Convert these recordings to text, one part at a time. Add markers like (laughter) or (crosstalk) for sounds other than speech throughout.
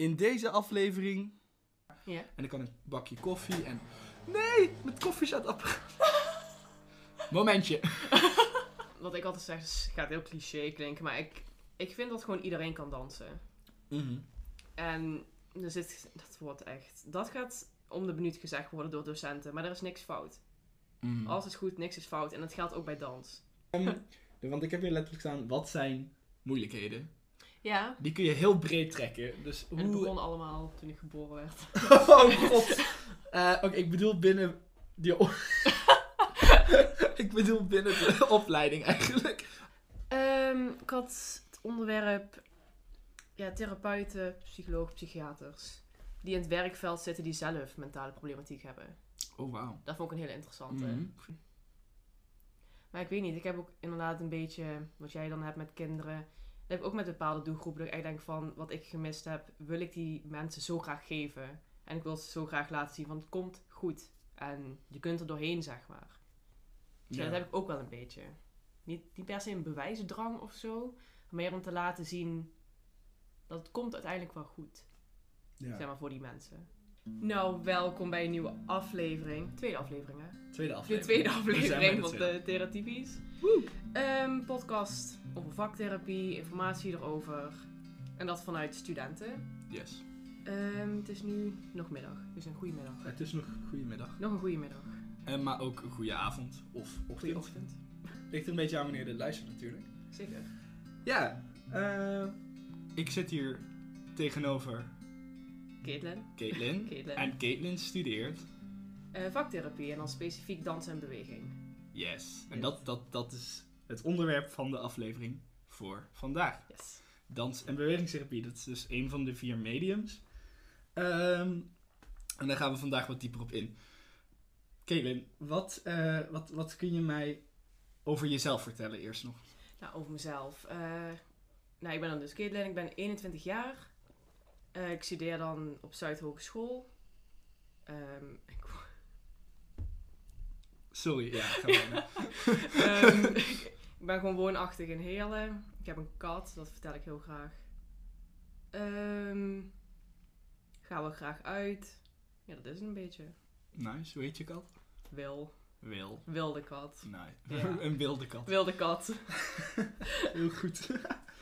in deze aflevering. Ja. En dan kan een bakje koffie en. Nee, met koffie staat op. (laughs) Momentje. (laughs) Wat ik altijd zeg, is, gaat heel cliché klinken, maar ik, ik vind dat gewoon iedereen kan dansen. Mhm. En er zit, dat wordt echt, dat gaat om de minuut gezegd worden door docenten, maar er is niks fout. Mhm. Alles is goed, niks is fout en dat geldt ook bij dans. Ehm, (laughs) want ik heb hier letterlijk staan, wat zijn moeilijkheden? Ja. Die kun je heel breed trekken. Dus En het hoe... begon allemaal toen ik geboren werd. (laughs) Oh god. Eh, Oké, ik bedoel binnen die... (laughs) ik bedoel binnen de opleiding eigenlijk. Ehm, ik had het onderwerp ja, therapeuten, psychologen, psychiaters. Die in het werkveld zitten die zelf mentale problematiek hebben. Oh, wauw. Dat vond ik een hele interessante. Mhm. Maar ik weet niet, ik heb ook inderdaad een beetje, wat jij dan hebt met kinderen. Dat heb ik ook met bepaalde doelgroepen. Dat ik echt denk van, wat ik gemist heb, wil ik die mensen zo graag geven. En ik wil ze zo graag laten zien, want het komt goed. En je kunt er doorheen, zeg maar. Dus ja, dat heb ik ook wel een beetje. Niet, niet per se een bewijsdrang of zo. Maar meer om te laten zien dat het komt uiteindelijk wel goed. Ja. Zeg maar voor die mensen. Nou, welkom bij een nieuwe aflevering. Tweede aflevering, hè? Tweede De aflevering. tweede zijn bij aflevering de van tweede. de Theratypies. Ehm podcast over vaktherapie, informatie erover. En dat vanuit studenten. Yes. Ehm, het is nu nog middag, dus een goede middag. Het is nog goedemiddag. Nog een goede middag. En maar ook een goede avond. Of Goede ochtend. ochtend. Ligt er een beetje aan wanneer je dit luistert natuurlijk. Zeker. Ja. eh, ik zit hier tegenover Caitlin. Caitlin. (laughs) Caitlin. En Caitlin studeert. Eh, vaktherapie en dan specifiek dans en beweging. Yes. En dat, dat, dat is het onderwerp van de aflevering voor vandaag. Yes. Dans- en bewegingstherapie. Dat is dus een van de vier mediums. Ehm, en daar gaan we vandaag wat dieper op in. Caitlin, wat, eh, wat, wat kun je mij over jezelf vertellen eerst nog? Nou, over mezelf. Eh, nou, ik ben dan dus Caitlin, ik ben 21 jaar. Eh, ik studeer dan op Zuidhogeschool. Ehm, ik Sorry, ja. (laughs) Ehm, ik ben gewoon woonachtig in Heerlen. Ik heb een kat, dat vertel ik heel graag. Ehm ga wel graag uit. Ja, dat is het een beetje. nice, hoe heet je kat? Wil. Wil. Wilde kat. Nee, Ja. (laughs) een wilde kat. Wilde kat. (laughs) Heel goed.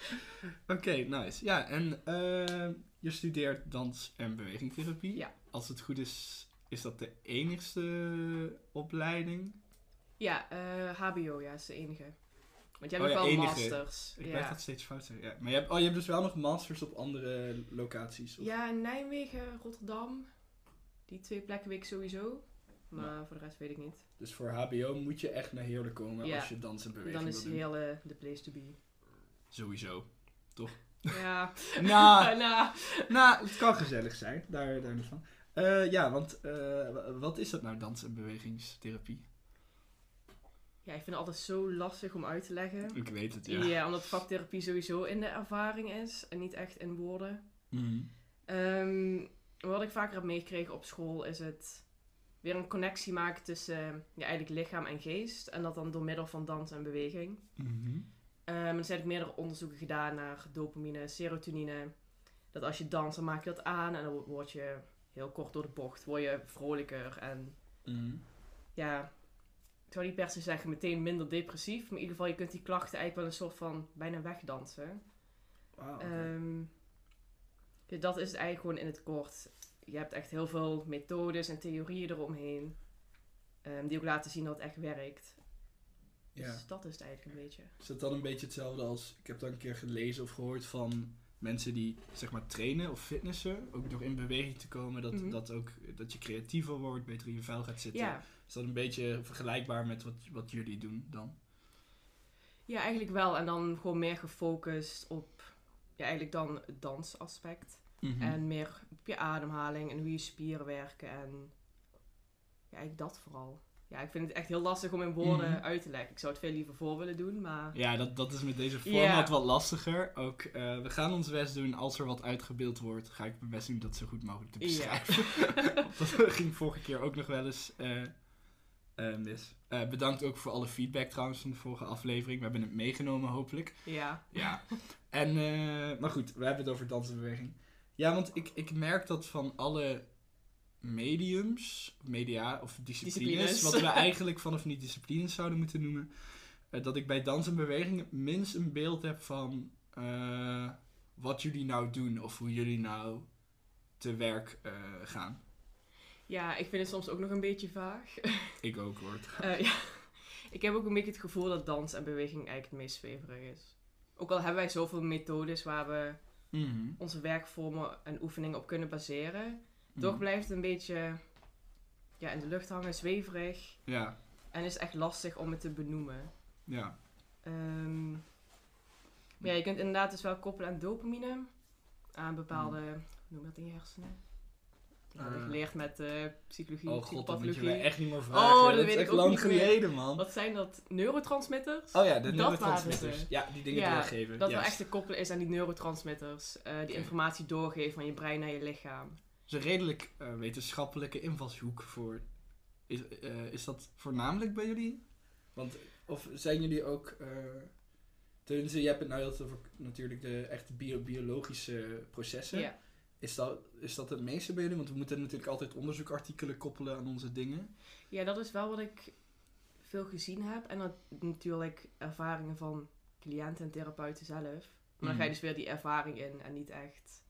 (laughs) Oké, nice. Ja, en eh, je studeert dans- en bewegingstherapie. Ja. Als het goed is, is dat de enigste opleiding? Ja, eh, HBO, ja, is de enige. Want jij Oh hebt ja, ook wel enige. masters. Ik ja. blijf dat steeds fout zeggen. Ja. Maar je hebt, oh, je hebt dus wel nog masters op andere locaties? of- ja, Nijmegen, Rotterdam. Die twee plekken weet ik sowieso. Maar voor de rest weet ik niet. Dus voor HBO moet je echt naar Heerlen komen als je dans en beweging Dan is hele de place to be. Sowieso. Ja, Nou, nou, nou, het kan gezellig zijn. Daar, daar niet van. Eh, ja, want eh, wa- wat is dat nou, dans- en bewegingstherapie? ja, ik vind het altijd zo lastig om uit te leggen. Ik weet het, Ja, ja. omdat vaktherapie sowieso in de ervaring is en niet echt in woorden. Mhm. Ehm, wat ik vaker heb meegekregen op school is het weer een connectie maken tussen ja, eigenlijk lichaam en geest. En dat dan door middel van dans en beweging. Mhm. Ehm er zijn ook meerdere onderzoeken gedaan naar dopamine, serotonine. Dat als je danst, dan maak je dat aan en dan word je heel kort door de bocht, word je vrolijker en Mhm. ja, ik zou niet per se zeggen meteen minder depressief, maar in ieder geval je kunt die klachten eigenlijk wel een soort van bijna wegdansen. Oké. Ehm, dus dat is het eigenlijk gewoon in het kort. Je hebt echt heel veel methodes en theorieën eromheen. ehm, die ook laten zien dat het echt werkt. Dus ja. dat is het eigenlijk een beetje. Is dat dan een beetje hetzelfde als... Ik heb dan een keer gelezen of gehoord van mensen die zeg maar trainen of fitnessen. Ook door in beweging te komen. Dat, Mhm. dat, ook, dat je creatiever wordt, beter in je vel gaat zitten. Ja, Is dat een beetje vergelijkbaar met wat, wat jullie doen dan? ja, eigenlijk wel. En dan gewoon meer gefocust op ja, eigenlijk dan het dansaspect. Mhm. En meer op je ademhaling en hoe je spieren werken. En ja, eigenlijk dat vooral. Ja, ik vind het echt heel lastig om in woorden Mhm. uit te leggen. Ik zou het veel liever voor willen doen, maar... Ja, dat, dat is met deze format wat lastiger. Ook, eh, we gaan ons best doen. Als er wat uitgebeeld wordt, ga ik mijn best doen dat zo goed mogelijk te beschrijven. (laughs) (laughs) dat ging vorige keer ook nog wel eens eh, eh, mis. Bedankt ook voor alle feedback trouwens van de vorige aflevering. We hebben het meegenomen hopelijk. Ja. Ja. En, maar goed, we hebben het over dans en beweging. Ja, want ik, ik merk dat van alle mediums, media of disciplines, Disciplines. wat we (laughs) eigenlijk vanaf niet disciplines zouden moeten noemen, eh, dat ik bij dans en beweging minst een beeld heb van eh, wat jullie nou doen of hoe jullie nou te werk eh, gaan. Ja, ik vind het soms ook nog een beetje vaag. (laughs) Ik ook hoor. Ja. Ik heb ook een beetje het gevoel dat dans en beweging eigenlijk het meest zweverig is. Ook al hebben wij zoveel methodes waar we Mhm. onze werkvormen en oefeningen op kunnen baseren, Toch blijft het een beetje ja, in de lucht hangen, zweverig. Ja, En is echt lastig om het te benoemen. ja. Ehm, maar ja, je kunt inderdaad dus wel koppelen aan dopamine. Aan bepaalde, hoe noem dat in je hersenen? Dat heb ik Eh. geleerd met eh, psychologie, Oh god, dat moet je mij echt niet meer vragen. Oh, dat dat weet is ik echt ook lang niet meer. geleden, man. Wat zijn dat? Neurotransmitters? Oh ja, de neurotransmitters. Ja, die dingen Ja, doorgeven. Dat wel Juist. echt te koppelen is aan die neurotransmitters. eh, die informatie doorgeven van je brein naar je lichaam. Is een redelijk eh, wetenschappelijke invalshoek voor. Is, eh, is dat voornamelijk bij jullie? Want, of zijn jullie ook. eh tenminste, je hebt het nou heel over natuurlijk de echte bio- biologische processen. Ja. Is, dat, is dat het meeste bij jullie? Want we moeten natuurlijk altijd onderzoekartikelen koppelen aan onze dingen. ja, dat is wel wat ik veel gezien heb. En dat natuurlijk ervaringen van cliënten en therapeuten zelf. Maar dan ga je Mhm. dus weer die ervaring in en niet echt...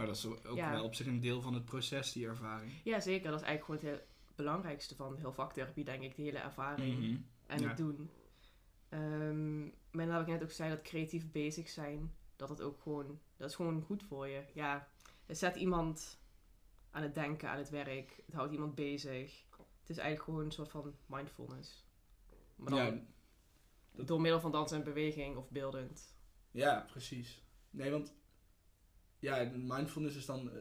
Maar dat is ook Ja. wel op zich een deel van het proces, die ervaring. Ja, zeker. Dat is eigenlijk gewoon het belangrijkste van heel vaktherapie, denk ik. De hele ervaring Mhm. en Ja. het doen. Ehm maar dan heb ik net ook zei dat creatief bezig zijn, dat het ook gewoon, dat is gewoon goed voor je. Ja, het zet iemand aan het denken, aan het werk. Het houdt iemand bezig. Het is eigenlijk gewoon een soort van mindfulness. Maar dan Ja, dat- door middel van dans en beweging of beeldend. Ja, precies. Nee, want ja, mindfulness is dan, eh,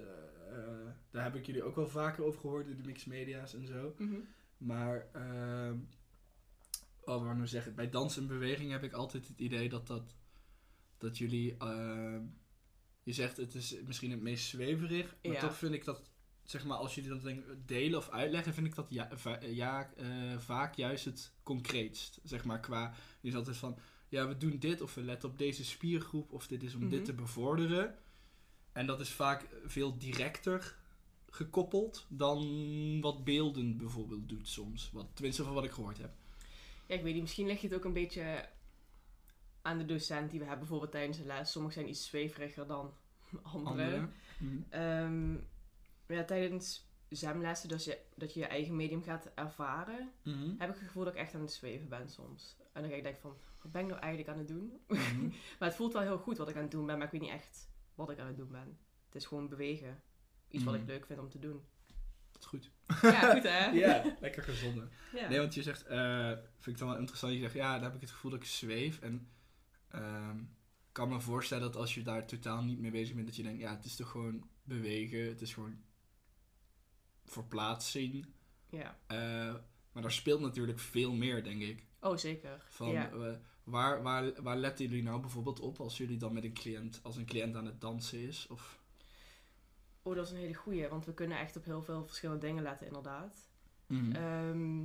eh, daar heb ik jullie ook wel vaker over gehoord in de mixed media's en zo. Maar, ehm wat wou ik nou zeggen, bij dans en beweging heb ik altijd het idee dat dat, dat jullie, ehm, je zegt het is misschien het meest zweverig, maar Ja. toch vind ik dat, zeg maar, als jullie dat denk, delen of uitleggen, vind ik dat ja, va- ja, eh, vaak juist het concreetst, zeg maar, qua, je is altijd van, ja, we doen dit of we letten op deze spiergroep of dit is om dit Mhm. te bevorderen. En dat is vaak veel directer gekoppeld dan wat beelden bijvoorbeeld doet soms. Wat, tenminste van wat ik gehoord heb. Ja, ik weet niet, misschien ligt het ook een beetje aan de docent die we hebben bijvoorbeeld tijdens de les. Sommigen zijn iets zweveriger dan (laughs) andere. Anderen. Mhm. Ehm, ja, tijdens zwemlessen, dus je, dat je je eigen medium gaat ervaren, Mhm. heb ik het gevoel dat ik echt aan het zweven ben soms. En dan ga ik denken van, wat ben ik nou eigenlijk aan het doen? Mhm. (laughs) Maar het voelt wel heel goed wat ik aan het doen ben, maar ik weet niet echt wat ik aan het doen ben. Het is gewoon bewegen. Iets wat ik leuk vind om te doen. Dat is goed. Ja, goed hè? (laughs) Ja, lekker gezonder. Ja. Nee, want je zegt, eh, vind ik dan wel interessant. Je zegt, ja, daar heb ik het gevoel dat ik zweef. En ehm, ik kan me voorstellen dat als je daar totaal niet mee bezig bent, dat je denkt, ja, het is toch gewoon bewegen. Het is gewoon verplaatsing. ja. Eh, maar daar speelt natuurlijk veel meer, denk ik. Oh, zeker. Van, ja. eh, waar, waar, waar letten jullie nou bijvoorbeeld op als jullie dan met een cliënt, als een cliënt aan het dansen is? Of, Oh, dat is een hele goeie, want we kunnen echt op heel veel verschillende dingen letten, inderdaad. Mhm. Ehm,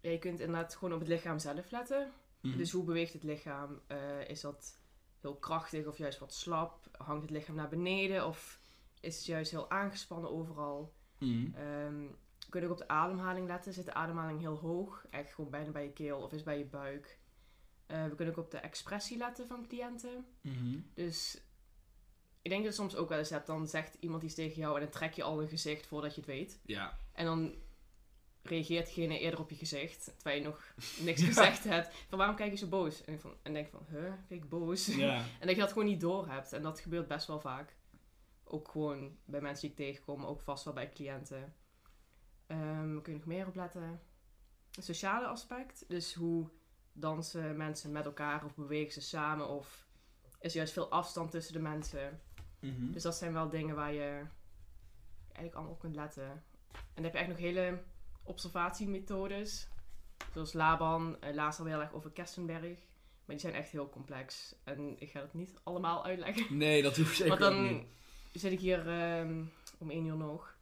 ja, je kunt inderdaad gewoon op het lichaam zelf letten. Mhm. Dus hoe beweegt het lichaam? Eh, is dat heel krachtig of juist wat slap? Hangt het lichaam naar beneden of is het juist heel aangespannen overal? Mhm. Ehm, we kunnen ook op de ademhaling letten. Zit de ademhaling heel hoog? Echt gewoon bijna bij je keel of is bij je buik? Eh, we kunnen ook op de expressie letten van cliënten. Mhm. Dus ik denk dat je soms ook wel eens hebt. Dan zegt iemand iets tegen jou en dan trek je al een gezicht voordat je het weet. Ja. En dan reageert diegene eerder op je gezicht, terwijl je nog (laughs) niks gezegd hebt. Van waarom kijk je zo boos? En van, en denk van, huh, kijk ik boos? ja. (laughs) En dat je dat gewoon niet door hebt. En dat gebeurt best wel vaak. Ook gewoon bij mensen die ik tegenkom, ook vast wel bij cliënten. Ehm kun je nog meer op letten? Het sociale aspect. Dus hoe dansen mensen met elkaar of bewegen ze samen of is er juist veel afstand tussen de mensen. Mhm. Dus dat zijn wel dingen waar je eigenlijk allemaal op kunt letten. En dan heb je eigenlijk nog hele observatiemethodes. Zoals Laban, eh, laatst al heel erg over Kestenberg. Maar die zijn echt heel complex. En ik ga het niet allemaal uitleggen. Nee, dat hoeft (laughs) zeker Want ook dan niet. zit ik hier ehm, om één uur nog.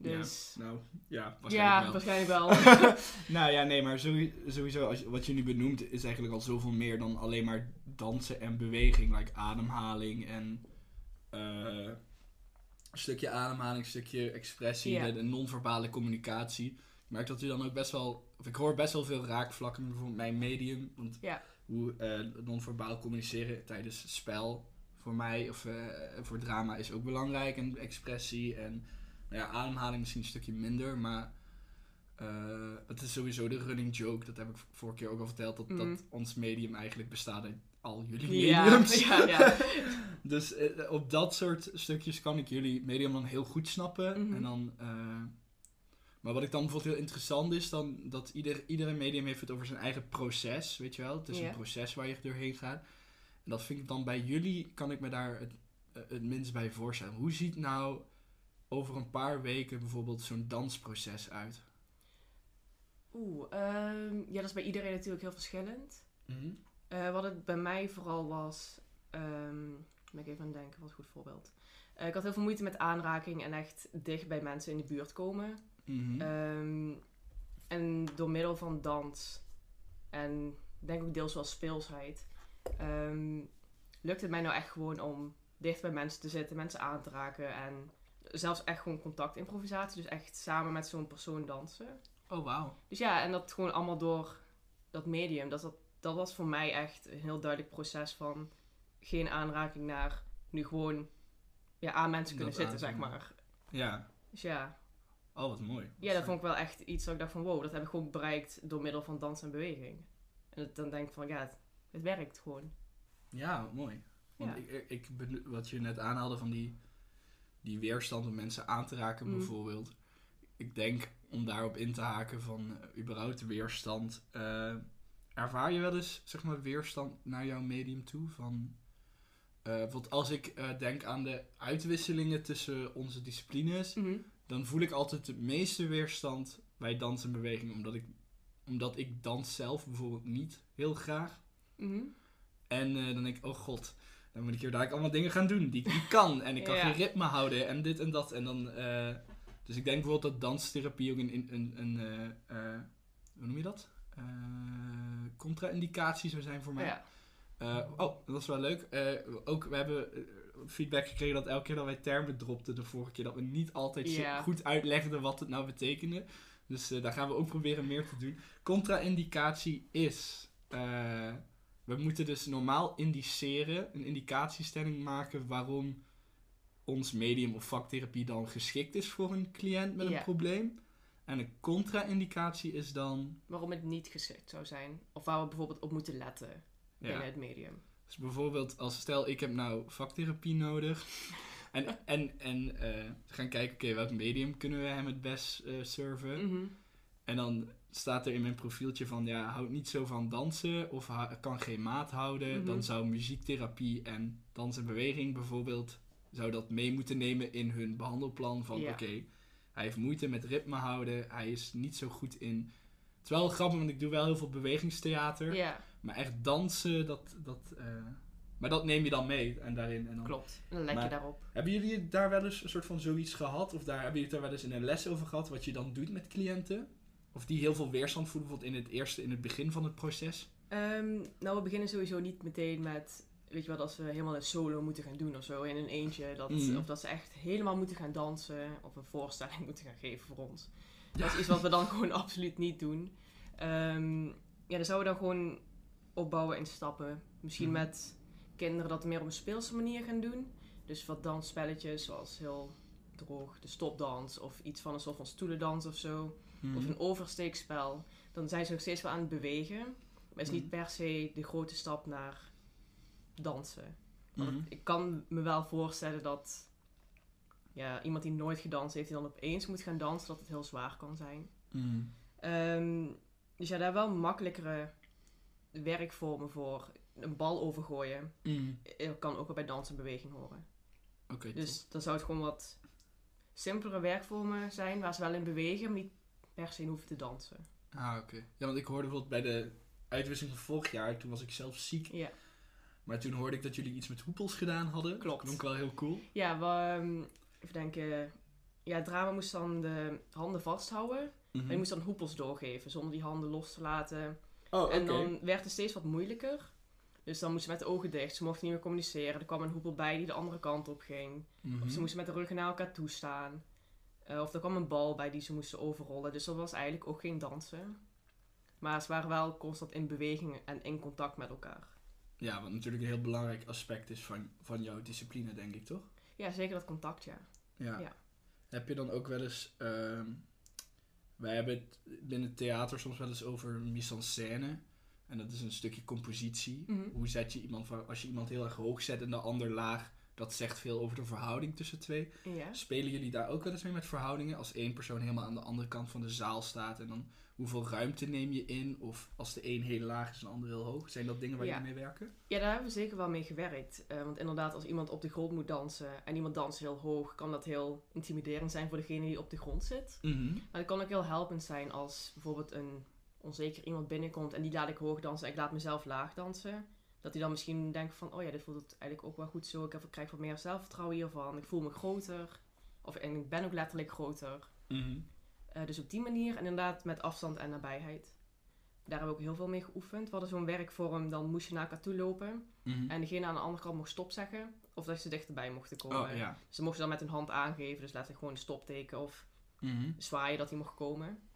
Dus Nou, ja, ja, waarschijnlijk waarschijnlijk wel. wel. (laughs) nou ja, nee, maar sowieso, als, wat je nu benoemt is eigenlijk al zoveel meer dan alleen maar dansen en beweging. Like ademhaling en... eh, een stukje ademhaling, een stukje expressie, Ja. de, de non-verbale communicatie. Ik merk dat u dan ook best wel, of ik hoor best wel veel raakvlakken bijvoorbeeld mijn medium. Want Ja. hoe eh, non-verbaal communiceren tijdens spel voor mij of eh, voor drama is ook belangrijk. En expressie en ja, ademhaling misschien een stukje minder, maar eh, het is sowieso de running joke. Dat heb ik vorige keer ook al verteld, dat, Mhm. dat ons medium eigenlijk bestaat uit al jullie Ja, mediums. ja, ja. (laughs) Dus eh, op dat soort stukjes kan ik jullie medium dan heel goed snappen. Mhm. En dan, eh, maar wat ik dan bijvoorbeeld heel interessant is, dan dat ieder, iedere medium heeft het over zijn eigen proces, weet je wel. Het is een proces waar je doorheen gaat. En dat vind ik dan bij jullie, kan ik me daar het, het minst bij voorstellen. Hoe ziet nou over een paar weken bijvoorbeeld zo'n dansproces uit? Oeh, ehm, ja, dat is bij iedereen natuurlijk heel verschillend. Eh, wat het bij mij vooral was, ehm ben ik even aan het denken, wat een goed voorbeeld. Eh, ik had heel veel moeite met aanraking en echt dicht bij mensen in de buurt komen. Mhm. Ehm, en door middel van dans en denk ook deels wel speelsheid, lukt het mij nou echt gewoon om dicht bij mensen te zitten, mensen aan te raken en zelfs echt gewoon contactimprovisatie, dus echt samen met zo'n persoon dansen. Oh, wauw. Dus ja, en dat gewoon allemaal door dat medium. Dat, dat, dat was voor mij echt een heel duidelijk proces van geen aanraking naar nu gewoon ja, aan mensen kunnen Dat zitten, zeg maar. Ja. Dus ja. Oh, wat mooi. ja, dat vond ik wel echt iets dat ik dacht van wow, dat heb ik gewoon bereikt door middel van dans en beweging. En dat, dan denk ik van ja, het, het werkt gewoon. Ja, mooi. Want Ja. ik, ik- wat je net aanhaalde van die, die weerstand om mensen aan te raken Mm. bijvoorbeeld. Ik denk om daarop in te haken van eh, überhaupt weerstand. eh, ervaar je wel eens zeg maar weerstand naar jouw medium toe? Van, eh, bijvoorbeeld als ik denk aan de uitwisselingen tussen onze disciplines. Dan voel ik altijd het meeste weerstand bij dans en beweging. Omdat ik, omdat ik dans zelf bijvoorbeeld niet heel graag. Mhm. En dan denk ik, oh god, dan moet ik hier dadelijk allemaal dingen gaan doen die ik niet kan. En ik kan Ja. geen ritme houden en dit en dat. En dan, eh, dus ik denk bijvoorbeeld dat danstherapie ook een, een, een, een eh, eh, hoe noem je dat? Contra-indicatie zou zijn voor mij. Ja. Oh, dat is wel leuk. Ook, we hebben feedback gekregen dat elke keer dat wij termen dropten de vorige keer, dat we niet altijd Ja. goed uitlegden wat het nou betekende. Dus daar gaan we ook proberen meer te doen. Contra-indicatie is, we moeten dus normaal indiceren, een indicatiestelling maken waarom ons medium of vaktherapie dan geschikt is voor een cliënt met Ja. een probleem. En een contra-indicatie is dan, Waarom het niet geschikt zou zijn. Of waar we bijvoorbeeld op moeten letten binnen ja, het medium. Dus bijvoorbeeld als stel ik heb nou vaktherapie nodig. (laughs) En, en, en eh, gaan kijken, oké, welk medium kunnen we hem het best eh serven? Mhm. En dan staat er in mijn profieltje van, ja, houdt niet zo van dansen of kan geen maat houden. Mhm. Dan zou muziektherapie en dans en beweging bijvoorbeeld, zou dat mee moeten nemen in hun behandelplan. Van, Ja. oké, hij heeft moeite met ritme houden, hij is niet zo goed in... Het is wel grappig, want ik doe wel heel veel bewegingstheater. Ja, Maar echt dansen, dat... dat eh, maar dat neem je dan mee en daarin. En dan... klopt. En dan let je daarop. Hebben jullie daar wel eens een soort van zoiets gehad? Of daar, hebben jullie het daar wel eens in een les over gehad? Wat je dan doet met cliënten? Of die heel veel weerstand voelen, bijvoorbeeld in het eerste, in het begin van het proces? Ehm, nou, we beginnen sowieso niet meteen met, weet je wat, als we helemaal een solo moeten gaan doen of zo, in een eentje. Dat, Mhm. Of dat ze echt helemaal moeten gaan dansen of een voorstelling (laughs) moeten gaan geven voor ons. Dat is iets wat we dan (laughs) gewoon absoluut niet doen. Ehm, ja, dan zouden we dan gewoon opbouwen in stappen. Misschien Mhm. met kinderen dat meer op een speelse manier gaan doen. Dus wat dansspelletjes, zoals heel droog de stopdans of iets van een soort van stoelendans of zo Mhm. of een oversteekspel, dan zijn ze nog steeds wel aan het bewegen. Maar het is niet Mhm. per se de grote stap naar dansen. Want Mhm. ik kan me wel voorstellen dat ja, iemand die nooit gedanst heeft, die dan opeens moet gaan dansen, dat het heel zwaar kan zijn. Ehm, dus ja, daar wel makkelijkere werkvormen voor. Een bal overgooien eh, kan ook wel bij dans en beweging horen. Dus dan zou het gewoon wat simpelere werkvormen zijn waar ze wel in bewegen, maar niet per se in hoeven te dansen. Ah, oké. Ja, want ik hoorde bijvoorbeeld bij de uitwisseling van vorig jaar, toen was ik zelf ziek. Ja. Maar toen hoorde ik dat jullie iets met hoepels gedaan hadden. Klopt. Klonk wel heel cool. Ja, we, ehm, even denken. Ja, het drama moest dan de handen vasthouden. Mhm. En je moest dan hoepels doorgeven zonder die handen los te laten. Oh, oké. En dan werd het steeds wat moeilijker. Dus dan moest ze met de ogen dicht. Ze mochten niet meer communiceren. Er kwam een hoepel bij die de andere kant op ging. Mhm. Of ze moesten met de ruggen naar elkaar toe Eh, of er kwam een bal bij die ze moesten overrollen. Dus dat was eigenlijk ook geen dansen. Maar ze waren wel constant in beweging en in contact met elkaar. Ja, wat natuurlijk een heel belangrijk aspect is van, van jouw discipline, denk ik, toch? Ja, zeker dat contact, ja. Ja. Ja. Heb je dan ook wel eens... ehm, wij hebben het binnen het theater soms wel eens over mise en scène. En dat is een stukje compositie. Mhm. Hoe zet je iemand... van- Als je iemand heel erg hoog zet en de ander laag... Dat zegt veel over de verhouding tussen twee. Ja. Spelen jullie daar ook wel eens mee met verhoudingen? Als één persoon helemaal aan de andere kant van de zaal staat en dan hoeveel ruimte neem je in? Of als de een heel laag is en de ander heel hoog? Zijn dat dingen waar Ja. jullie mee werken? Ja, daar hebben we zeker wel mee gewerkt. Eh, want inderdaad, als iemand op de grond moet dansen en iemand danst heel hoog, kan dat heel intimiderend zijn voor degene die op de grond zit. Mhm. Maar het kan ook heel helpend zijn als bijvoorbeeld een onzeker iemand binnenkomt en die laat ik hoog dansen en ik laat mezelf laag dansen. Dat hij dan misschien denkt van, oh ja, dit voelt het eigenlijk ook wel goed zo. Ik heb- ik krijg wat meer zelfvertrouwen hiervan. Ik voel me groter. Of en ik ben ook letterlijk groter. Mhm. Eh, dus op die manier, en inderdaad met afstand en nabijheid. Daar hebben we ook heel veel mee geoefend. We hadden zo'n werkvorm, dan moest je naar elkaar toe lopen. Mhm. En degene aan de andere kant mocht stop zeggen. Of dat ze dichterbij mochten komen. Oh ja. Ze mochten dan met hun hand aangeven. Dus letterlijk gewoon een stopteken of Mhm. zwaaien dat hij mocht komen.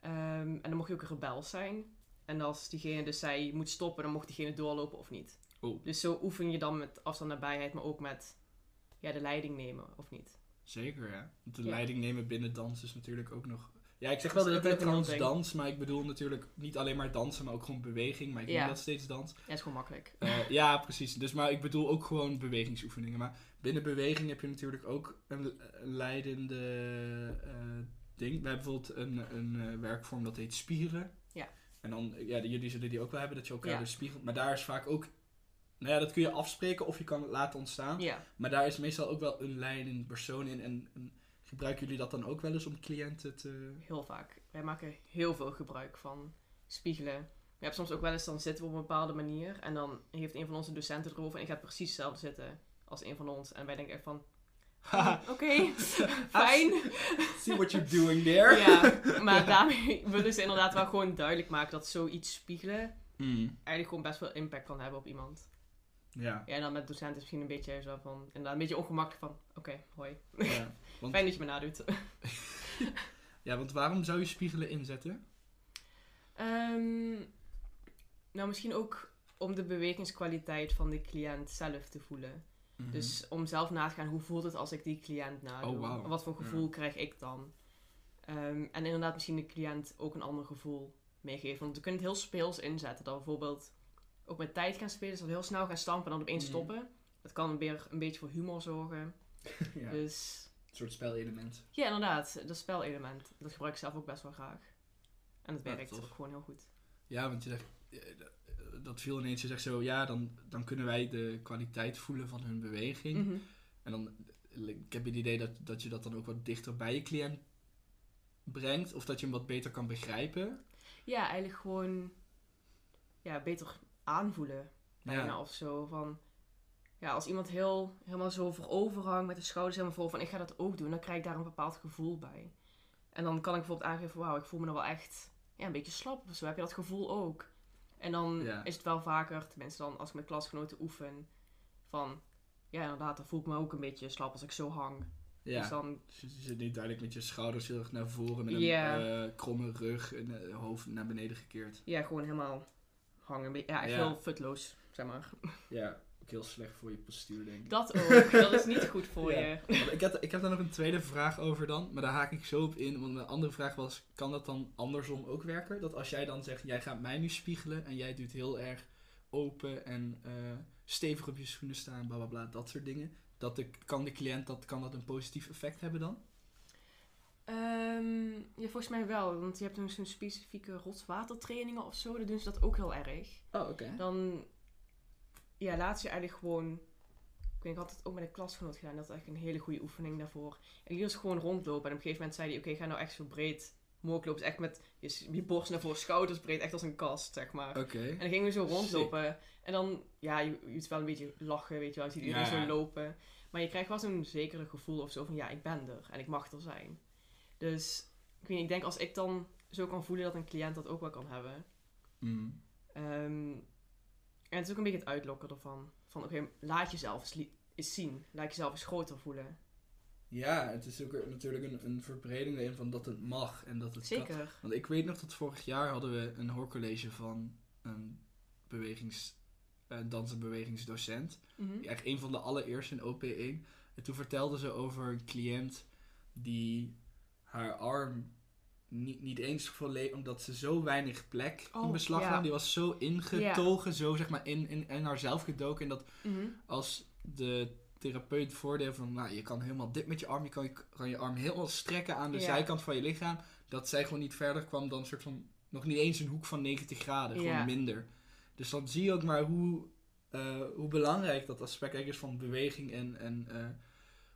Ehm, en dan mocht je ook rebels zijn. En als diegene dus zei, je moet stoppen, dan mocht diegene doorlopen of niet. Oh. Dus zo oefen je dan met afstand nabijheid, maar ook met ja, de leiding nemen, of niet? Zeker, ja. Want de Ja. leiding nemen binnen dans is natuurlijk ook nog... Ja, ik zeg wel Dat trouwens ding. dans, maar ik bedoel natuurlijk niet alleen maar dansen, maar ook gewoon beweging. Maar ik Ja. noem dat steeds dans. Ja, is gewoon makkelijk. Eh, ja, precies. Dus, maar ik bedoel ook gewoon bewegingsoefeningen. Maar binnen beweging heb je natuurlijk ook een, een leidende eh, ding. We hebben bijvoorbeeld een, een eh, werkvorm dat heet spiegelen. Ja. En dan, ja, jullie zullen die ook wel hebben, dat je elkaar Ja. dus spiegelt. Maar daar is vaak ook, nou ja, dat kun je afspreken of je kan het laten ontstaan. Ja. Maar daar is meestal ook wel een leidend persoon in. En, en gebruiken jullie dat dan ook wel eens om cliënten te... Heel vaak. Wij maken heel veel gebruik van spiegelen. We hebben soms ook wel eens, dan zitten we op een bepaalde manier. En dan heeft een van onze docenten erover en ik ga precies hetzelfde zitten als een van ons. En wij denken echt van, Haha, oké, (laughs) (laughs) fijn. see what you're doing there. Ja, maar (laughs) daarmee willen ze inderdaad wel gewoon duidelijk maken dat zoiets spiegelen Mm, eigenlijk gewoon best wel impact kan hebben op iemand. ja. Ja, en dan met docenten is misschien een beetje zo van, inderdaad een beetje ongemakkelijk van, oké, hoi. ja. Want- Fijn dat je me nadoet. Ja, want waarom zou je spiegelen inzetten? Ehm, nou, misschien ook om de bewegingskwaliteit van de cliënt zelf te voelen. Mhm. Dus om zelf na te gaan, hoe voelt het als ik die cliënt nadoe? Oh. Wat voor gevoel krijg ik dan? Ehm, en inderdaad misschien de cliënt ook een ander gevoel meegeven. Want we kunnen het heel speels inzetten. Dat we bijvoorbeeld ook met tijd gaan spelen. Dus dat we heel snel gaan stampen en dan opeens Mhm. stoppen. Dat kan weer een beetje voor humor zorgen. (laughs) ja, Dus een soort spelelement. ja, inderdaad. Dat spelelement. Dat gebruik ik zelf ook best wel graag. En het Ja, werkt tof. ook gewoon heel goed. Ja, want je eh, dat- viel ineens, je zegt zo, ja, dan, dan kunnen wij de kwaliteit voelen van hun beweging. Mhm. En dan, ik heb het idee dat, dat je dat dan ook wat dichter bij je cliënt brengt. Of dat je hem wat beter kan begrijpen. Ja, eigenlijk gewoon ja, beter aanvoelen. Bijna Ja. of zo. Van, ja, als iemand heel, helemaal zo voorover hangt met de schouders helemaal vol van ik ga dat ook doen, dan krijg ik daar een bepaald gevoel bij. En dan kan ik bijvoorbeeld aangeven, wauw, ik voel me nou wel echt ja, een beetje slap of zo. Heb je dat gevoel ook? En dan Ja. is het wel vaker, tenminste dan als ik met klasgenoten oefen, van ja, inderdaad, dan voel ik me ook een beetje slap als ik zo hang. Ja. Dus dan, Dus je zit niet duidelijk met je schouders heel erg naar voren. Met een eh, kromme rug en eh, hoofd naar beneden gekeerd. ja, gewoon helemaal hangen. Ja, echt Ja. heel futloos, zeg maar. Ja, ook heel slecht voor je postuur, denk ik. Dat ook, dat is niet (laughs) goed voor Ja. je. Want Ik heb, ik heb daar nog een tweede vraag over dan, maar daar haak ik zo op in. Want mijn andere vraag was, kan dat dan andersom ook werken? Dat als jij dan zegt, jij gaat mij nu spiegelen en jij doet heel erg open en eh, stevig op je schoenen staan, bla bla bla, dat soort dingen. Dat de, kan de cliënt, dat, kan dat een positief effect hebben dan? Ehm, ja, volgens mij wel. Want je hebt dan zo'n specifieke rotswatertrainingen of zo. Dan doen ze dat ook heel erg. Oh, oké. Dan ja, laat ze eigenlijk gewoon... Ik weet, ik had het ook met een klasgenoot gedaan. Dat is eigenlijk een hele goede oefening daarvoor. En die was gewoon rondlopen. En op een gegeven moment zei hij... Oké, ga nou echt zo breed mogelijk lopen. Dus echt met je, je borst naar voren, schouders breed. Echt als een kast, zeg maar. Oké. En dan gingen we zo rondlopen. En dan, ja, je, je wel een beetje lachen, weet je wel. Je ziet iedereen Ja. zo lopen. Maar je krijgt wel zo'n zekere gevoel of zo van, ja, ik ben er. En ik mag er zijn. Dus, ik weet niet, ik denk als ik dan zo kan voelen dat een cliënt dat ook wel kan hebben. Mm. Ehm, En het is ook een beetje het uitlokken ervan. Van oké, laat jezelf eens, zien. Laat jezelf eens groter voelen. Ja, het is ook natuurlijk een, een verbreding in van dat het mag en dat het kan. Zeker. Want ik weet nog dat vorig jaar hadden we een hoorcollege van een bewegings, eh, dans- en bewegingsdocent. Mhm. Echt een van de allereerste in OP1. En toen vertelde ze over een cliënt die haar arm niet, niet eens volledig, omdat ze zo weinig plek in Oh, beslag ja. nam. Die was zo ingetogen, zo zeg maar in, in, in haarzelf gedoken. En dat Mhm. als de therapeut voordeel van, nou, je kan helemaal dit met je arm, je kan je, kan je arm helemaal strekken aan de Ja. zijkant van je lichaam, dat zij gewoon niet verder kwam dan een soort van, nog niet eens een hoek van 90 graden, gewoon minder. Dus dan zie je ook maar hoe, eh, hoe belangrijk dat aspect eigenlijk is van beweging en, en eh,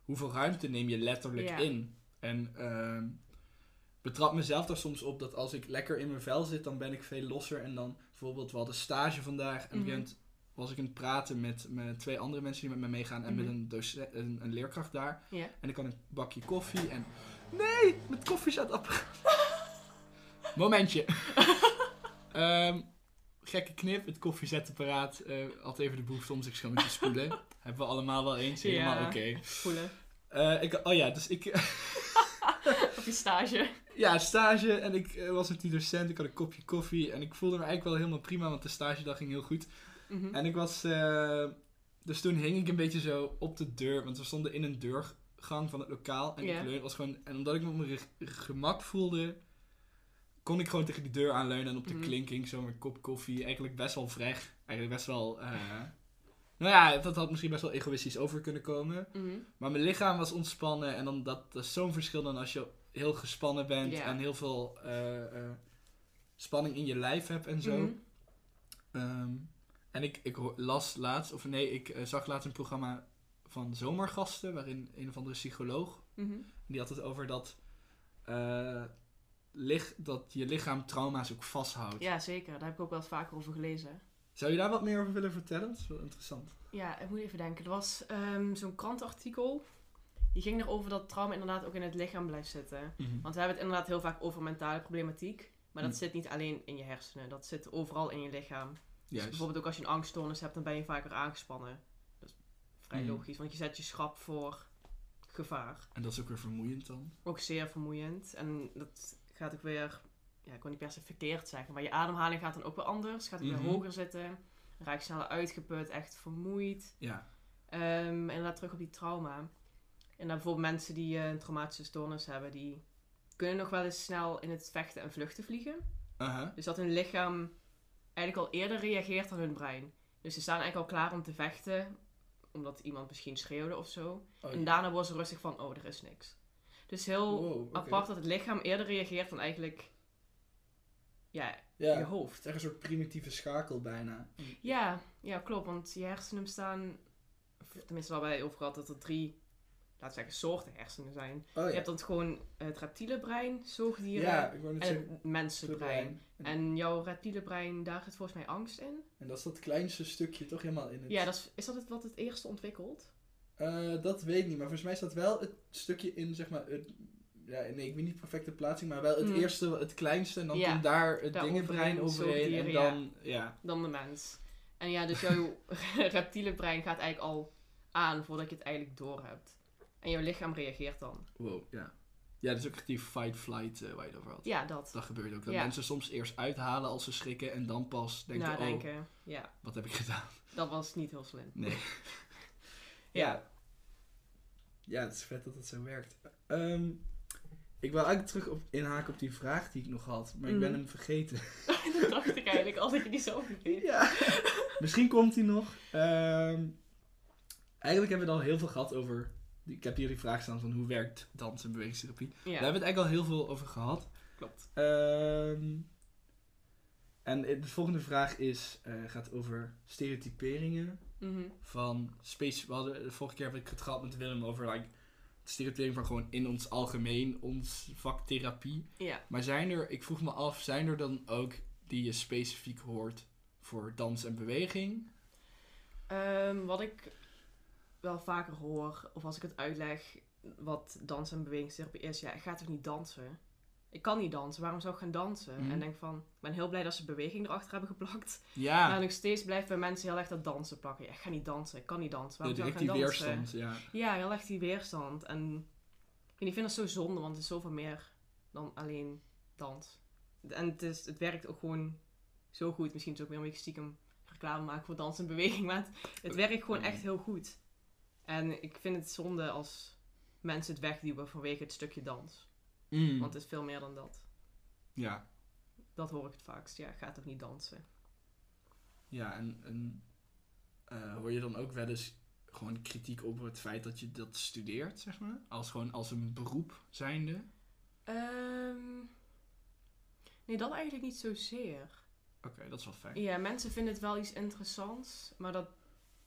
hoeveel ruimte neem je letterlijk in. En ehm betrap mezelf daar soms op dat als ik lekker in mijn vel zit, dan ben ik veel losser. En dan bijvoorbeeld, we hadden stage vandaag en gegeven moment was ik aan het praten met, met twee andere mensen die met me meegaan en met Mhm. een, docent, een, een leerkracht daar. En ik had een bakje koffie en... Nee, met koffie staat apparaat. (laughs) Momentje. (laughs) Ehm, gekke knip, het koffiezetapparaat eh had even de behoefte om zich schoon te spoelen. (laughs) Hebben we allemaal wel eens, helemaal Ja. oké. Voelen. Eh, ik, oh ja, dus ik... Op je stage. ja, stage en ik eh, was met die docent, ik had een kopje koffie en ik voelde me eigenlijk wel helemaal prima, want de stagedag ging heel goed. Mhm. En ik was. eh, dus toen hing ik een beetje zo op de deur. Want we stonden in een deurgang van het lokaal. En Ja. ik leun, was gewoon. En omdat ik me op mijn ge- gemak voelde. kon ik gewoon tegen die deur aanleunen. En op de Mhm. klinking zo een kop koffie. Eigenlijk best wel vrij. Eigenlijk best wel. eh, nou ja, dat had misschien best wel egoïstisch over kunnen komen. Mhm. Maar mijn lichaam was ontspannen. En dan, dat, dat is zo'n verschil dan als je heel gespannen bent. En heel veel eh, eh, spanning in je lijf hebt en zo. Mhm. Ehm, en ik, ik las laatst, of nee, ik eh, zag laatst een programma van zomergasten, waarin een of andere psycholoog, Mhm. die had het over dat, lich, dat je lichaam trauma's ook vasthoudt. Ja, zeker. Daar heb ik ook wel eens vaker over gelezen. Zou je daar wat meer over willen vertellen? Dat is wel interessant. Ja, ik moet even denken. Er was ehm, zo'n krantartikel. Die ging erover dat trauma inderdaad ook in het lichaam blijft zitten. Want we hebben het inderdaad heel vaak over mentale problematiek. Maar dat Hm. zit niet alleen in je hersenen. Dat zit overal in je lichaam. Dus bijvoorbeeld ook als je een angststoornis hebt, dan ben je vaker aangespannen. Dat is vrij Mhm. logisch, want je zet je schrap voor gevaar. En dat is ook weer vermoeiend dan. Ook zeer vermoeiend. En dat gaat ook weer, ja, ik wil niet per se verkeerd zeggen, maar je ademhaling gaat dan ook weer anders. Gaat ook Mhm. weer hoger zitten. Raak je sneller uitgeput, echt vermoeid. Ja. Ehm, en inderdaad terug op die trauma. En dan bijvoorbeeld mensen die eh, een traumatische stoornis hebben, die kunnen nog wel eens snel in het vechten en vluchten vliegen. Dus dat hun lichaam eigenlijk al eerder reageert dan hun brein. Dus ze staan eigenlijk al klaar om te vechten, omdat iemand misschien schreeuwde of zo. Oh, En daarna worden ze rustig van, oh, er is niks. Dus heel Wow, apart dat het lichaam eerder reageert dan eigenlijk ja, Ja, je hoofd. is echt een soort primitieve schakel bijna. Ja, ja, klopt. Want je hersenen bestaan, of tenminste waar wij over gehad dat er drie, we zeggen, soorten hersenen zijn. Oh Je hebt dan gewoon het reptiele brein, zoogdieren Ja, en zeggen. het mensenbrein. En, jouw reptiele brein, daar zit volgens mij angst in. en dat is dat kleinste stukje toch helemaal in het... Ja, dat is, is dat het wat het eerste ontwikkelt? Eh, dat weet ik niet, maar volgens mij staat wel het stukje in, zeg maar, het, ja, nee, ik weet niet perfecte plaatsing, maar wel het Mhm. eerste, het kleinste, en dan Ja, komt daar het daar dingenbrein overheen, en dan, ja. Dan de mens. En ja, dus jouw (laughs) reptiele brein gaat eigenlijk al aan voordat je het eigenlijk door hebt. En jouw lichaam reageert dan. Wow, ja. Ja, dat is ook echt die fight-flight eh, waar je het over had. Ja, dat. Dat gebeurt ook, dat Ja. mensen soms eerst uithalen als ze schrikken en dan pas denken, oh, Nadenken. Ja, wat heb ik gedaan? dat was niet heel slim. Nee. (laughs) Ja. Ja, het is vet dat het zo werkt. Ehm, ik wil eigenlijk terug op, inhaken op die vraag die ik nog had, maar ik ben Mhm. hem vergeten. (laughs) (laughs) dat dacht ik eigenlijk al dat je die zo vergeet. Ja. Misschien komt hij nog. Ehm, eigenlijk hebben we het al heel veel gehad over. Ik heb hier die vraag staan van hoe werkt dans- en bewegingstherapie. Daar hebben we het eigenlijk al heel veel over gehad. klopt. Ehm, en de volgende vraag is, eh, gaat over stereotyperingen Mhm. van space. We hadden de vorige keer heb ik het gehad met Willem over like, stereotypering van gewoon in ons algemeen, ons vak therapie. Ja. Maar zijn er, ik vroeg me af, zijn er dan ook die je specifiek hoort voor dans en beweging? Ehm, wat ik wel vaker hoor, of als ik het uitleg wat dans- en bewegingstherapie is, ja, ik ga toch niet dansen? ik kan niet dansen, waarom zou ik gaan dansen? Mhm. En denk van, ik ben heel blij dat ze beweging erachter hebben geplakt. Ja, Maar nog steeds blijft bij mensen heel erg dat dansen plakken. Ja, ik ga niet dansen, ik kan niet dansen, waarom zou ik gaan die dansen? weerstand. Ja. Ja, heel erg die weerstand. En ik, vind dat zo zonde, want het is zoveel meer dan alleen dans. En het, is, het werkt ook gewoon zo goed. Misschien is het ook weer een beetje stiekem reclame maken voor dans en beweging. Maar het, het werkt gewoon echt heel goed. En ik vind het zonde als mensen het wegduwen vanwege het stukje dans. Mm. Want het is veel meer dan dat. ja. Dat hoor ik het vaakst. Ja, ga toch niet dansen. Ja, en, en eh, hoor je dan ook wel eens gewoon kritiek op het feit dat je dat studeert, zeg maar? Als gewoon als een beroep zijnde? Ehm, nee, dat eigenlijk niet zozeer. Oké, dat is wel fijn. Ja, mensen vinden het wel iets interessants, maar dat,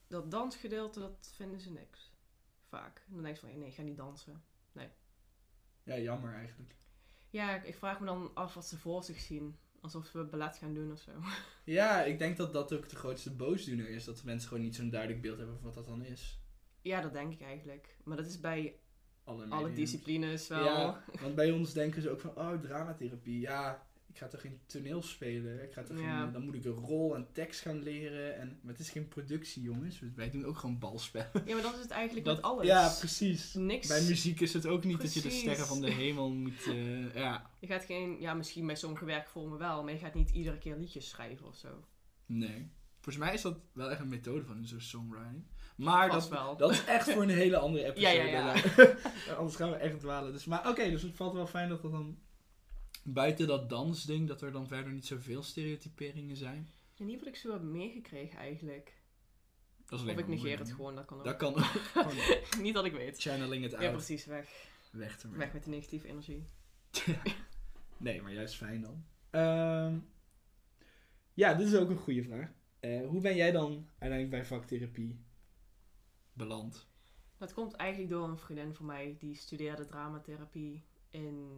dat dansgedeelte, dat vinden ze niks. Vaak. En dan denk je van, nee, ik ga niet dansen. Ja, jammer eigenlijk. Ja, ik, vraag me dan af wat ze voor zich zien. Alsof we ballet gaan doen of zo. (laughs) Ja, ik denk dat dat ook de grootste boosdoener is. Dat mensen gewoon niet zo'n duidelijk beeld hebben van wat dat dan is. Ja, dat denk ik eigenlijk. Maar dat is bij Alle, disciplines wel. Ja, (laughs) want bij ons denken ze ook van, oh, dramatherapie. Ja, ik ga toch geen toneel spelen. Ik ga toch Ja. geen, dan moet ik een rol en tekst gaan leren. En, maar het is geen productie, jongens. Wij doen ook gewoon balspel. Ja, maar dat is het eigenlijk Dat- met alles. Ja, precies. Niks. Bij muziek is het ook niet dat je de sterren van de hemel moet... eh, ja, Je gaat geen, ja, misschien bij sommige werkvormen wel, maar je gaat niet iedere keer liedjes schrijven of zo. nee. Volgens mij is dat wel echt een methode van zo'n songwriting. Maar dat, wel. dat is echt voor een (laughs) hele andere episode. Ja, ja, ja. (laughs) Anders gaan we echt dwalen. Dus, maar oké, dus het valt wel fijn dat er dan... Buiten dat dansding, dat er dan verder niet zoveel stereotyperingen zijn. En niet wat ik zo heb meegekregen eigenlijk. Dat is Of ik negeer het gewoon, dat kan ook. Dat kan ook. (laughs) Niet dat ik weet. channeling het Ja, uit. precies, weg. weg. Weg met de negatieve energie. Nee, maar juist fijn dan. Ehm, ja, dit is ook een goede vraag. Eh, hoe ben jij dan uiteindelijk bij vaktherapie beland? Dat komt eigenlijk door een vriendin van mij die studeerde dramatherapie in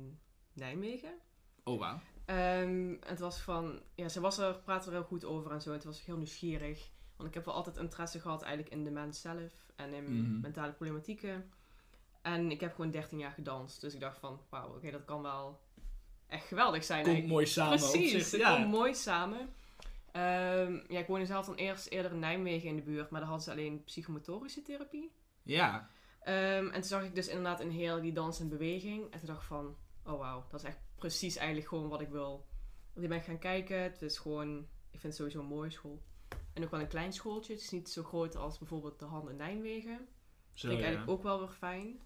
Nijmegen. Oh, wauw. Ehm, het was van, ja, ze was er, praatte er heel goed over en zo. Het was heel nieuwsgierig. Want ik heb wel altijd interesse gehad eigenlijk in de mens zelf en in Mhm. mentale problematieken. En ik heb gewoon 13 jaar gedanst. Dus ik dacht van, wauw, oké, dat kan wel echt geweldig zijn. Komt eigenlijk. mooi samen Precies, zich. het Ja. komt mooi samen. Ehm, ja, ik woonde zelf dan eerst eerder in Nijmegen in de buurt, maar daar hadden ze alleen psychomotorische therapie. ja. Ehm, en toen zag ik dus inderdaad een heel die dans en beweging. En toen dacht ik van, oh wauw, dat is echt precies eigenlijk gewoon wat ik wil. Want ik ben gaan kijken, het is gewoon, ik vind het sowieso een mooie school. En ook wel een klein schooltje, het is niet zo groot als bijvoorbeeld de Han in Nijmegen. Dat Zo, vind ik ja. eigenlijk ook wel weer fijn.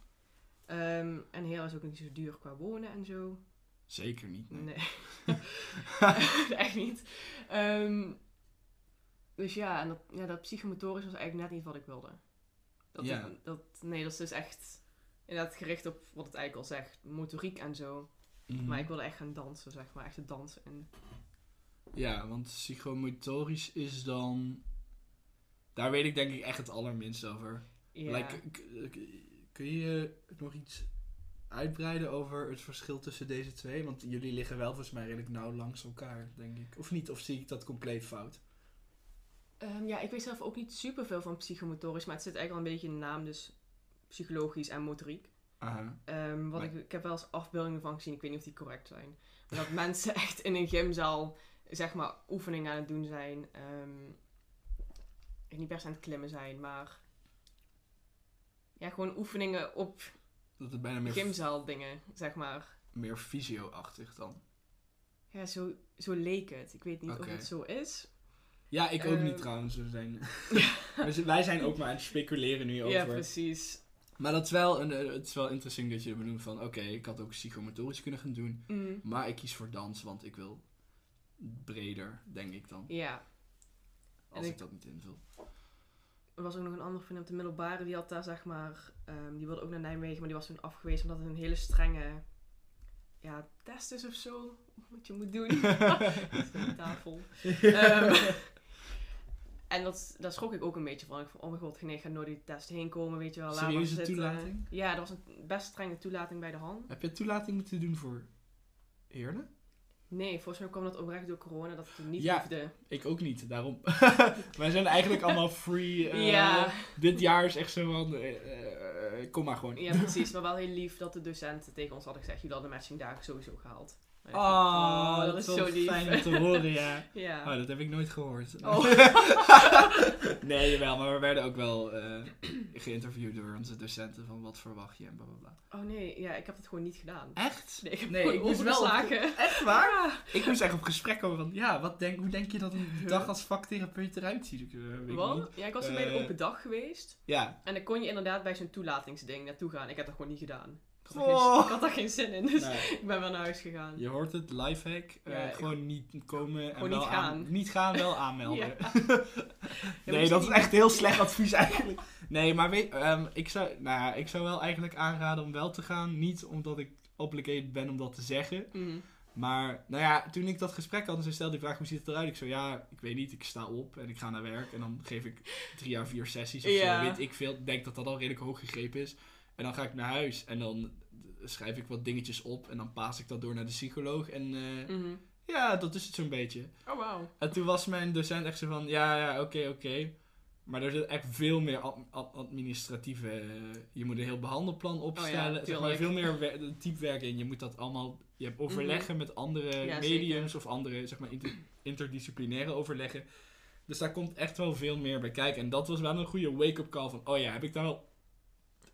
Ehm, en heel is ook niet zo duur qua wonen en zo. Zeker niet. nee. Nee. (laughs) Echt niet. Ehm, dus ja, en dat, ja, dat psychomotorisch was eigenlijk net niet wat ik wilde. Dat, Ja. dat, nee, dat is dus echt inderdaad gericht op wat het eigenlijk al zegt, motoriek en zo. Mhm. Maar ik wilde echt gaan dansen, zeg maar, echt het dansen. En, Ja, want psychomotorisch is dan... Daar weet ik denk ik echt het allerminst over. ja. Like, kun je nog iets uitbreiden over het verschil tussen deze twee? Want jullie liggen wel volgens mij redelijk nauw langs elkaar, denk ik. Of niet? Of zie ik dat compleet fout? Ehm, ja, ik weet zelf ook niet superveel van psychomotorisch, maar het zit eigenlijk al een beetje in de naam, dus psychologisch en motoriek. Aha. Ehm, wat ik, ik heb wel eens afbeeldingen van gezien, ik weet niet of die correct zijn. Maar dat (laughs) mensen echt in een gymzaal, zeg maar, oefeningen aan het doen zijn. ehm, niet per se aan het klimmen zijn, maar... Ja, gewoon oefeningen op Dat het bijna meer, gymzaal dingen, zeg maar. meer fysio-achtig dan. Ja, zo, zo leek het. Ik weet niet of het zo is. Ja, ik ook Ehm. niet trouwens. We zijn, (laughs) (laughs) We zijn- wij zijn ook maar aan het speculeren nu over. Ja, precies. Maar dat is wel, een, eh, het is wel interessant dat je benoemt van... Oké, ik had ook psychomotorisch kunnen gaan doen. Mm, Maar ik kies voor dans, want ik wil breder, denk ik dan. ja. Als ik, ik- dat niet invul. Er was ook nog een andere vriend op de middelbare, die had daar zeg maar, ehm, die wilde ook naar Nijmegen, maar die was toen afgewezen omdat het een hele strenge, ja, test is of zo, wat je moet doen. (laughs) (laughs) Tafel. Ehm, (laughs) en dat, daar schrok ik ook een beetje van. Ik vond, oh mijn god, nee, ik ga nooit die test heen komen, weet je wel. Serieuze toelating? Ja, dat was een best strenge toelating bij de hand. Heb je toelating moeten doen voor Heerlen? Nee, volgens mij kwam dat oprecht door corona dat het niet Ja. hoefde. Ik ook niet, daarom. (laughs) Wij zijn eigenlijk allemaal free. eh, Ja. Dit jaar is echt zo van, eh, eh, kom maar gewoon. Ja, precies. (laughs) Maar wel heel lief dat de docenten tegen ons hadden gezegd, jullie hadden de matchingdagen sowieso gehaald. Oh, dacht, dat is zo lief. fijn om te horen, ja. (laughs) Ja. Oh, dat heb ik nooit gehoord. Oh. (laughs) (laughs) nee, jawel, maar we werden ook wel eh, geïnterviewd door onze docenten van wat verwacht je en bla bla bla. Oh nee, ja, ik heb het gewoon niet gedaan. Echt? Nee, ik heb Nee, gewoon ik moest wel op-. Echt waar? Ja. Ik moest echt op gesprek over van, ja, wat denk, hoe denk je dat een dag als vaktherapeut eruit ziet? Wat? niet. Ja, ik was er bij een Eh. open dag geweest. Ja. En dan kon je inderdaad bij zo'n toelatingsding naartoe gaan. Ik heb dat gewoon niet gedaan. Ik had, er Oh. geen, ik had daar geen zin in, dus Nee. ik ben wel naar huis gegaan. Je hoort het, lifehack. eh, Ja, gewoon niet komen en wel niet aan- gaan. niet gaan, wel (laughs) aanmelden. Ja. (laughs) nee, dat is echt heel slecht (laughs) advies eigenlijk. Nee, maar weet, ehm, ik, zou, nou ja, ik zou wel eigenlijk aanraden om wel te gaan. Niet omdat ik obligated ben om dat te zeggen. Mhm. Maar nou ja, toen ik dat gesprek had en ze stelde die vraag hoe ziet het eruit? Ik zo ja, ik weet niet, ik sta op en ik ga naar werk. En dan geef ik drie à vier sessies of Ja. zo, weet ik veel. Denk dat dat al redelijk hoog gegrepen is. En dan ga ik naar huis en dan schrijf ik wat dingetjes op. En dan paas ik dat door naar de psycholoog. En eh, Mhm. ja, dat is het zo'n beetje. Oh, wauw. En toen was mijn docent echt zo van, ja, ja, oké, oké. Maar er zit echt veel meer ad- ad- administratieve... eh, je moet een heel behandelplan opstellen. zeg maar, veel meer wer- typewerk in. Je moet dat allemaal... Je hebt overleggen met andere Mhm. Ja, mediums of andere, zeg maar, inter- interdisciplinaire overleggen. Dus daar komt echt wel veel meer bij kijken. En dat was wel een goede wake-up call van, oh ja, heb ik daar wel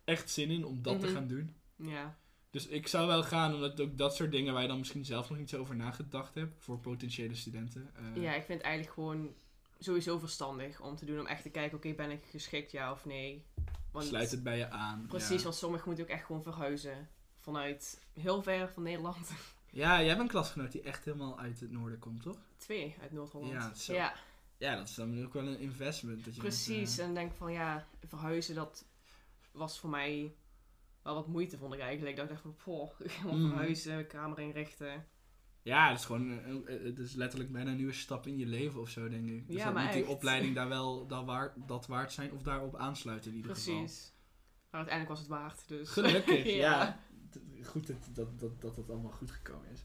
echt zin in om dat te Mhm. gaan doen? Ja. Dus ik zou wel gaan, omdat ook dat soort dingen waar je dan misschien zelf nog niet zo over nagedacht hebt, voor potentiële studenten. eh, ja, ik vind het eigenlijk gewoon sowieso verstandig om te doen. Om echt te kijken, oké, ben ik geschikt, ja of nee. Want Sluit het bij je aan. Precies, Ja, want sommigen moeten ook echt gewoon verhuizen. Vanuit heel ver van Nederland. (laughs) ja jij bent een klasgenoot die echt helemaal uit het noorden komt, toch? Twee uit Noord-Holland. Ja, zo. Ja, Ja, dat is dan ook wel een investment. Dat je precies. moet, eh, En denk van ja, verhuizen dat was voor mij wel wat moeite vond ik eigenlijk. Ik dacht echt van, poh, helemaal verhuizen, kamer inrichten. ja, het is gewoon eh, het is letterlijk bijna een nieuwe stap in je leven of zo, denk ik. Dus Ja, dan maar moet die opleiding (laughs) daar wel dat waard, dat waard zijn of daarop aansluiten in ieder geval. Precies. Maar uiteindelijk was het waard, dus... Gelukkig, (laughs) ja. Goed dat dat, dat, dat het allemaal goed gekomen is.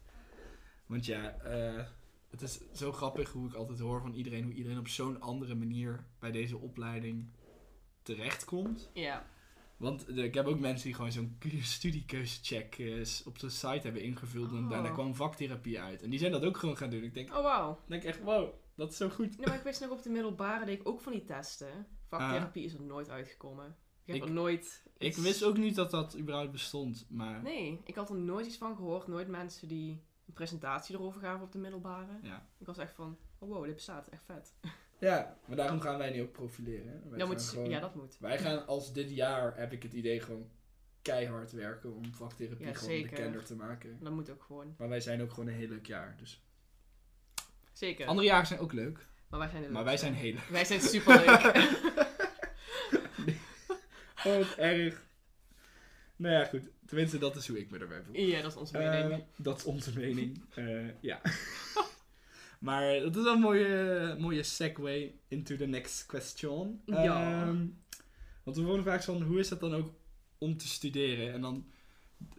Want ja, eh, het is zo grappig hoe ik altijd hoor van iedereen, hoe iedereen op zo'n andere manier bij deze opleiding terechtkomt. Ja. Want eh, ik heb ook mensen die gewoon zo'n studiekeuzecheck eh, s- op de site hebben ingevuld en Oh. daarna kwam vaktherapie uit. En die zijn dat ook gewoon gaan doen. Ik denk, Oh, wauw. denk echt, wow, dat is zo goed. Nee, maar ik wist nog op de middelbare deed ik ook van die testen. Vaktherapie is er nooit uitgekomen. Ik heb Ik- er nooit... Ik iets- wist ook niet dat dat überhaupt bestond, maar Nee, ik had er nooit iets van gehoord. Nooit mensen die een presentatie erover gaven op de middelbare. ja. Ik was echt van, oh wow, dit bestaat. Echt vet. (laughs) Ja, maar daarom gaan wij nu ook profileren. hè. Wij, Dat gaan moet, gewoon- Ja, dat moet. wij gaan (laughs) als dit jaar, heb ik het idee, gewoon keihard werken om vaktherapie Ja, gewoon zeker. bekender te maken. Dat moet ook gewoon. Maar wij zijn ook gewoon een heel leuk jaar. Dus. Zeker. Andere jaren zijn ook leuk, maar wij zijn de maar wij zijn heel leuk. Wij zijn superleuk. (laughs) (laughs) Oh, wat erg. Nou ja, goed. Tenminste, dat is hoe ik me erbij voel. ja, dat is onze mening. Eh, dat is onze mening. Eh, ja. Maar dat is een mooie, mooie segue into the next question. Ja. Ehm, want de volgende vraag is van, hoe is het dan ook om te studeren? En dan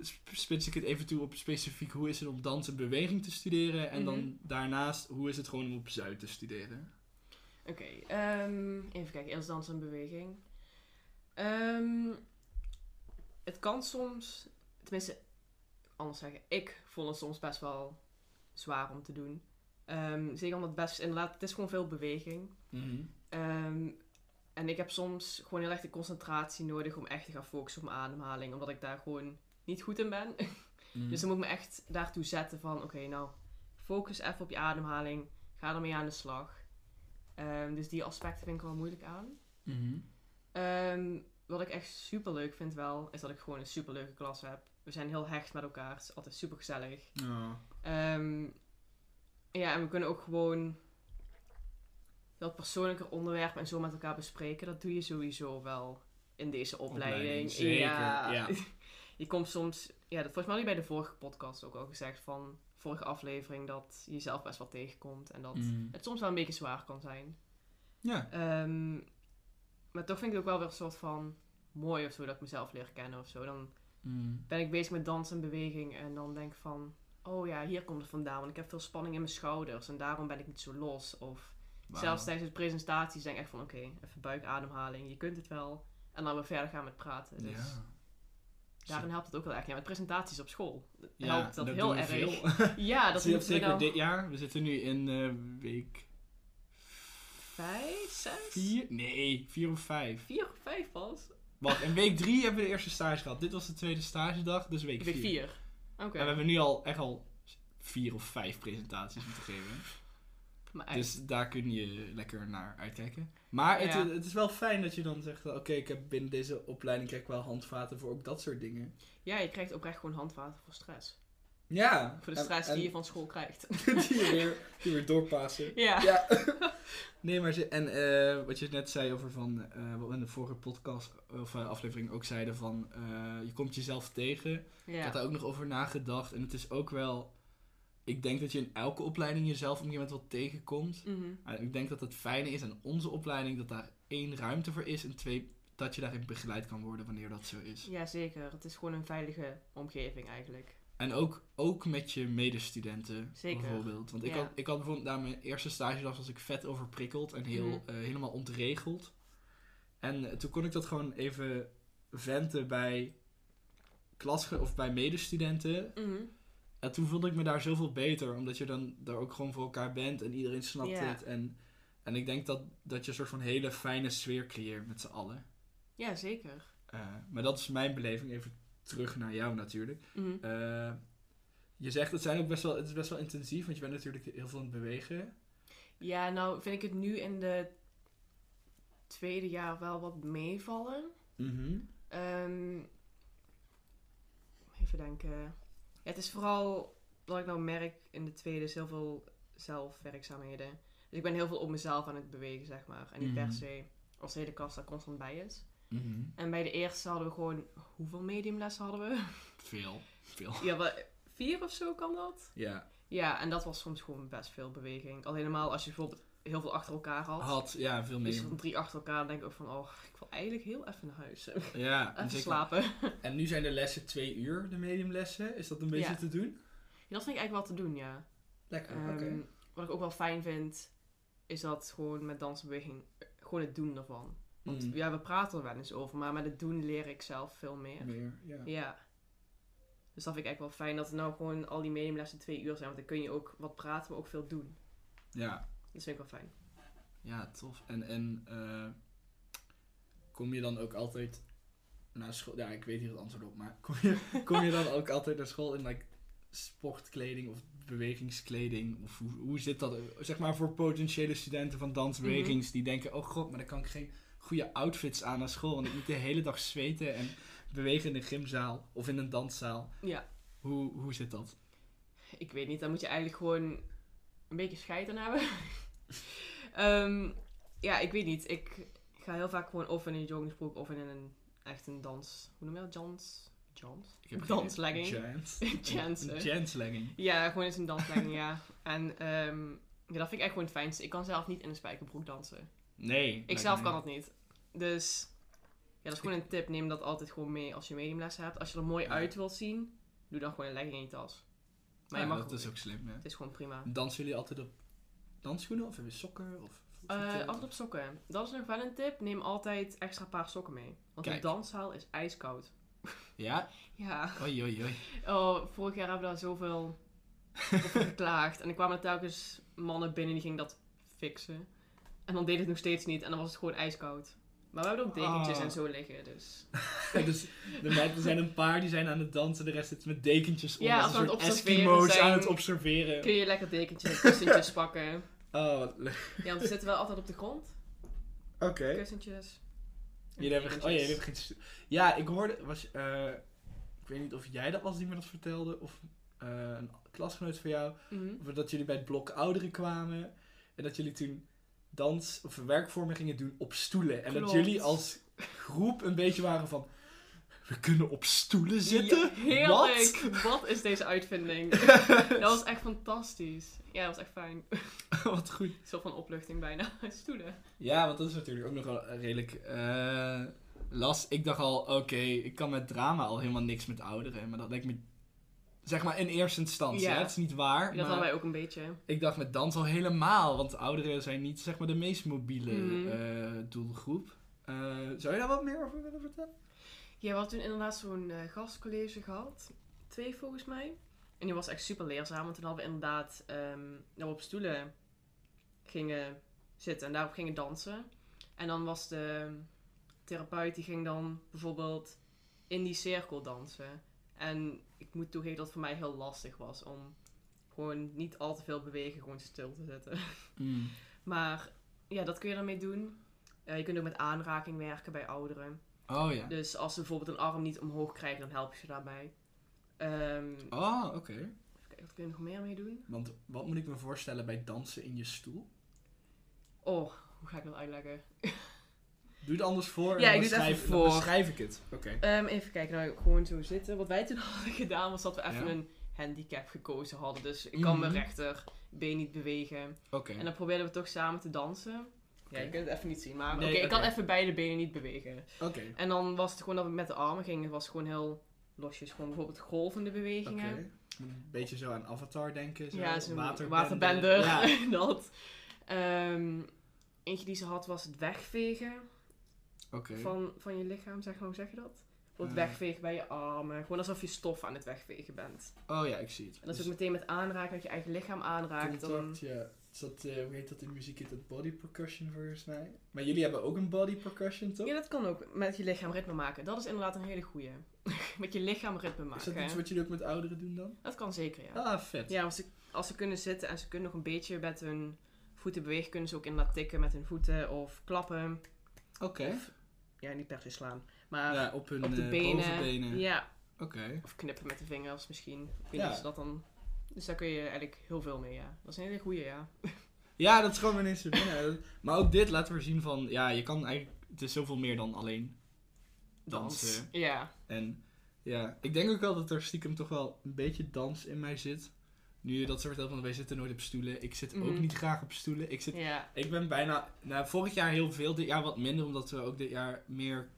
sp- spits ik het even toe op specifiek, hoe is het om dans en beweging te studeren? En Mhm. dan daarnaast, hoe is het gewoon om op Zuid te studeren? Oké, ehm, even kijken. Eerst dans en beweging. Ehm, het kan soms, tenminste, anders zeggen, ik vond het soms best wel zwaar om te doen. Ehm, zeker omdat het best, inderdaad, het is gewoon veel beweging. Ehm, en ik heb soms gewoon heel erg de concentratie nodig om echt te gaan focussen op mijn ademhaling. Omdat ik daar gewoon niet goed in ben. Mhm. Dus dan moet ik me echt daartoe zetten van, oké, nou, focus even op je ademhaling. Ga ermee aan de slag. Ehm, dus die aspecten vind ik wel moeilijk aan. Mhm. Wat ik echt super leuk vind wel, is dat ik gewoon een super leuke klas heb. We zijn heel hecht met elkaar. Het is altijd super gezellig. Ja, en we kunnen ook gewoon wat persoonlijker onderwerpen en zo met elkaar bespreken. Dat doe je sowieso wel in deze opleiding. Opleiding, zeker, ja. (laughs) Je komt soms, ja, dat volgens mij had je bij de vorige podcast ook al gezegd van vorige aflevering dat je jezelf best wel tegenkomt en dat Mhm. het soms wel een beetje zwaar kan zijn. Ja. Ehm, maar toch vind ik het ook wel weer een soort van mooi of zo dat ik mezelf leer kennen of zo. Dan Mhm. ben ik bezig met dans en beweging en dan denk ik van, oh ja, hier komt het vandaan. Want ik heb veel spanning in mijn schouders en daarom ben ik niet zo los. Of zelfs tijdens de presentaties denk ik echt van, oké, even buikademhaling. Je kunt het wel. En dan weer verder gaan met praten. Dus Ja. daarin helpt het ook wel erg. Ja, met presentaties op school Ja, helpt dat, heel erg. veel. (laughs) (laughs) Ja, dat we zeker dit jaar. We zitten nu in eh, week vijf, zes, vier. Nee, vier of vijf. vier of vijf pas. Wacht, in week drie hebben we de eerste stage gehad. Dit was de tweede stagedag, dus week, Week vier. vier. Oké. En we hebben nu al echt al vier of vijf presentaties moeten geven. Maar. Dus daar kun je lekker naar uitkijken. Maar het, Ja. het is wel fijn dat je dan zegt, oké, ik heb binnen deze opleiding krijg ik wel handvaten voor ook dat soort dingen. Ja, je krijgt oprecht gewoon handvaten voor stress. Ja. Voor de en- en die je van school krijgt. (laughs) die je weer, die weer doorpassen. ja. Ja. (laughs) nee, maar ze, en eh, wat je net zei over van, eh, wat we in de vorige podcast of eh, aflevering ook zeiden van, je komt jezelf tegen. Ik Ja. had daar ook nog over nagedacht en het is ook wel, ik denk dat je in elke opleiding jezelf op een gegeven moment wel tegenkomt. Mhm. Ik denk dat het fijne is aan onze opleiding dat daar één ruimte voor is en twee, dat je daarin begeleid kan worden wanneer dat zo is. Ja, zeker. Het is gewoon een veilige omgeving eigenlijk. En ook, ook met je medestudenten Zeker. bijvoorbeeld. Want ik, Ja. had, ik had bijvoorbeeld na mijn eerste stagedag was ik vet overprikkeld en heel, Mhm. eh, helemaal ontregeld. En eh, toen kon ik dat gewoon even venten bij klasge of bij medestudenten. Mhm. En toen voelde ik me daar zoveel beter, omdat je dan daar ook gewoon voor elkaar bent en iedereen snapt het. En, en ik denk dat, dat je een soort van hele fijne sfeer creëert met z'n allen. Ja, zeker. Eh, maar dat is mijn beleving. Even terug naar jou natuurlijk. Mhm. Eh, je zegt het, zijn ook best wel, het is best wel intensief, want je bent natuurlijk heel veel aan het bewegen. Ja, nou vind ik het nu in de tweede jaar wel wat meevallen. Ehm, even denken. Ja, het is vooral dat ik nou merk in de tweede is heel veel zelfwerkzaamheden. Dus ik ben heel veel op mezelf aan het bewegen, zeg maar. En niet per Mhm. se als de hele kast daar constant bij is. Mhm. En bij de eerste hadden we gewoon... Hoeveel mediumlessen hadden we? (laughs) Veel. Veel. ja, wel, vier of zo kan dat? Ja. Ja, en dat was soms gewoon best veel beweging. Al helemaal als je bijvoorbeeld heel veel achter elkaar had. Had, ja, veel Dus meer. van drie achter elkaar dan denk ik ook van... Oh, ik wil eigenlijk heel even naar huis. (laughs) Ja, en, even zeker- slapen. (laughs) en nu zijn de lessen twee uur, de mediumlessen. Is dat een beetje Ja. te doen? Ja, dat vind ik eigenlijk wel te doen, ja. Lekker, oké. Wat ik ook wel fijn vind, is dat gewoon met dansbeweging, eh, gewoon het doen ervan. Want Mm. ja, we praten er wel eens over, maar met het doen leer ik zelf veel meer. Meer, ja. Ja. Dus dat vind ik eigenlijk wel fijn dat er nou gewoon al die mediumlessen twee uur zijn. Want dan kun je ook wat praten, maar ook veel doen. Ja, Dat vind ik wel fijn. ja tof. En, en eh, kom je dan ook altijd naar school? Ja, ik weet hier het antwoord op, maar (laughs) kom je, kom je dan ook altijd naar school in like, sportkleding of bewegingskleding? Of hoe, hoe zit dat? Zeg maar voor potentiële studenten van dansbewegings die denken: oh god, maar dan kan ik geen goede outfits aan naar school. Want ik moet de hele dag zweten en bewegen in een gymzaal of in een danszaal. Ja, Hoe, hoe zit dat? ik weet niet. Dan moet je eigenlijk gewoon een beetje scheid aan hebben. (laughs) Ehm, ja, ik weet niet. Ik ga heel vaak gewoon of in een joggingsbroek of in een echt een dans... Hoe noem je dat? Jans? Jans? Ik heb Danslegging. (laughs) Een Giants-legging. Ja, gewoon in zijn danslegging, ja. En ehm, ja, dat vind ik echt gewoon het fijnste. Ik kan zelf niet in een spijkerbroek dansen. Nee. Ik zelf kan dat niet. Dus ja, dat is gewoon een tip. Neem dat altijd gewoon mee als je mediumlessen hebt. Als je er mooi uit wilt zien, doe dan gewoon een legging in je tas. Maar je mag dat ook is ook slim, ja. Het is gewoon prima. Dansen jullie altijd op dansschoenen of hebben je sokken? Of, vertel- altijd op sokken. Dat is nog wel een tip. Neem altijd extra paar sokken mee. Want Kijk. de danszaal is ijskoud. Ja? (laughs) Ja. Oei, oei, oei. Oh, vorig jaar hebben we daar zoveel over (laughs) geklaagd. En er kwamen telkens mannen binnen die gingen dat fixen. En dan deed het nog steeds niet. En dan was het gewoon ijskoud. Maar we hebben ook dekentjes Ah. en zo liggen. Dus dus de meiden, er zijn een paar die zijn aan het dansen, de rest zit met dekentjes om. Ja, als als een soort het observeren Eskimo's zijn. aan het observeren. kun je lekker dekentjes en kussentjes (laughs) pakken. Oh, wat leuk. Ja, want we zitten wel altijd op de grond. Oké. Kussentjes. en Jullie hebben, oh ja, jullie hebben geen... Ja, ik hoorde... Was, eh, ik weet niet of jij dat was die me dat vertelde, of eh, een klasgenoot van jou. Mhm. Of dat jullie bij het blok ouderen kwamen. En dat jullie toen dans of werkvormen gingen doen op stoelen. En dat jullie als groep een beetje waren van... We kunnen op stoelen zitten? Ja, heerlijk! Wat? is deze uitvinding? (laughs) dat was echt fantastisch. Ja, dat was echt fijn. (laughs) Wat goed. Soort van opluchting bijna. (laughs) Stoelen. Ja, want dat is natuurlijk ook nog wel redelijk eh last. Ik dacht al, oké, ik kan met drama al helemaal niks met ouderen. Maar dat lijkt me Zeg maar in eerste instantie, Ja. hè? het is niet waar. Dat maar hadden wij ook een beetje. ik dacht met dans al helemaal, want ouderen zijn niet zeg maar de meest mobiele Mhm. eh, doelgroep. Eh, zou je daar wat meer over willen vertellen? Ja, we hadden toen inderdaad zo'n eh, gastcollege gehad. Twee volgens mij. En die was echt super leerzaam. Want toen hadden we inderdaad dat we op stoelen gingen zitten en daarop gingen dansen. En dan was de therapeut die ging dan bijvoorbeeld in die cirkel dansen. En ik moet toegeven dat het voor mij heel lastig was om gewoon niet al te veel bewegen, gewoon stil te zitten. (laughs) Mm. Maar ja, dat kun je ermee doen. Eh, je kunt ook met aanraking werken bij ouderen. Oh ja. Dus als ze bijvoorbeeld een arm niet omhoog krijgen, dan help je ze daarbij. Ehm, Oh, oké. Even kijken, wat kun je nog meer mee doen? Want wat moet ik me voorstellen bij dansen in je stoel? Oh, hoe ga ik dat uitleggen? (laughs) Doe het anders voor. en Ja, dan ik doe het even beschrijf- dan voor. beschrijf ik het. Oké. Ehm, even kijken, nou gewoon zo zitten. Wat wij toen (laughs) hadden gedaan was dat we even Ja. een handicap gekozen hadden. Dus ik kan Mhm. mijn rechterbeen niet bewegen. Oké. En dan probeerden we toch samen te dansen. Ja, je kunt het even niet zien, maar Nee, oké, ik kan even beide benen niet bewegen. Oké. En dan was het gewoon dat we met de armen gingen. Het was gewoon heel losjes. Gewoon bijvoorbeeld golvende bewegingen. Oké. Een beetje zo aan Avatar denken. Zo. Ja, zo'n waterbende. waterbender. Ja. (laughs) dat. Ehm, eentje die ze had was het wegvegen Van, van je lichaam. Zeg, hoe zeg je dat? Bijvoorbeeld Eh. wegvegen bij je armen. Gewoon alsof je stof aan het wegvegen bent. Oh ja, ik zie het. En dat is Dus ook meteen met aanraken, dat je eigen lichaam aanraakt. Dan... contact, ja. Is dat, eh, hoe heet dat in muziek? Heet dat body percussion volgens mij? Maar jullie hebben ook een body percussion, toch? Ja, dat kan ook met je lichaam ritme maken. Dat is inderdaad een hele goeie. (laughs) met je lichaam ritme Is maken. dat iets wat jullie ook met ouderen doen dan? Dat kan zeker, ja. Ah, vet. Ja, als ze, als ze kunnen zitten en ze kunnen nog een beetje met hun voeten bewegen, kunnen ze ook inderdaad tikken met hun voeten of klappen. Oké. Ja, niet per se slaan. Maar Ja, op hun op de eh, benen. bovenbenen. Ja, Oké. of knippen met de vingers misschien. Ik weet Ja. niet of ze dat dan... Dus daar kun je eigenlijk heel veel mee, ja. Dat is een hele goeie, ja. Ja, dat is gewoon ineens te binnen. Maar ook dit laten we zien van, ja, je kan eigenlijk, het is zoveel meer dan alleen dansen. Ja. En ja, ik denk ook wel dat er stiekem toch wel een beetje dans in mij zit. Nu je dat zo vertelt, want wij zitten nooit op stoelen. Ik zit ook Mhm. niet graag op stoelen. Ik, zit, ik ben bijna, nou, vorig jaar heel veel, dit jaar wat minder, omdat we ook dit jaar meer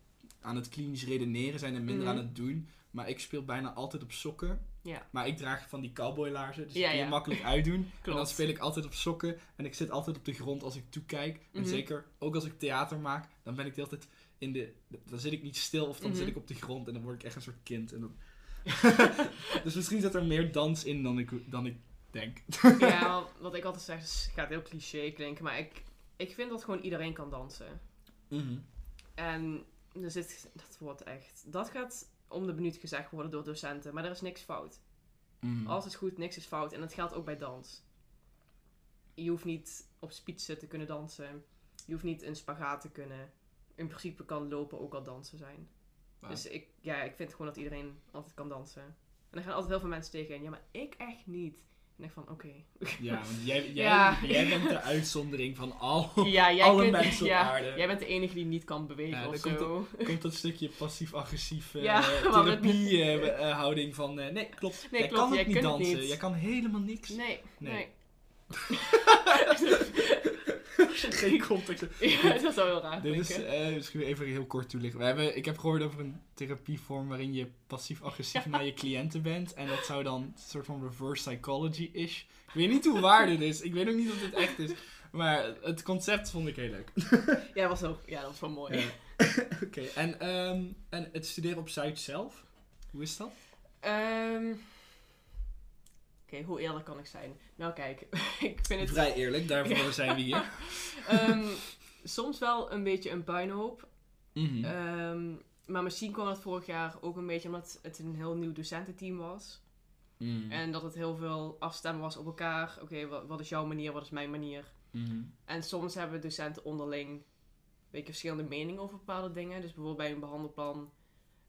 aan het klinisch redeneren zijn en minder Mhm. aan het doen. Maar ik speel bijna altijd op sokken. Ja. Maar ik draag van die cowboylaarzen, dus Ja, die kun je ja. makkelijk uitdoen. (laughs) En dan speel ik altijd op sokken. En ik zit altijd op de grond als ik toekijk. En Mhm. zeker ook als ik theater maak, dan ben ik de hele tijd in de. Dan zit ik niet stil of dan zit ik op de grond en dan word ik echt een soort kind. En dan... (laughs) dus misschien zit er meer dans in dan ik, dan ik denk. Ja, (laughs) wat- ik altijd zeg, is, gaat heel cliché klinken, maar ik, ik vind dat gewoon iedereen kan dansen. Mhm. En er zit, dat wordt echt, dat gaat om de minuut gezegd worden door docenten, maar er is niks fout. Mhm. Alles is goed, niks is fout. En dat geldt ook bij dans. Je hoeft niet op spitsen te kunnen dansen. Je hoeft niet een spagaat te kunnen. In principe kan lopen ook al dansen zijn. Dus ik, ja, ik vind gewoon dat iedereen altijd kan dansen. En er gaan altijd heel veel mensen tegen. Ja, maar ik echt niet. En ik van, oké. Ja, (laughs) want jij, jij, Ja. jij bent de uitzondering van al. Ja, jij Alle kunt, mensen op ja, aarde. Jij bent de enige die niet kan bewegen Ja, of zo. komt dat stukje passief-agressief (laughs) eh Ja, maar het- therapie-houding van... eh, nee, klopt. Nee, jij klopt, kan ook niet dansen. niet. Jij kan helemaal niks. Nee, Nee. nee. (laughs) Geen context. (laughs) ja, dat zou heel raar Dit is, eh misschien even heel kort toelichten. We hebben, ik heb gehoord over een therapievorm waarin je passief-agressief (laughs) naar je cliënten bent. En dat zou dan een soort van reverse psychology is. Ik weet niet hoe waar dit is. Ik weet ook niet of dit echt is. Maar het concept vond ik heel leuk. (laughs) Ja, dat was ook, ja, dat was wel mooi. Ja. Oké, en, ehm, en het studeren op Zuid zelf? Hoe is dat? Ehm, Hoe eerlijk kan ik zijn? Nou kijk, (laughs) ik vind het Vrij eerlijk, daarvoor zijn we hier. (laughs) ehm, soms wel een beetje een puinhoop. Mhm. Ehm, maar misschien kwam dat vorig jaar ook een beetje omdat het een heel nieuw docententeam was. Mhm. En dat het heel veel afstemmen was op elkaar. Oké, wat, wat is jouw manier, wat is mijn manier? Mhm. En soms hebben docenten onderling een beetje verschillende meningen over bepaalde dingen. Dus bijvoorbeeld bij een behandelplan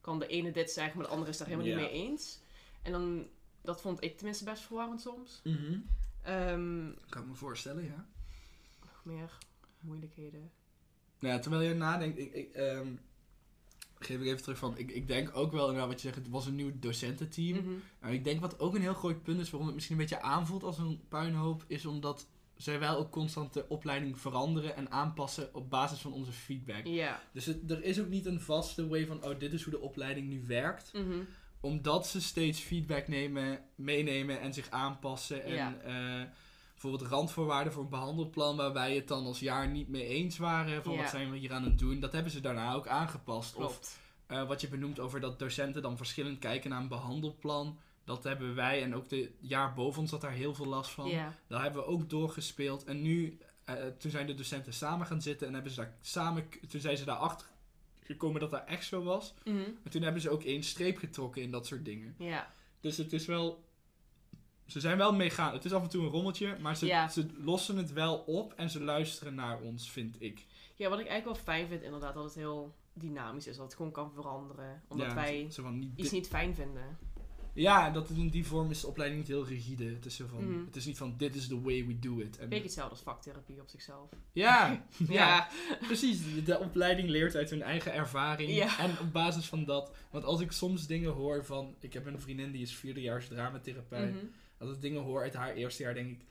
kan de ene dit zeggen, maar de andere is daar helemaal niet mee eens. En dan, dat vond ik tenminste best verwarrend soms. Mhm. Ehm, Kan ik me voorstellen, ja. nog meer moeilijkheden. Nou ja, terwijl je nadenkt, ik, ik, ehm, geef ik even terug van, ik, ik denk ook wel inderdaad wat je zegt, het was een nieuw docententeam. Maar ik denk wat ook een heel groot punt is waarom het misschien een beetje aanvoelt als een puinhoop, is omdat zij wel ook constant de opleiding veranderen en aanpassen op basis van onze feedback. Ja. Dus het, er is ook niet een vaste way van, oh dit is hoe de opleiding nu werkt. Mhm. Omdat ze steeds feedback nemen, meenemen en zich aanpassen. En Ja. eh, bijvoorbeeld randvoorwaarden voor een behandelplan waar wij het dan als jaar niet mee eens waren. Van Ja. wat zijn we hier aan het doen. Dat hebben ze daarna ook aangepast. Of eh, wat je benoemt over dat docenten dan verschillend kijken naar een behandelplan. Dat hebben wij en ook de jaar boven ons had daar heel veel last van. Ja. Daar hebben we ook doorgespeeld. En nu, eh, toen zijn de docenten samen gaan zitten en hebben ze daar samen, toen zijn ze daarachter gekomen dat dat echt zo was. Mhm. En toen hebben ze ook één streep getrokken in dat soort dingen. Ja. Dus het is wel. Ze zijn wel meegaan. Het is af en toe een rommeltje, maar ze, Ja. ze lossen het wel op en ze luisteren naar ons, vind ik. ja, wat ik eigenlijk wel fijn vind inderdaad, dat het heel dynamisch is. Dat het gewoon kan veranderen. Omdat Ja, wij zo van niet iets niet fijn vinden. Ja, dat in die vorm is de opleiding niet heel rigide. Het is, zo van, Mhm. het is niet van dit is the way we do it. En, beetje hetzelfde als vaktherapie op zichzelf. ja, (laughs) ja, Ja. precies. De, opleiding leert uit hun eigen ervaring. Ja. En op basis van dat. Want als ik soms dingen hoor van. Ik heb een vriendin die is vierdejaars dramatherapeut. Mhm. Als ik dingen hoor uit haar eerste jaar, denk ik.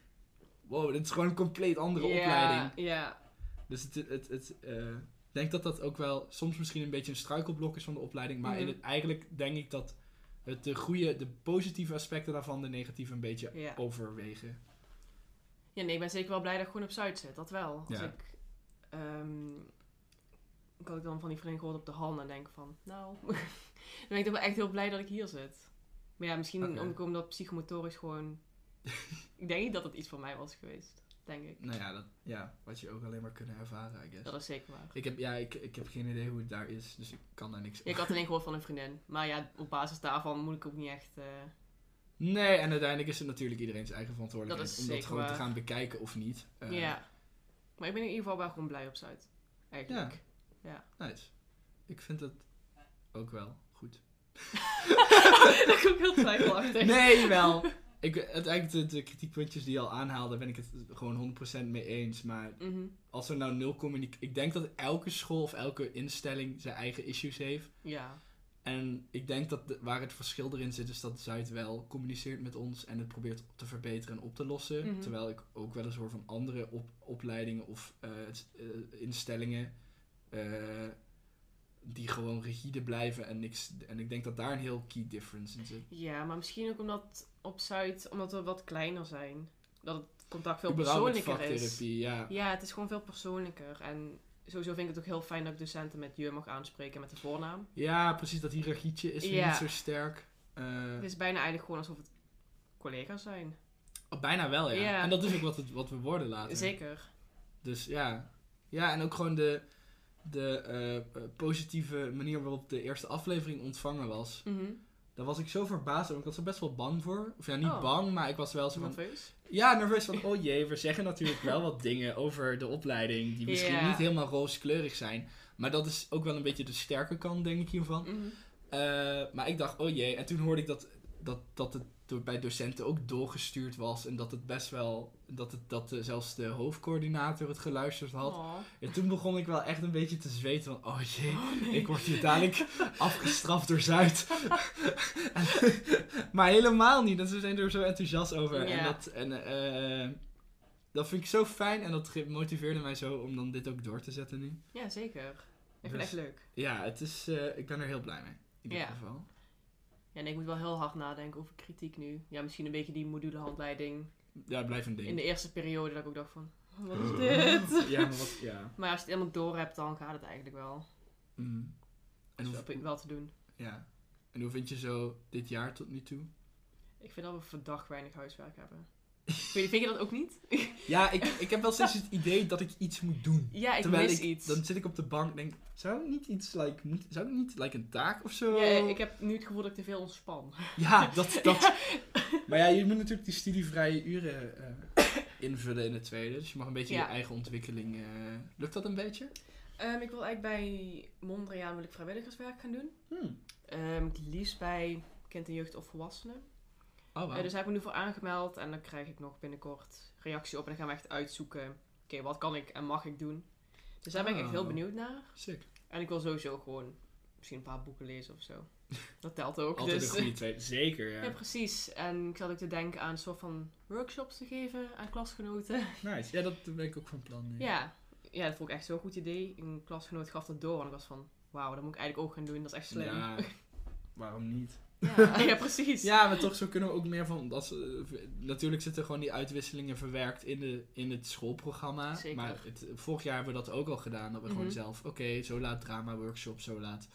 Wow, dit is gewoon een compleet andere opleiding. Ja. Dus het, het, het, eh, ik denk dat dat ook wel soms misschien een beetje een struikelblok is van de opleiding. Maar in Mhm. het, eigenlijk denk ik dat het de goede, de positieve aspecten daarvan de negatieve een beetje Ja. overwegen. Ja, nee, ik ben zeker wel blij dat ik gewoon op Zuid zit. Dat wel. Als Ja. ik... ehm, ik had ik dan van die vriendin gehoord op de hand en denk van... Nou, (laughs) dan ben ik toch wel echt heel blij dat ik hier zit. Maar ja, misschien om- omdat psychomotorisch gewoon... (laughs) ik denk niet dat het iets voor mij was geweest. Denk ik. Nou ja, dat, ja, wat je ook alleen maar kunnen ervaren, I guess. Dat is zeker waar. Ik heb, ja, ik, ik heb geen idee hoe het daar is, dus ik kan daar niks Ja, ik had alleen gehoord van een vriendin. Maar ja, op basis daarvan moet ik ook niet echt... eh, Nee, en uiteindelijk is het natuurlijk iedereen's eigen verantwoordelijkheid Dat om dat gewoon te gaan bekijken of niet. Eh, ja. Maar ik ben in ieder geval wel gewoon blij op Zuid. Eigenlijk. Nice. Ik vind het ook wel goed. (laughs) dat is ook heel twijfelachtig. Nee, wel. Ik, uiteindelijk de, de kritiekpuntjes die je al aanhaalde, ben ik het gewoon 100% mee eens. Maar Mhm. als er nou nul communicatie... Ik denk dat elke school of elke instelling zijn eigen issues heeft. Ja. En ik denk dat de- waar het verschil erin zit, is dat Zuid wel communiceert met ons en het probeert te verbeteren en op te lossen. Mhm. Terwijl ik ook wel eens hoor van andere op, opleidingen of eh, het- eh, instellingen eh, die gewoon rigide blijven en niks. En ik denk dat daar een heel key difference in zit. Ja, maar misschien ook omdat op Zuid, omdat we wat kleiner zijn, dat het contact veel persoonlijker is. ja. Ja, het is gewoon veel persoonlijker. En sowieso vind ik het ook heel fijn dat ik docenten met je mag aanspreken met de voornaam. Ja, precies. Dat hiërarchietje is Ja. niet zo sterk. Eh, Het is bijna eigenlijk gewoon alsof het collega's zijn. oh, bijna wel, ja. Ja. En dat is ook wat, het, wat we worden later. Zeker. Dus ja. Ja, en ook gewoon de, de eh, eh, positieve manier waarop de eerste aflevering ontvangen was. Mhm. Daar was ik zo verbaasd over. Ik was er best wel bang voor. Of ja, niet Oh. bang, maar ik was wel zo van... Nerveus? Ja, nerveus van, oh jee, we zeggen natuurlijk wel wat dingen over de opleiding die misschien niet helemaal rooskleurig zijn. Maar dat is ook wel een beetje de sterke kant, denk ik hiervan. Mhm. Eh, maar ik dacht, oh jee. En toen hoorde ik dat, dat, dat het door, bij docenten ook doorgestuurd was. En dat het best wel, dat, het, dat eh, zelfs de hoofdcoördinator het geluisterd had. Oh. En toen begon ik wel echt een beetje te zweten van, oh jee, ik word hier dadelijk (laughs) afgestraft door Zuid. (laughs) En- maar helemaal niet, en ze zijn er zo enthousiast over. En, dat, en eh, dat vind ik zo fijn en dat motiveerde mij zo om dan dit ook door te zetten nu. Ja, zeker. Ik vind Dus- het echt leuk. Ja, het is, eh, ik ben er heel blij mee. In ieder Ja. geval. Ja, en ik moet wel heel hard nadenken over kritiek nu. Ja, misschien een beetje die modulehandleiding. Ja, blijf een ding. In de eerste periode dat ik ook dacht van, wat is dit? (laughs) Ja, maar wat, ja. Maar als je het helemaal door hebt, dan gaat het eigenlijk wel. Mm. En, En hoe, wel te doen. ja. en hoe vind je zo dit jaar tot nu toe? Ik vind dat we verdacht weinig huiswerk hebben. Vind je dat ook niet? (laughs) Ja, ik, ik heb wel steeds het idee dat ik iets moet doen. ja, ik Terwijl mis ik, iets. dan zit ik op de bank en denk, zou ik niet iets, like, moet, zou ik niet, like, een taak of zo? Ja, ik heb nu het gevoel dat ik te veel ontspan. Ja, (laughs) dat, dat. Maar ja, je moet natuurlijk die studievrije uren eh, invullen in het tweede. Dus je mag een beetje Ja. je eigen ontwikkeling... eh, lukt dat een beetje? Ehm, ik wil eigenlijk bij Mondriaan wil ik vrijwilligerswerk gaan doen. Hmm. Ehm, het liefst bij kind en jeugd of volwassenen. Oh, Eh, dus daar heb ik me nu voor aangemeld en dan krijg ik nog binnenkort reactie op. En dan gaan we echt uitzoeken, oké, wat kan ik en mag ik doen. Dus daar ben ik echt heel Oh. benieuwd naar. Sick. En ik wil sowieso gewoon misschien een paar boeken lezen of zo. (laughs) Dat telt ook. Altijd dus, een goede tweede. Zeker, ja. Ja, precies. En ik zat ook te denken aan een soort van workshops te geven aan klasgenoten. (laughs) Nice. Ja, dat ben ik ook van plan. Ja, ja dat vond ik echt zo'n goed idee. Een klasgenoot gaf dat door en ik was van, wauw, dat moet ik eigenlijk ook gaan doen. Dat is echt slim. Ja, (laughs) waarom niet? Ja, (laughs) ja precies. Ja, maar toch zo kunnen we ook meer van... Dat, ze- eh, natuurlijk zitten gewoon die uitwisselingen verwerkt in, de, in het schoolprogramma. Zeker. Maar het, vorig jaar hebben we dat ook al gedaan. Dat we gewoon Mhm. zelf... Oké, zo laat drama workshop, zo laat...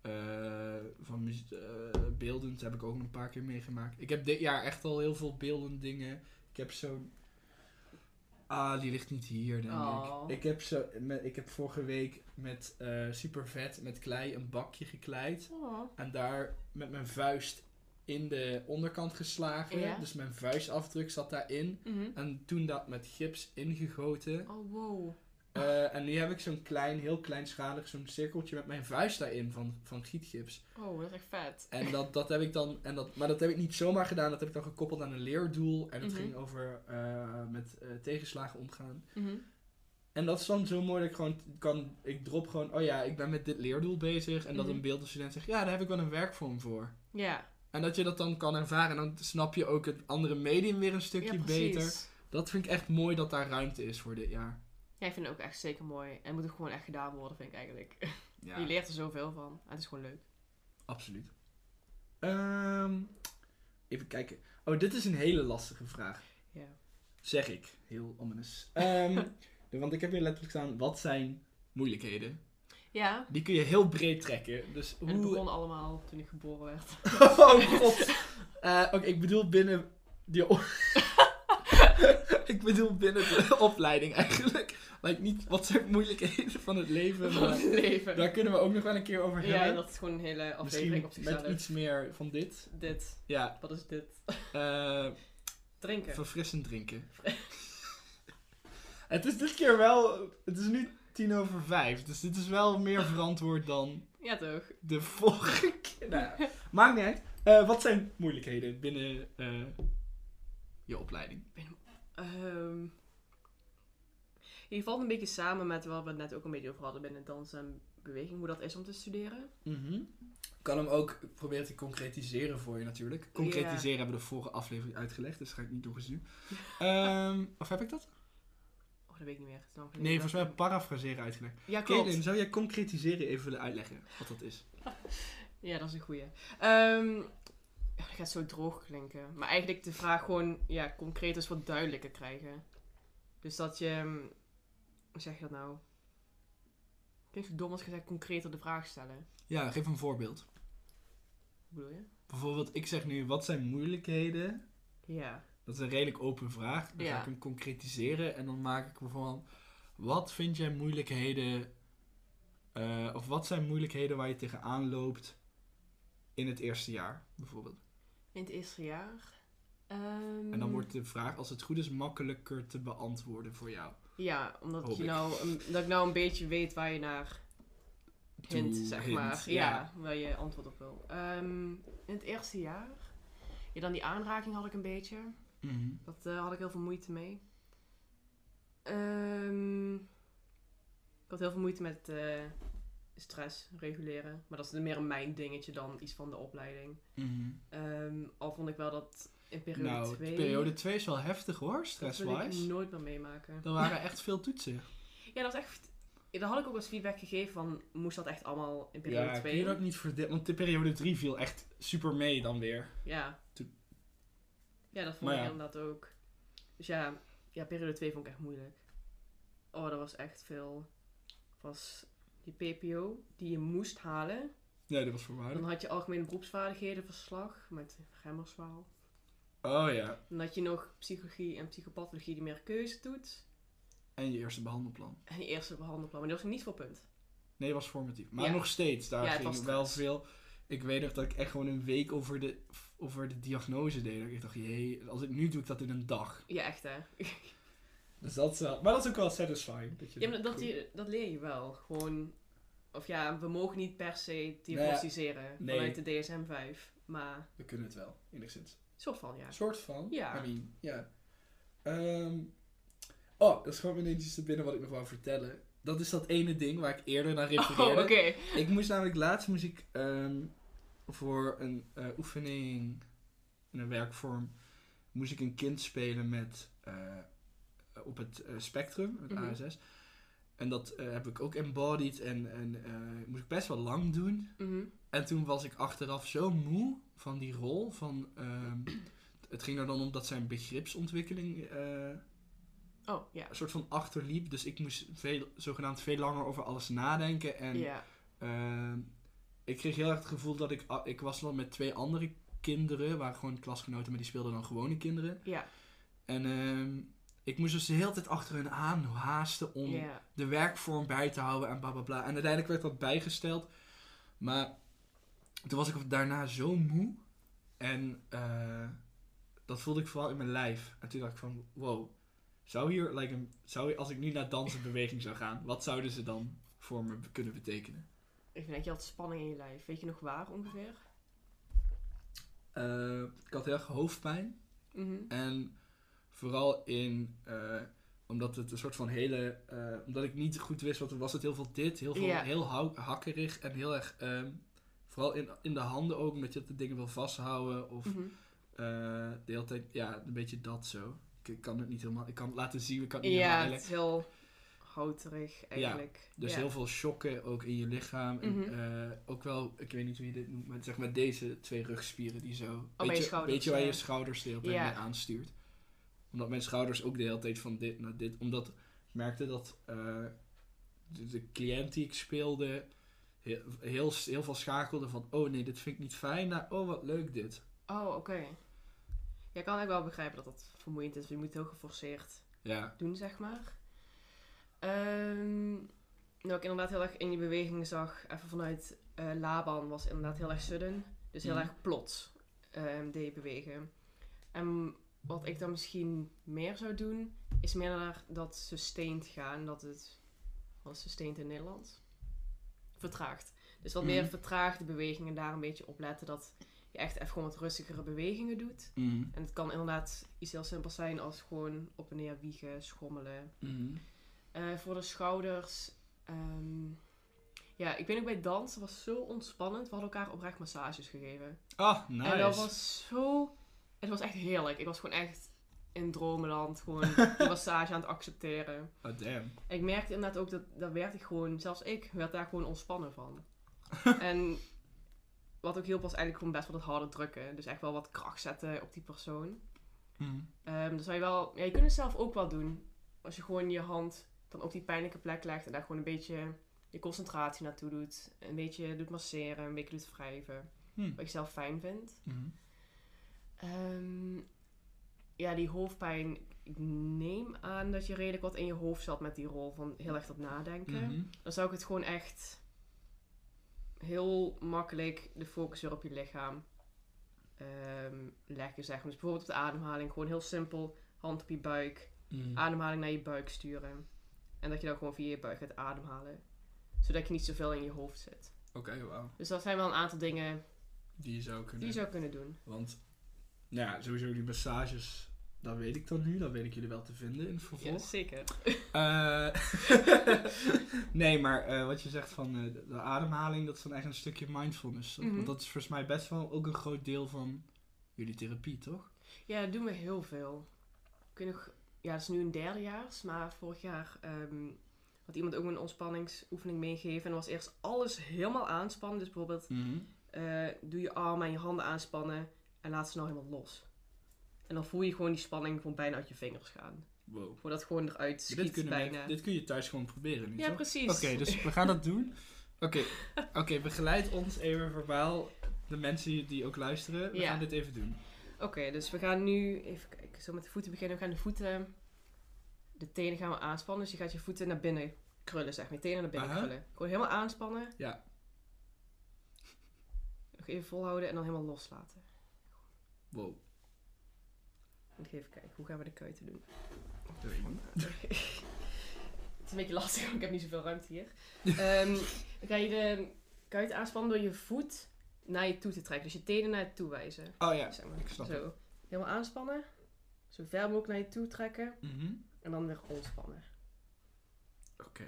eh, van eh, beeldend heb ik ook een paar keer meegemaakt. Ik heb dit jaar echt al heel veel beeldend dingen. Ik heb zo'n... Ah, die ligt niet hier, denk Oh. ik. Ik heb, zo, ik heb vorige week met eh super vet, met klei, een bakje gekleid. Oh. En daar met mijn vuist in de onderkant geslagen. Ja. Dus mijn vuistafdruk zat daarin. Mhm. En toen dat met gips ingegoten. Oh, wow. Eh, en nu heb ik zo'n klein, heel kleinschalig, zo'n cirkeltje met mijn vuist daarin van, van gietgips. Oh, dat is echt vet. En dat, dat heb ik dan, en dat, maar dat heb ik niet zomaar gedaan, dat heb ik dan gekoppeld aan een leerdoel. En het Mhm. ging over eh, met eh, tegenslagen omgaan. Mhm. En dat is dan zo mooi dat ik gewoon kan, ik drop gewoon, oh ja, ik ben met dit leerdoel bezig. En dat Mhm. een beeldstudent zegt, ja, daar heb ik wel een werkvorm voor. Ja. En dat je dat dan kan ervaren. En dan snap je ook het andere medium weer een stukje ja, beter. Dat vind ik echt mooi dat daar ruimte is voor dit jaar. Ja, ik vind het ook echt zeker mooi. En het moet ook gewoon echt gedaan worden, vind ik eigenlijk. (laughs) Ja, Je leert er zoveel van. En het is gewoon leuk. absoluut. Ehm, even kijken. Oh, dit is een hele lastige vraag. Ja. Zeg ik. Heel ominous. Ehm, (laughs) want ik heb hier letterlijk staan, wat zijn moeilijkheden? Ja. Die kun je heel breed trekken. Dus En het hoe... begon allemaal toen ik geboren werd. (laughs) oh god. Eh, Oké, ik bedoel binnen die... ik bedoel binnen de opleiding eigenlijk. Like niet wat zijn moeilijkheden van het leven, Van het leven. daar kunnen we ook nog wel een keer over Ja, hebben. dat is gewoon een hele aflevering op zichzelf. met iets meer van dit. Dit. Ja, Wat is dit? eh, Drinken. verfrissend drinken. (laughs) het is dit keer wel... Het is nu tien over vijf, dus dit is wel meer verantwoord dan Ja, toch? de vorige keer. Nou, ja, maakt niet uit. Eh, wat zijn moeilijkheden binnen eh, je opleiding? Ehm je valt een beetje samen met wat we het net ook een beetje over hadden binnen dans en beweging. Hoe dat is om te studeren. Ik kan hem ook proberen te concretiseren voor je natuurlijk. Concretiseren hebben we de vorige aflevering uitgelegd, dus dat ga ik niet nog eens doen. Ehm, of heb ik dat? Oh, dat weet ik niet meer. Nee, volgens mij parafraseren uitgelegd. Ja, klopt. Zou jij concretiseren even willen uitleggen wat dat is? (laughs) Ja, dat is een goeie. Ja, dat gaat zo droog klinken. Maar eigenlijk de vraag gewoon, ja, concreet is wat duidelijker krijgen. Dus dat je, ehm, hoe zeg je dat nou? Klinkt zo dom als gezegd concreter de vraag stellen. Ja, geef een voorbeeld. Hoe bedoel je? Bijvoorbeeld, ik zeg nu, wat zijn moeilijkheden? Ja. Dat is een redelijk open vraag. Dan ga ik hem concretiseren en dan maak ik bijvoorbeeld, wat vind jij moeilijkheden, eh, of wat zijn moeilijkheden waar je tegenaan loopt in het eerste jaar, bijvoorbeeld? In het eerste jaar. Ehm, En dan wordt de vraag, als het goed is, makkelijker te beantwoorden voor jou. Ja, omdat Hoop je ik. nou, een- dat ik nou een beetje weet waar je naar hint, Toe, zeg hint, maar. Ja, ja. waar je antwoord op wil. Ehm, in het eerste jaar. Ja, dan die aanraking had ik een beetje. Mhm. Dat eh, had ik heel veel moeite mee. Ehm, ik had heel veel moeite met eh, stress reguleren. Maar dat is meer een mijn dingetje dan iets van de opleiding. Mhm. Ehm, al vond ik wel dat in periode Nou, 2... periode 2 is wel heftig hoor, Dat wil ik stress-wise. nooit meer meemaken. Er waren (laughs) echt veel toetsen. Ja, dat was echt... Ja, daar had ik ook als feedback gegeven van... Moest dat echt allemaal in periode Ja, 2? kun je dat niet verdelen? Want de periode 3 viel echt super mee dan weer. Ja. Toen- Ja, dat vond Maar ik ja. inderdaad ook. Dus ja, ja, periode 2 vond ik echt moeilijk. Oh, dat was echt veel. Was die PPO die je moest halen. Ja, dat was voor mij. Dan had je algemene beroepsvaardigheden verslag met Gemmerswaal. Oh ja. Dan had je nog psychologie en psychopathologie die meer keuze doet. En je eerste behandelplan. En die eerste behandelplan. Maar die was niet voor punt. Nee, was formatief. Maar Ja. nog steeds, daar Ja, ging wel veel... Ik weet nog dat ik echt gewoon een week over de, over de diagnose deed. Ik dacht, jee, als ik nu doe ik dat in een dag. Ja, echt hè. Dus dat is wel... Maar dat is ook wel satisfying. Dat, je Ja, maar dat, je, dat leer je wel. Gewoon, of ja, we mogen niet per se Nou diagnosticeren nee. vanuit de DSM-5. Maar, We kunnen het wel, enigszins. Soort van, ja. Soort van. Ja. I mean, ja. Ehm, oh, dat is gewoon ineens iets te binnen wat ik nog wou vertellen. Dat is dat ene ding waar ik eerder naar Oh, refereerde. oké. Ik moest namelijk laatst moest ik ehm, voor een eh, oefening, een werkvorm, moest ik een kind spelen met eh, op het eh, spectrum, het Mhm. ASS. En dat heb ik ook embodied en, en moest ik best wel lang doen. Mhm. En toen was ik achteraf zo moe van die rol. Van, ehm, het ging er dan om dat zijn begripsontwikkeling eh, Oh, een soort van achterliep. Dus ik moest veel, zogenaamd veel langer over alles nadenken. En ehm, ik kreeg heel erg het gevoel dat ik... ah, Ik was dan met twee andere kinderen, waren gewoon klasgenoten, maar die speelden dan gewone kinderen. En ehm, ik moest dus de hele tijd achter hen aan haasten om de werkvorm bij te houden en bla bla bla. En uiteindelijk werd dat bijgesteld. Maar toen was ik daarna zo moe. En eh, dat voelde ik vooral in mijn lijf. En toen dacht ik van, wow. Zou hier, like een, zou, als ik nu naar dansenbeweging zou gaan, wat zouden ze dan voor me kunnen betekenen? Ik vind dat je had spanning in je lijf. Weet je nog waar ongeveer? Eh, ik had heel erg hoofdpijn. Mhm. En vooral in, eh, omdat het een soort van hele, omdat ik niet goed wist wat er was, het heel veel dit, heel veel, heel hakkerig en heel erg, ehm, vooral in, in de handen ook, omdat je de dingen wil vasthouden of Mhm. eh, de hele tijd, ja, een beetje dat zo. Ik, kan het niet helemaal, ik kan het laten zien, ik kan het niet Ja, helemaal het uitleggen. is heel houterig eigenlijk. Dus ja. heel veel shocken ook in je lichaam. En Mhm. eh, ook wel, ik weet niet hoe je dit noemt, maar zeg maar deze twee rugspieren die zo... bij weet, je je, schouders, weet je waar ja. je schouders de hele tijd Ja. mee aanstuurt? Omdat mijn schouders ook de hele tijd van dit naar dit... Omdat ik merkte dat eh, de, de cliënt die ik speelde heel, heel, heel veel schakelde van... Oh nee, dit vind ik niet fijn. Naar, oh wat leuk dit. Oh, oké. Ja, ik kan eigenlijk wel begrijpen dat dat vermoeiend is. Je moet het heel geforceerd Ja. doen, zeg maar. Ehm nou, ik inderdaad heel erg in je bewegingen zag, even vanuit eh, Laban, was inderdaad heel erg sudden. Dus heel Mhm. erg plots ehm, deed je bewegen. En wat ik dan misschien meer zou doen, is meer naar dat sustained gaan. Dat het, wat is sustained in Nederland? Vertraagd. Dus wat meer Mhm. vertraagde bewegingen, daar een beetje op letten dat je echt even gewoon wat rustigere bewegingen doet. Mhm. En het kan inderdaad iets heel simpels zijn als gewoon op en neer wiegen, schommelen. Mhm. Eh, voor de schouders. ehm, ja, ik weet nog bij dans, het was zo ontspannend. We hadden elkaar oprecht massages gegeven. Ah, nice. En dat was zo. Het was echt heerlijk. Ik was gewoon echt in dromenland. Gewoon (laughs) die massage aan het accepteren. Oh, damn. En ik merkte inderdaad ook dat daar werd ik gewoon, zelfs ik, werd daar gewoon ontspannen van. (laughs) en wat ook hielp was eigenlijk gewoon best wel het harde drukken. Dus echt wel wat kracht zetten op die persoon. Dan zou je wel, ja, je kunt het zelf ook wel doen. Als je gewoon je hand dan op die pijnlijke plek legt en daar gewoon een beetje je concentratie naartoe doet. Een beetje doet masseren, een beetje doet wrijven. Hm. Wat je zelf fijn vindt. Ehm, ja, die hoofdpijn. Ik neem aan dat je redelijk wat in je hoofd zat met die rol van heel erg dat nadenken. Mhm. Dan zou ik het gewoon echt heel makkelijk de focus weer op je lichaam ehm, leggen, zeg maar. Dus bijvoorbeeld op de ademhaling. Gewoon heel simpel, hand op je buik. Mhm. Ademhaling naar je buik sturen. En dat je dan gewoon via je buik gaat ademhalen. Zodat je niet zoveel in je hoofd zit. Oké, wauw. Dus dat zijn wel een aantal dingen Die je zou kunnen... die je zou kunnen doen. Want, nou ja, sowieso die massages, dat weet ik dan nu. Dat weet ik jullie wel te vinden in het vervolg. zeker. Eh, (laughs) nee, maar eh, wat je zegt van eh, de, de ademhaling, dat is dan echt een stukje mindfulness. Mhm. Want dat is volgens mij best wel ook een groot deel van jullie therapie, toch? Ja, dat doen we heel veel. Ik nog, ja, dat is nu een derdejaars, maar vorig jaar ehm, had iemand ook een ontspanningsoefening meegegeven. En was eerst alles helemaal aanspannen. Dus bijvoorbeeld, eh, doe je armen en je handen aanspannen en laat ze nou helemaal los. En dan voel je gewoon die spanning gewoon bijna uit je vingers gaan. Wow. Voordat het gewoon eruit Dit, schiet kunnen bijna. we, dit kun je thuis gewoon proberen nu, ja, precies. Oké, dus we gaan dat doen. Oké, Oké, begeleid ons even verbaal. De mensen die- die ook luisteren, we Ja. gaan dit even doen. Oké, dus we gaan nu even kijken, zo met de voeten beginnen. We gaan de voeten, de tenen gaan we aanspannen. Dus je gaat je voeten naar binnen krullen, zeg maar. Je tenen naar binnen Aha. krullen. Gewoon helemaal aanspannen. Ja. Nog even volhouden en dan helemaal loslaten. Wow. En even kijken, hoe gaan we de kuiten doen? (laughs) Het is een beetje lastig, want ik heb niet zoveel ruimte hier. Ehm, dan ga je de kuit aanspannen door je voet naar je toe te trekken. Dus je tenen naar je toe wijzen. Oh ja, Zeg maar. ik snap Zo. Helemaal aanspannen. Zo ver mogelijk naar je toe trekken. Mhm. En dan weer ontspannen. Oké.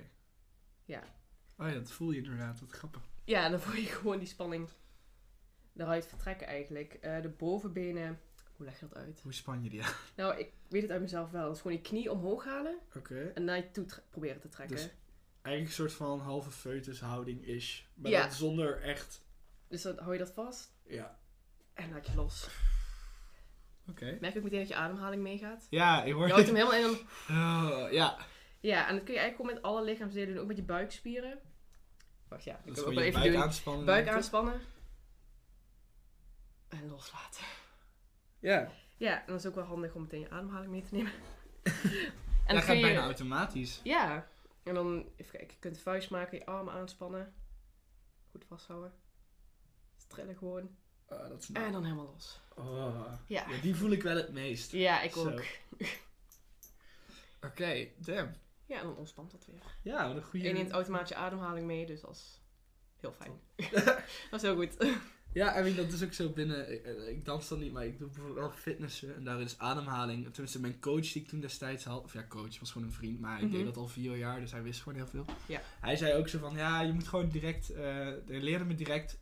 Ja. Oh ja, dat voel je inderdaad, wat grappig. Ja, dan voel je gewoon die spanning eruit vertrekken eigenlijk. Eh, de bovenbenen, hoe leg je dat uit? Hoe span je die aan? (laughs) Nou, ik weet het uit mezelf wel. Dat is gewoon je knie omhoog halen Oké. en naar je toe proberen te trekken. Dus- Dus, Eigenlijk een soort van halve foetushouding is. Maar Ja. zonder echt... dan hou je dat vast. Ja. En laat je los. Oké. Merk ook meteen dat je ademhaling meegaat. Ja, ik hoor Je houdt hem helemaal in. en dan- (laughs) Oh, ja, Ja, en dat kun je eigenlijk gewoon met alle lichaamsdelen doen. Ook met je buikspieren. Wacht, ja. Ik dat is ook wel even buik doen. aanspannen. Buik ik. aanspannen. En loslaten. Ja, Ja, en dat is ook wel handig om meteen je ademhaling mee te nemen. (laughs) en dat dan gaat je... bijna automatisch. Ja. En dan, even kijken, je kunt vuist maken, je armen aanspannen. Goed vasthouden. Trillen gewoon. Oh, dat is En dan helemaal los. Oh. Ja. Ja, die voel ik wel het meest. Ja, ik Zo. ook. (laughs) Oké, damn. Ja, en dan ontspant dat weer. Ja, wat een goede... En je neemt automatisch ademhaling mee, dus dat is heel fijn. (laughs) dat is heel goed. Ja, I mean, dat is ook zo binnen... Ik, eh, ik dans dan niet, maar ik doe bijvoorbeeld wel fitnessen. En daar is ademhaling... Tenminste, mijn coach die ik toen destijds had... Of ja, coach was gewoon een vriend. Maar Mhm. deed dat al vier jaar, dus hij wist gewoon heel veel. Ja. Hij zei ook zo van... Ja, je moet gewoon direct... eh hij leerde me direct...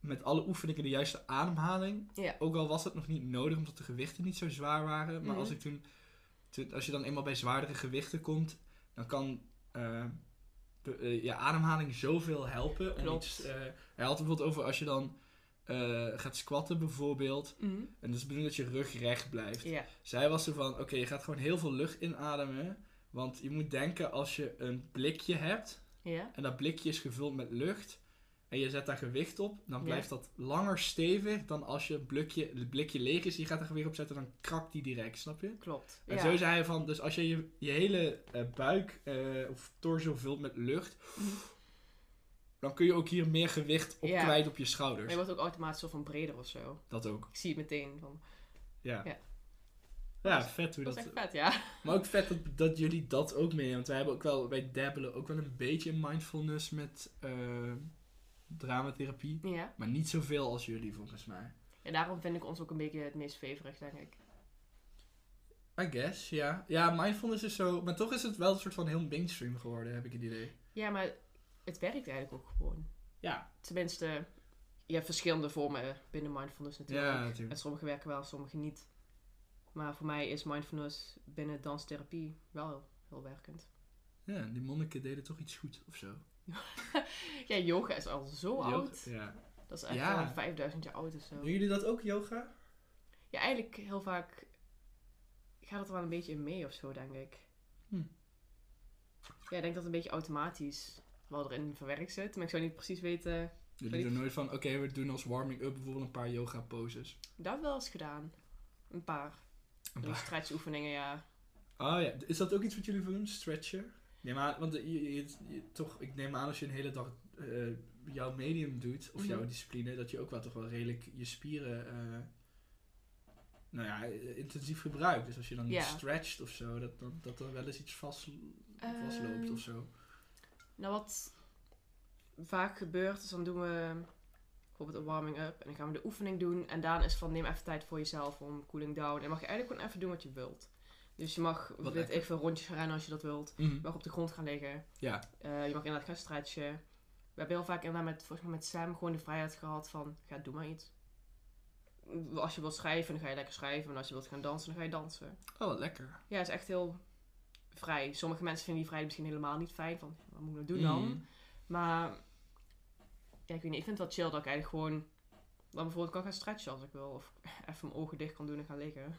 Met alle oefeningen de juiste ademhaling. Ja. Ook al was het nog niet nodig, omdat de gewichten niet zo zwaar waren. Maar Mhm. als ik toen, toen... Als je dan eenmaal bij zwaardere gewichten komt... Dan kan... eh, eh, je ademhaling zoveel helpen. Om Klopt. iets, eh, hij had het bijvoorbeeld over als je dan eh, gaat squatten bijvoorbeeld. Mhm. En dat is de bedoeling dat je rug recht blijft. Zij was er van, oké, je gaat gewoon heel veel lucht inademen. Want je moet denken als je een blikje hebt. En dat blikje is gevuld met lucht. En je zet daar gewicht op. Dan Ja. blijft dat langer stevig dan als je het blikje, het blikje leeg is. Je gaat er gewicht op zetten, dan krakt die direct, snap je? Klopt. En ja. zo zei hij van, dus als je je, je hele eh, buik eh, of torso vult met lucht, Mhm. dan kun je ook hier meer gewicht op Ja. kwijt op je Maar schouders. je wordt ook automatisch zo van breder of zo. Dat ook. Ik zie het meteen. Van, Ja. Ja. Ja, vet hoe dat dat... is echt vet, ja. Maar ook vet dat, dat jullie dat ook mee Want wij hebben ook wel, wij dabbelen ook wel een beetje in mindfulness met eh, dramatherapie. ja. Maar niet zoveel als jullie volgens mij. En daarom vind ik ons ook een beetje het meest faverig, denk ik. I guess, ja. Ja, mindfulness is zo... Maar toch is het wel een soort van heel mainstream geworden, heb ik het idee. Ja, maar het werkt eigenlijk ook gewoon. Ja. Tenminste, je hebt verschillende vormen binnen mindfulness natuurlijk. Ja, En natuurlijk. sommige werken wel, sommige niet. Maar voor mij is mindfulness binnen danstherapie wel heel, heel werkend. Ja, die monniken deden toch iets goed of zo. Ja, yoga is al zo Yoga- oud. Ja. Dat is echt Ja. al 5000 jaar oud of zo. Doen jullie dat ook, yoga? Ja, eigenlijk heel vaak gaat het er wel een beetje in mee of zo, denk ik. Hm. Ja, ik denk dat het een beetje automatisch wel erin verwerkt zit. Maar ik zou niet precies weten. Jullie doen nooit van, oké, we doen als warming-up bijvoorbeeld een paar yoga poses. Dat wel eens gedaan. Een paar. Een paar. stretchoefeningen, ja. Oh ja, is dat ook iets wat jullie doen? Stretchen? Nee, maar, want je, je- je- toch, ik neem aan als je een hele dag eh, jouw medium doet, of jouw Mhm. discipline, dat je ook wel toch wel redelijk je spieren, eh, nou ja, eh, intensief gebruikt. Dus als je dan niet stretcht of zo, dat, dat, dat er wel eens iets vast, vastloopt Ehm, of zo. Nou, wat vaak gebeurt, is dan doen we bijvoorbeeld een warming-up. En dan gaan we de oefening doen. En daarna is van neem even tijd voor jezelf om cooling down. En mag je eigenlijk gewoon even doen wat je wilt. Dus je mag, weet lekker. ik veel, rondjes gaan rennen als je dat wilt. Mhm. Je mag op de grond gaan liggen. Ja, Eh, je mag inderdaad gaan stretchen. We hebben heel vaak inderdaad met, volgens mij met Sam gewoon de vrijheid gehad van, ga doe maar iets. Als je wilt schrijven, dan ga je lekker schrijven. En als je wilt gaan dansen, dan ga je dansen. oh wat lekker. Ja, het is echt heel vrij. Sommige mensen vinden die vrijheid misschien helemaal niet fijn. Van, wat moet ik nou doen dan? Mhm. Maar ja, ik weet niet. Ik vind het wel chill dat ik eigenlijk gewoon dan bijvoorbeeld kan gaan stretchen als ik wil. Of (laughs) even mijn ogen dicht kan doen en gaan liggen.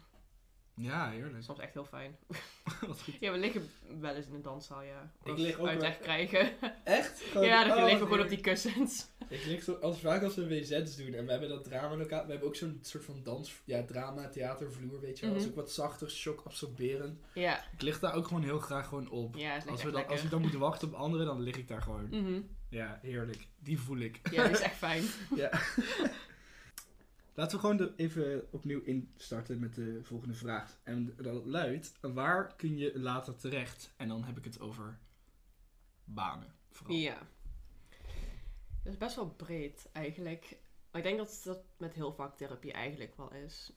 Ja, Dat heerlijk. is soms echt heel fijn. (laughs) wat goed. Ja, we liggen wel eens in een danszaal, ja. Ik lig ook uitleg wel- krijgen. Echt? ja, dan oh, liggen we wat gewoon op heerlijk. die kussens. Ik lig zo, als vaak als we WZ's doen en we hebben dat dramalokaal, we hebben ook zo'n soort van dans, ja, drama, theatervloer, weet je wel. Dat is Mhm. ook wat zachter, shock absorberend. Ja, Ik lig daar ook gewoon heel graag gewoon op. ja, het Als, echt we dan, lekker. als ik dan moet wachten op anderen, dan lig ik daar gewoon. Mhm. Ja, heerlijk. Die voel ik. Ja, die is echt fijn. (laughs) ja. (laughs) Laten we gewoon even opnieuw instarten met de volgende vraag. En dat luidt, waar kun je later terecht? En dan heb ik het over banen. Vooral. Ja. Dat is best wel breed eigenlijk. Maar ik denk dat dat met heel vaak therapie eigenlijk wel is.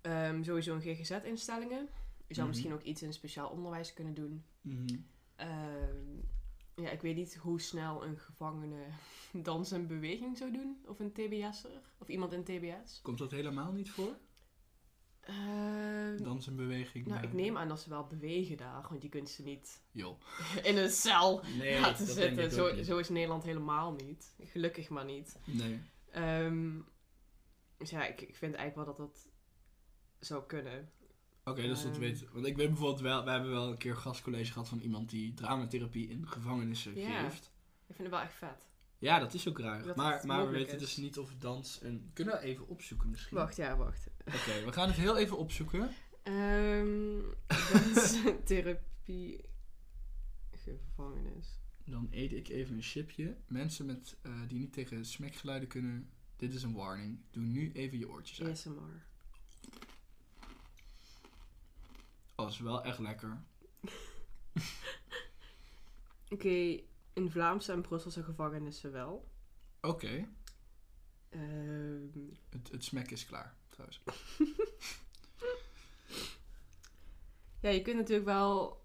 Ehm, sowieso een GGZ-instellingen. Je zou Mhm. misschien ook iets in speciaal onderwijs kunnen doen. Ehm, ja, ik weet niet hoe snel een gevangene (laughs) dans en beweging zou doen. Of een TBS'er. Of iemand in TBS. Komt dat helemaal niet voor? Ehm, Dans en beweging? nou, ik neem aan dat ze wel bewegen daar. Want je kunt ze niet (laughs) in een cel Nee, (laughs) laten zitten. Zo, zo is Nederland helemaal niet. Gelukkig maar niet. Nee. Ehm, Dus ja, ik, ik vind eigenlijk wel dat dat zou kunnen. Oké, dus dat Ehm. weet Want ik weet bijvoorbeeld wel, we hebben wel een keer een gastcollege gehad van iemand die dramatherapie in gevangenissen geeft. Ik vind het wel echt vet. Ja, dat is ook raar. Dat maar maar we weten is. dus niet of dans een... Kunnen we even opzoeken misschien? Wacht, ja, wacht. Oké, we gaan het heel even opzoeken. Ehm (laughs) danstherapie gevangenis. Dan eet ik even een chipje. Mensen met, eh, die niet tegen smekgeluiden kunnen, dit is een warning. Doe nu even je oortjes uit. ASMR. Oh, dat is wel echt lekker. (laughs) Oké, in Vlaamse en Brusselse gevangenissen wel. Oké, Ehm, het, het smek is klaar trouwens. (laughs) ja, je kunt natuurlijk wel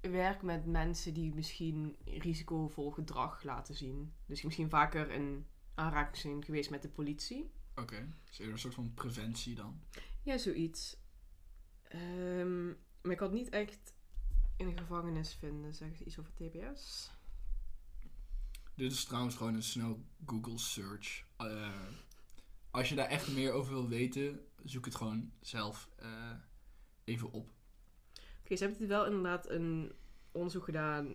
werken met mensen die misschien risicovol gedrag laten zien. Dus misschien vaker in aanraking zijn geweest met de politie. Oké, dus eerder een soort van preventie dan. Ja, zoiets. Ehm, maar ik had niet echt in een gevangenis vinden. Zeg ze iets over TBS? Dit is trouwens gewoon een snel Google search. Eh, als je daar echt meer over wil weten, zoek het gewoon zelf eh, even op. Oké, ze hebben wel inderdaad een onderzoek gedaan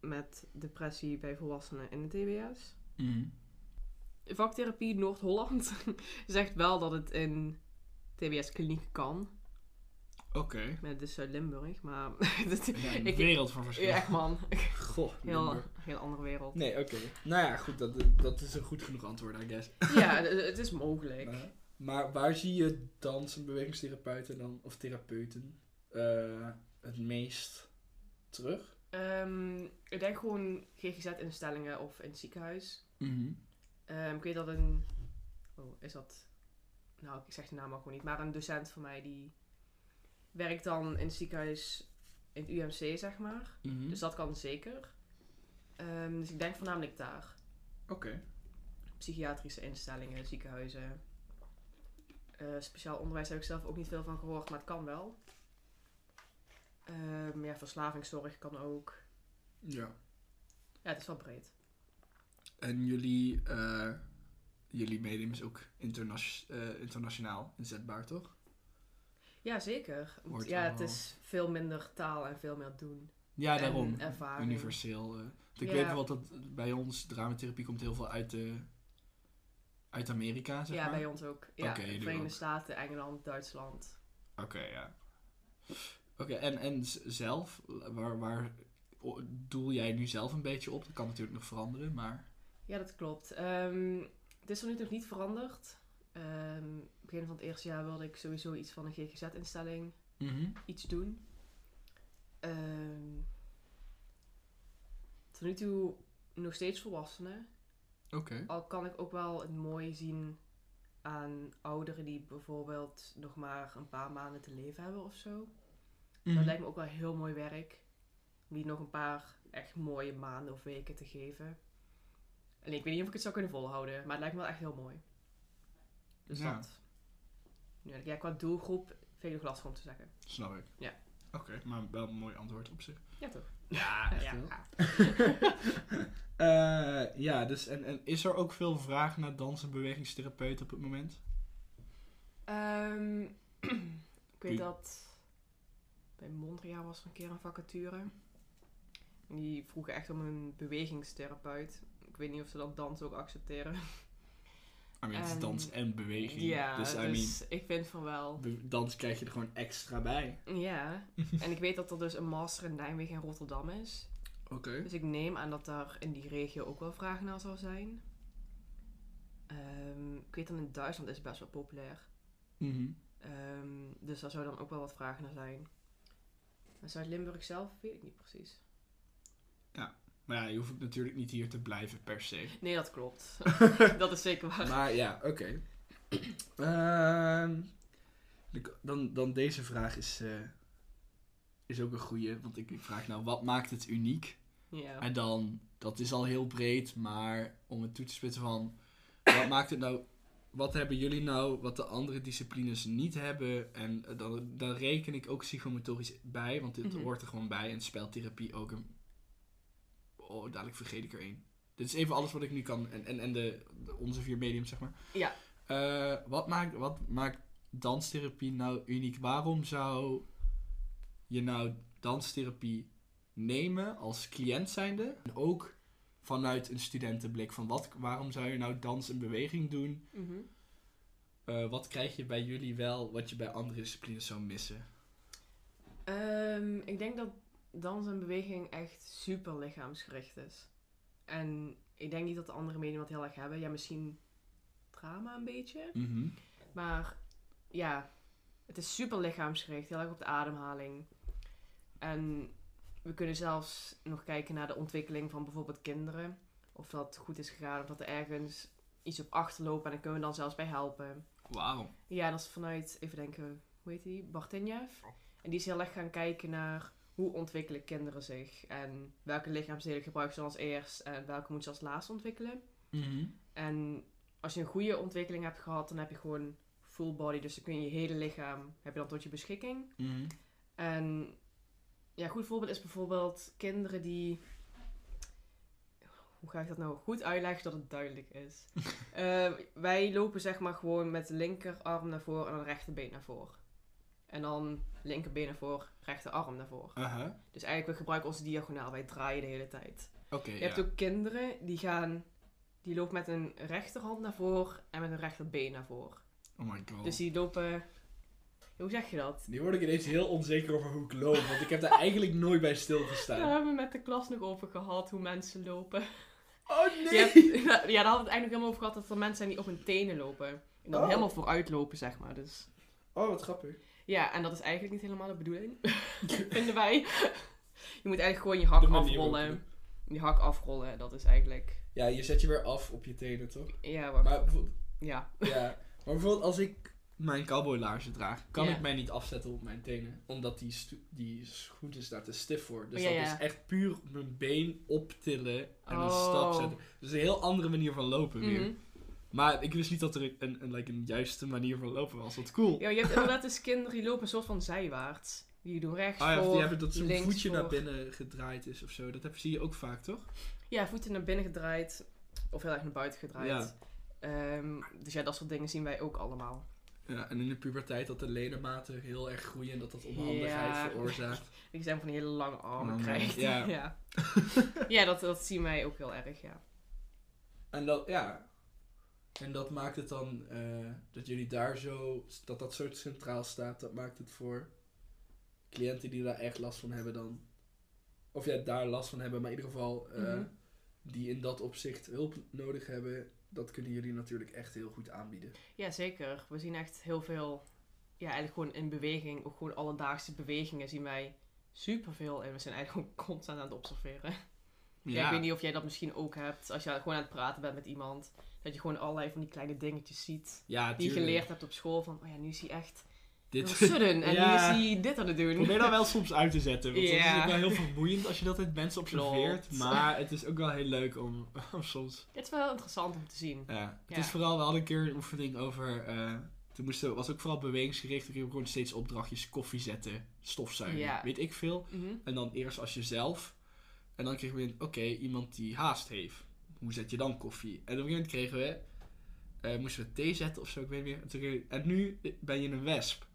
met depressie bij volwassenen in de TBS. Mhm. Vaktherapie Noord-Holland (laughs) zegt wel dat het in TBS-kliniek kan. Oké. Met dus Zuid-Limburg, maar... (laughs) dat, Ja, een (laughs) ik- wereld van verschil. ja, echt man. (laughs) Goh, Heel, Limburg. heel andere wereld. Nee, oké. Nou ja, goed, dat, dat is een goed genoeg antwoord, I guess. Ja, het is mogelijk. Maar, maar waar zie je dans- en bewegingstherapeuten dan, of therapeuten, eh, het meest terug? Ehm, ik denk gewoon GGZ-instellingen of in het ziekenhuis. Mhm. Ehm, ik weet dat een... Oh, is dat... Nou, ik zeg de naam ook gewoon niet. Maar een docent van mij die werkt dan in het ziekenhuis in het UMC, zeg maar. Mhm. Dus dat kan zeker. Ehm, dus ik denk voornamelijk daar. Oké. Psychiatrische instellingen, ziekenhuizen. Eh, speciaal onderwijs heb ik zelf ook niet veel van gehoord, maar het kan wel. Ehm, ja, verslavingszorg kan ook. Ja. Ja, het is wel breed. En jullie, eh, jullie medium is ook eh, internationaal inzetbaar, toch? Ja, zeker. Wordt ja, wel- het is veel minder taal en veel meer doen. Ja, daarom. ervaring. Universeel. eh. Ik Ja. weet bijvoorbeeld dat bij ons dramatherapie komt heel veel uit, de, uit Amerika, zeg ja, maar. bij ons ook. Ja, Verenigde ook. Staten, Engeland, Duitsland. Oké, ja. Oké, en, en zelf, waar, waar doel jij nu zelf een beetje op? Dat kan natuurlijk nog veranderen, maar... Ja, dat klopt. Ehm, het is er nu nog niet veranderd. Ehm begin van het eerste jaar wilde ik sowieso iets van een GGZ-instelling Mhm. iets doen. Ehm, tot nu toe nog steeds volwassenen. Oké. Al kan ik ook wel het mooi zien aan ouderen die bijvoorbeeld nog maar een paar maanden te leven hebben of zo. Mhm. Dat lijkt me ook wel heel mooi werk. Om die nog een paar echt mooie maanden of weken te geven. En ik weet niet of ik het zou kunnen volhouden, maar het lijkt me wel echt heel mooi. Dus Ja. dat. Ja, ja, qua doelgroep vind ik nog lastig om te zeggen. Snap ik. Ja. Oké, maar wel een mooi antwoord op zich. Ja, toch? Ja, echt ja. wel. (laughs) Eh, ja, dus en, en is er ook veel vraag naar dans- en bewegingstherapeuten op het moment? Ehm, (clears throat) ik weet dat bij Mondriaan was er een keer een vacature. En die vroegen echt om een bewegingstherapeut. Ik weet niet of ze dat dans ook accepteren. (laughs) I mean, het is dans en beweging. Ja, dus, dus, I mean, ik vind van wel. dans krijg je er gewoon extra bij. Ja, (laughs) en ik weet dat er dus een master in Nijmegen en Rotterdam is. Oké. Dus ik neem aan dat daar in die regio ook wel vraag naar zal zijn. Ehm, ik weet dat in Duitsland is het best wel populair. Ehm, dus daar zou dan ook wel wat vraag naar zijn. Maar Zuid-Limburg zelf weet ik niet precies. Maar ja, je hoeft natuurlijk niet hier te blijven per se. Nee, dat klopt. (laughs) dat is zeker waar. Maar ja, oké. Ehm, dan, dan deze vraag is, eh, is ook een goeie. Want ik, ik vraag nou, wat maakt het uniek? Ja. En dan, dat is al heel breed, maar om het toe te spitsen van... Wat maakt het nou... Wat hebben jullie nou wat de andere disciplines niet hebben? En eh, dan, dan reken ik ook psychomotorisch bij, want dit Mhm. hoort er gewoon bij. En speltherapie ook een... Oh, dadelijk vergeet ik er één. Dit is even alles wat ik nu kan. En, en, en de, de- onze vier mediums, zeg maar. Ja. Eh, wat, maakt, wat maakt danstherapie nou uniek? Waarom zou je nou danstherapie nemen als cliënt zijnde? En ook vanuit een studentenblik. Van wat, waarom zou je nou dans en beweging doen? Mhm. Eh, wat krijg je bij jullie wel wat je bij andere disciplines zou missen? Ehm, ik denk dat dans en beweging echt super lichaamsgericht is. En ik denk niet dat de andere medium dat heel erg hebben. Ja, misschien drama een beetje. Mhm. Maar ja, het is super lichaamsgericht. Heel erg op de ademhaling. En we kunnen zelfs nog kijken naar de ontwikkeling van bijvoorbeeld kinderen. Of dat goed is gegaan, of dat er ergens iets op achterloopt. En daar kunnen we dan zelfs bij helpen. Wauw. Ja, dat is vanuit, even denken, hoe heet die? Bartinjev. En die is heel erg gaan kijken naar hoe ontwikkelen kinderen zich. En welke lichaamsdelen gebruiken ze als eerst. En welke moeten ze als laatst ontwikkelen. Mhm. En als je een goede ontwikkeling hebt gehad, dan heb je gewoon full body. Dus dan kun je je hele lichaam, heb je dan tot je beschikking. Mhm. En ja, een goed voorbeeld is bijvoorbeeld kinderen die. Hoe ga ik dat nou goed uitleggen dat het duidelijk is? (laughs) Eh, wij lopen zeg maar gewoon met de linkerarm naar voren en dan rechterbeen naar voren. En dan linkerbeen naar voren, rechterarm naar voren. Dus eigenlijk we gebruiken onze diagonaal, wij draaien de hele tijd. Oké, Je ja. hebt ook kinderen die gaan, die lopen met een rechterhand naar voren en met een rechterbeen naar voren. Oh my god. Dus die lopen, hoe zeg je dat? Nu word ik ineens heel onzeker over hoe ik loop, want ik heb daar eigenlijk nooit bij stilgestaan. Daar hebben we met de klas nog over gehad, hoe mensen lopen. Oh nee! hebt- ja, daar hadden we het eigenlijk helemaal over gehad dat er mensen zijn die op hun tenen lopen. En dan Oh. helemaal vooruit lopen, zeg maar. Dus Oh, wat grappig. Ja, en dat is eigenlijk niet helemaal de bedoeling, (laughs) vinden wij. Je moet eigenlijk gewoon je hak afrollen. Je hak afrollen, dat is eigenlijk... Ja, je zet je weer af op je tenen, toch? Ja, wacht. Maar bijvoorbeeld, Ja. ja. maar bijvoorbeeld als ik mijn cowboylaarzen draag, kan Ja. ik mij niet afzetten op mijn tenen. Omdat die, die schoen is daar te stif voor. Dus Oh, ja, dat ja. is echt puur mijn been optillen en een Oh. stap zetten. Dus een heel andere manier van lopen weer. Maar ik wist niet dat er een, een, een, like, een juiste manier van lopen was. Wat cool. Ja, je hebt inderdaad dus kinderen die lopen een soort van zijwaarts. Die doen rechts Ah ja, voor, die hebben dat zo'n voetje voor. naar binnen gedraaid is of zo. Dat heb, zie je ook vaak, toch? Ja, voeten naar binnen gedraaid. Of heel erg naar buiten gedraaid. Ehm, dus ja, dat soort dingen zien wij ook allemaal. Ja, en in de puberteit dat de ledematen heel erg groeien en dat dat onhandigheid Ja. veroorzaakt. (laughs) Die zijn van die hele lange armen Oh, krijgt. Ja. (laughs) ja, ja dat, dat zien wij ook heel erg, ja. En dat, ja. En dat maakt het dan, eh, dat jullie daar zo, dat dat zo centraal staat, dat maakt het voor cliënten die daar echt last van hebben dan, of ja, daar last van hebben, maar in ieder geval, eh, Mhm. die in dat opzicht hulp nodig hebben, dat kunnen jullie natuurlijk echt heel goed aanbieden. Ja, zeker. We zien echt heel veel, ja, eigenlijk gewoon in beweging, ook gewoon alledaagse bewegingen zien wij superveel. En we zijn eigenlijk gewoon constant aan het observeren. Ja. ik weet niet of jij dat misschien ook hebt, als je gewoon aan het praten bent met iemand. Dat je gewoon allerlei van die kleine dingetjes ziet. Ja, Die je geleerd hebt op school. Van, oh ja, nu is hij echt Dit sudden. En (laughs) Ja. nu is hij dit aan het doen. Probeer dat wel (laughs) soms uit te zetten. Want soms is het wel heel vermoeiend als je dat met mensen (laughs) observeert. Klopt. Maar het is ook wel heel leuk om, om soms. Het is wel interessant om te zien. Ja. Het Ja. is vooral, we hadden een keer een oefening over. eh, toen moesten, was ook vooral bewegingsgericht. Ik heb gewoon steeds opdrachtjes koffie zetten, stofzuigen, Ja. weet ik veel. Mhm. En dan eerst als jezelf. En dan we een, oké, iemand die haast heeft. Hoe zet je dan koffie? En op een gegeven moment kregen we, eh, moesten we thee zetten of zo, ik weet niet meer. En, nu ben je een wesp.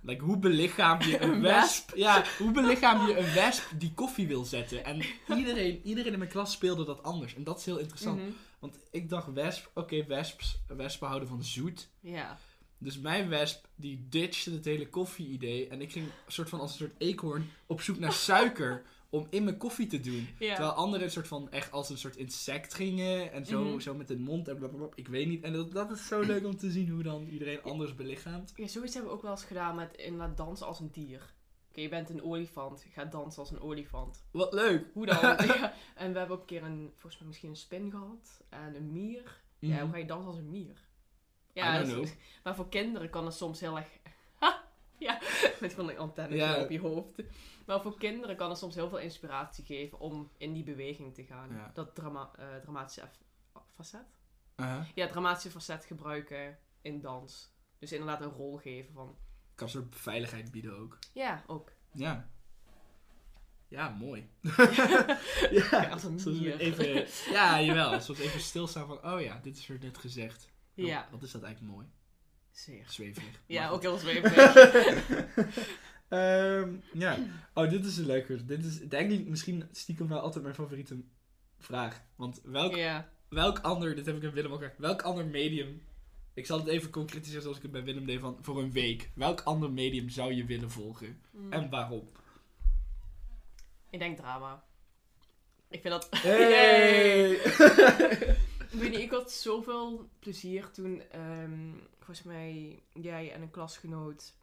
Like, hoe belichaam je (laughs) een Een wesp? Ja, hoe belichaam je een wesp die koffie wil zetten? En iedereen, iedereen in mijn klas speelde dat anders. En dat is heel interessant. Mhm. Want ik dacht, wesp, oké, wesps, wespen houden van zoet. Ja. Dus mijn wesp, die ditchte het hele koffie-idee. En ik ging soort van als een soort eekhoorn op zoek naar suiker om in mijn koffie te doen. Ja. Terwijl anderen een soort van echt als een soort insect gingen. En zo, Mhm. zo met de mond en blablabla. Ik weet niet. En dat, dat is zo leuk om te zien hoe dan iedereen anders belichaamt. ja, zoiets hebben we ook wel eens gedaan met inderdaad dansen als een dier. Oké, je bent een olifant. Ga dansen als een olifant. Wat leuk. Hoe dan? (laughs) ja. En we hebben ook een keer een, volgens mij misschien een spin gehad. En een mier. Ja, Mhm. hoe ga je dansen als een mier? I don't dus- know. (laughs) maar voor kinderen kan het soms heel erg... (laughs) ja, met van een antenne Ja. op je hoofd. Maar voor kinderen kan het soms heel veel inspiratie geven om in die beweging te gaan. Ja. Dat drama eh, dramatische facet? Aha. Ja, dramatische facet gebruiken in dans. Dus inderdaad een rol geven van... Kan soort veiligheid bieden ook. Ja, ook. Ja. Ja, mooi. (laughs) Ja, als een Soms. Even, ja, jawel. Soms even stilstaan van, oh ja, dit is weer net gezegd. Ja, Wat is dat eigenlijk mooi? zeer. Zweverig. Ja, ook heel zweverig. (laughs) Ehm, ja. Oh, dit is een leuke. Dit is denk ik misschien stiekem wel altijd mijn favoriete vraag. Want welk, welk ander, dit heb ik aan Willem ook welk ander medium, ik zal het even concretiseren zoals ik het bij Willem deed van voor een week. Welk ander medium zou je willen volgen? Mm. En waarom? Ik denk drama. Ik vind dat... (laughs) Hey! (laughs) Ik weet niet, ik had zoveel plezier toen, ehm, volgens mij, jij en een klasgenoot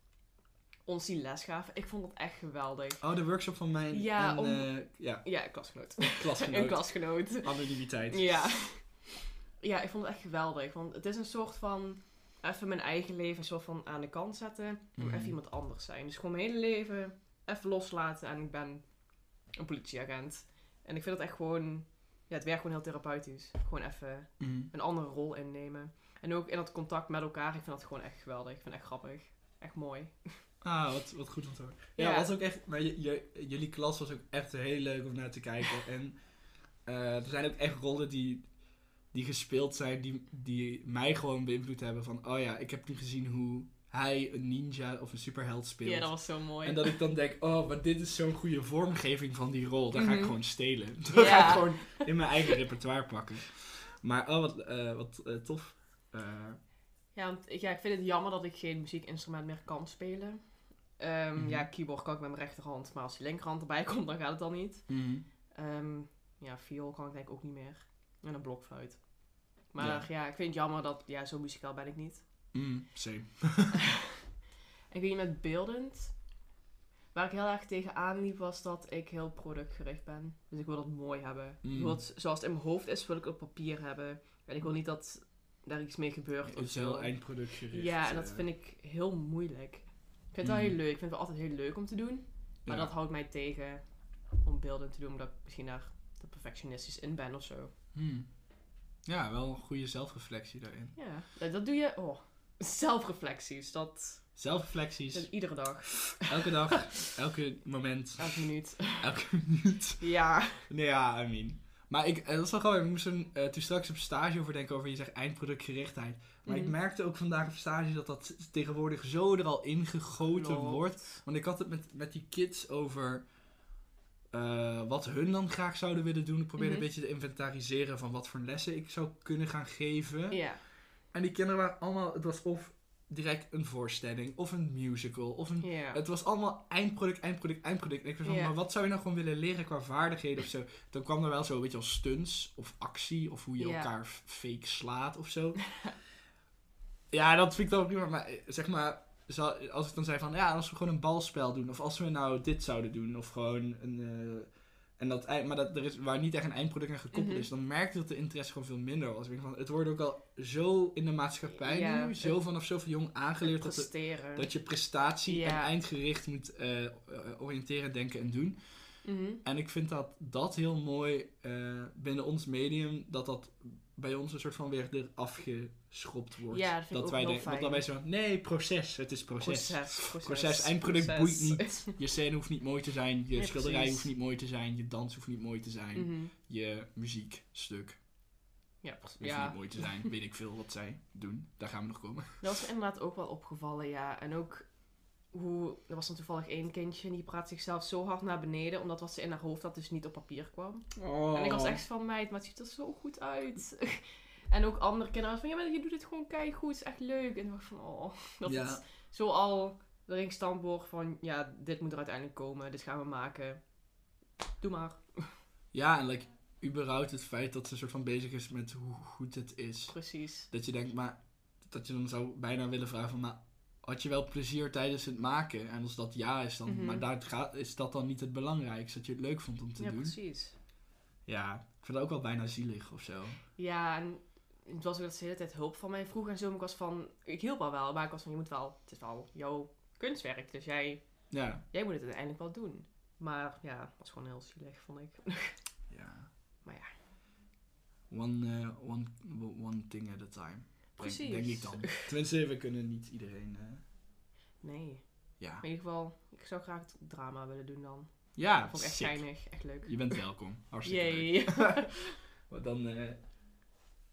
ons die les gaven. Ik vond dat echt geweldig. oh, de workshop van mijn Ja, en, om- eh, ja, Ja, klasgenoot. klasgenoot. (laughs) een klasgenoot. Anonimiteit. Ja. Ja, ik vond het echt geweldig. Want het is een soort van, even mijn eigen leven een soort van aan de kant zetten. En Mhm. even iemand anders zijn. Dus gewoon mijn hele leven even loslaten en ik ben een politieagent. En ik vind het echt gewoon, ja, het werkt gewoon heel therapeutisch. Gewoon even Mhm. een andere rol innemen. En ook in dat contact met elkaar, ik vind dat gewoon echt geweldig. Ik vind het echt grappig. Echt mooi. (laughs) Ah, wat, wat goed om te horen. Ja, Ja. was ook echt, maar je, je- jullie klas was ook echt heel leuk om naar te kijken. En eh, er zijn ook echt rollen die, die gespeeld zijn, die, die mij gewoon beïnvloed hebben. Van, oh ja, ik heb nu gezien hoe hij een ninja of een superheld speelt. Ja, dat was zo mooi. En dat ik dan denk, oh, maar dit is zo'n goede vormgeving van die rol. Daar ga ik Mhm. gewoon stelen. (laughs) Dat ga ik gewoon in mijn eigen repertoire pakken. Maar, oh, wat, eh, wat eh, tof. Ja, want ja, ik vind het jammer dat ik geen muziekinstrument meer kan spelen. Ehm, Mhm. Ja, keyboard kan ik met mijn rechterhand, maar als die linkerhand erbij (laughs) komt, dan gaat het dan niet. mhm. Ehm, ja, viool kan ik denk ik ook niet meer. En een blokfluit. Maar Ja. ja. ik vind het jammer dat, ja, zo muzikaal ben ik niet. Mhm, same. (laughs) (laughs) Ik weet niet, met beeldend, waar ik heel erg tegen liep, was dat ik heel productgericht ben. Dus ik wil het mooi hebben. Mm. Ik wil het, zoals het in mijn hoofd is, wil ik op papier hebben. En ik wil niet dat daar iets mee gebeurt. Het is heel eindproduct gericht. Ja, en dat eh. vind ik heel moeilijk. Ik vind het wel heel leuk. Ik vind het wel altijd heel leuk om te doen. Maar Ja. dat houdt mij tegen om beelden te doen, omdat ik misschien daar te perfectionistisch in ben of zo. Hmm. Ja, wel een goede zelfreflectie daarin. Ja, dat, dat doe je. Oh, zelfreflecties. Dat, Zelfreflecties, dat iedere dag, elke dag, (laughs) elke moment, elke minuut. elke minuut. Ja. Nee, ja, I mean. Maar ik, eh, dat is wel gewoon, ik moest er eh, toen straks op stage over denken over je zegt eindproductgerichtheid. Maar ik Mhm. merkte ook vandaag op stage dat dat tegenwoordig zo er al ingegoten wordt. Want ik had het met, met die kids over eh, wat hun dan graag zouden willen doen. Ik probeerde Mhm. een beetje te inventariseren van wat voor lessen ik zou kunnen gaan geven. Ja. En die kinderen waren allemaal, het was of direct een voorstelling, of een musical, of een... Het was allemaal eindproduct, eindproduct, eindproduct. En ik was van, maar wat zou je nou gewoon willen leren qua vaardigheden of zo? Dan kwam er wel zo, weet je wel, stunts of actie, of hoe je elkaar fake slaat of zo. (laughs) ja, dat vind ik dan prima. Maar eh, zeg maar, als ik dan zei van, ja, als we gewoon een balspel doen, of als we nou dit zouden doen, of gewoon een... eh, en dat, maar dat er is, waar niet echt een eindproduct aan gekoppeld Mhm. is, dan merk je dat de interesse gewoon veel minder was. Ik denk van, het wordt ook al zo in de maatschappij Ja, nu, zo vanaf zoveel jong aangeleerd dat, dat je prestatie Ja. en eindgericht moet eh, eh, oriënteren, denken en doen. Mhm. En ik vind dat dat heel mooi eh, binnen ons medium, dat dat bij ons een soort van weer eraf geschropt wordt. Ja, dat ook wij denken- fijn. Dat wij zo, nee, proces, het is proces. Proces, proces. Proces, eindproduct proces. boeit niet. (laughs) Je scène hoeft niet mooi te zijn, je Nee, schilderij precies. hoeft niet mooi te zijn, je dans hoeft niet mooi te zijn, Mhm. je muziekstuk Ja, hoeft ja. niet mooi te zijn. Weet ik veel wat zij doen. Daar gaan we nog komen. Dat me inderdaad ook wel opgevallen, ja. En ook hoe... Er was dan toevallig één kindje en die praat zichzelf zo hard naar beneden, omdat wat ze in haar hoofd had dus niet op papier kwam. Oh. En ik was echt van, meid, maar het ziet er zo goed uit. (laughs) en ook andere kinderen van, ja, maar je doet het gewoon goed, het is echt leuk. En ik dacht van, oh, (laughs) dat Ja. het zo al erin gestampt wordt van, ja, dit moet er uiteindelijk komen, dit gaan we maken. Doe maar. (laughs) Ja, en like, überhaupt het feit dat ze soort van bezig is met hoe goed het is. Precies. Dat je denkt, maar dat je dan zou bijna willen vragen van, maar had je wel plezier tijdens het maken? En als dat ja is, dan, Mhm. maar daar gaat, is dat dan niet het belangrijkste, dat je het leuk vond om te Ja, doen? precies. Ja, ik vind dat ook wel bijna zielig of zo. Ja, en het was ook dat ze de hele tijd hulp van mij vroeg en zo. Ik was van, ik hielp al wel, maar ik was van, je moet wel, het is wel jouw kunstwerk. Dus jij, Ja, jij moet het uiteindelijk wel doen. Maar ja, het was gewoon heel zielig, vond ik. (laughs) ja. Maar ja. One, eh, one, one thing at a time. Precies. Denk, denk ik dan. (laughs) Tenminste, we kunnen niet iedereen... eh, Nee. ja. Maar in ieder geval, ik zou graag het drama willen doen dan. Ja, Dat vond ik echt sick. geinig, echt leuk. Je bent welkom. Hartstikke leuk. (laughs) Maar dan, eh,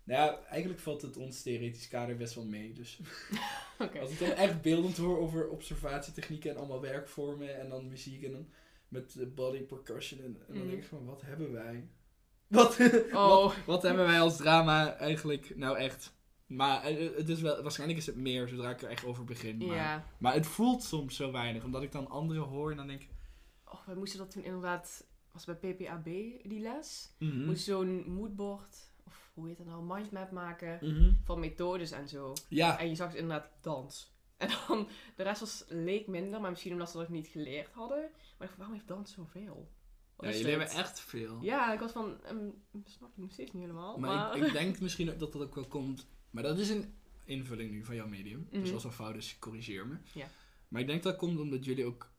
Nou ja, eigenlijk valt het ons theoretisch kader best wel mee. Dus (laughs) Oké. als ik dan echt beeldend hoor over observatietechnieken en allemaal werkvormen en dan muziek en dan met body percussion en, en dan Mhm. denk ik van, wat hebben wij? Wat, Oh. wat, wat hebben wij als drama eigenlijk nou echt? Maar eh, het is wel, waarschijnlijk is het meer zodra ik er echt over begin. Maar, Ja. maar het voelt soms zo weinig, omdat ik dan anderen hoor en dan denk ik... Oh, wij moesten dat toen inderdaad... Was bij PPAB die les? mhm, Moest zo'n moodboard... Of hoe heet dat nou? Mindmap maken. mhm. Van methodes en zo. Ja, En je zag inderdaad dans. (laughs) En dan... De rest was, leek minder. Maar misschien omdat ze dat niet geleerd hadden. Maar ik dacht, waarom heeft dans zoveel? Ja jullie hebben echt veel. Ja, ik was van... ehm, snap ik nog steeds niet helemaal. Maar, Maar, Ik, ik denk misschien dat dat ook wel komt. Maar dat is een invulling nu van jouw medium. Dus Mhm. als er fout is, corrigeer me. Ja. Maar ik denk dat komt omdat jullie ook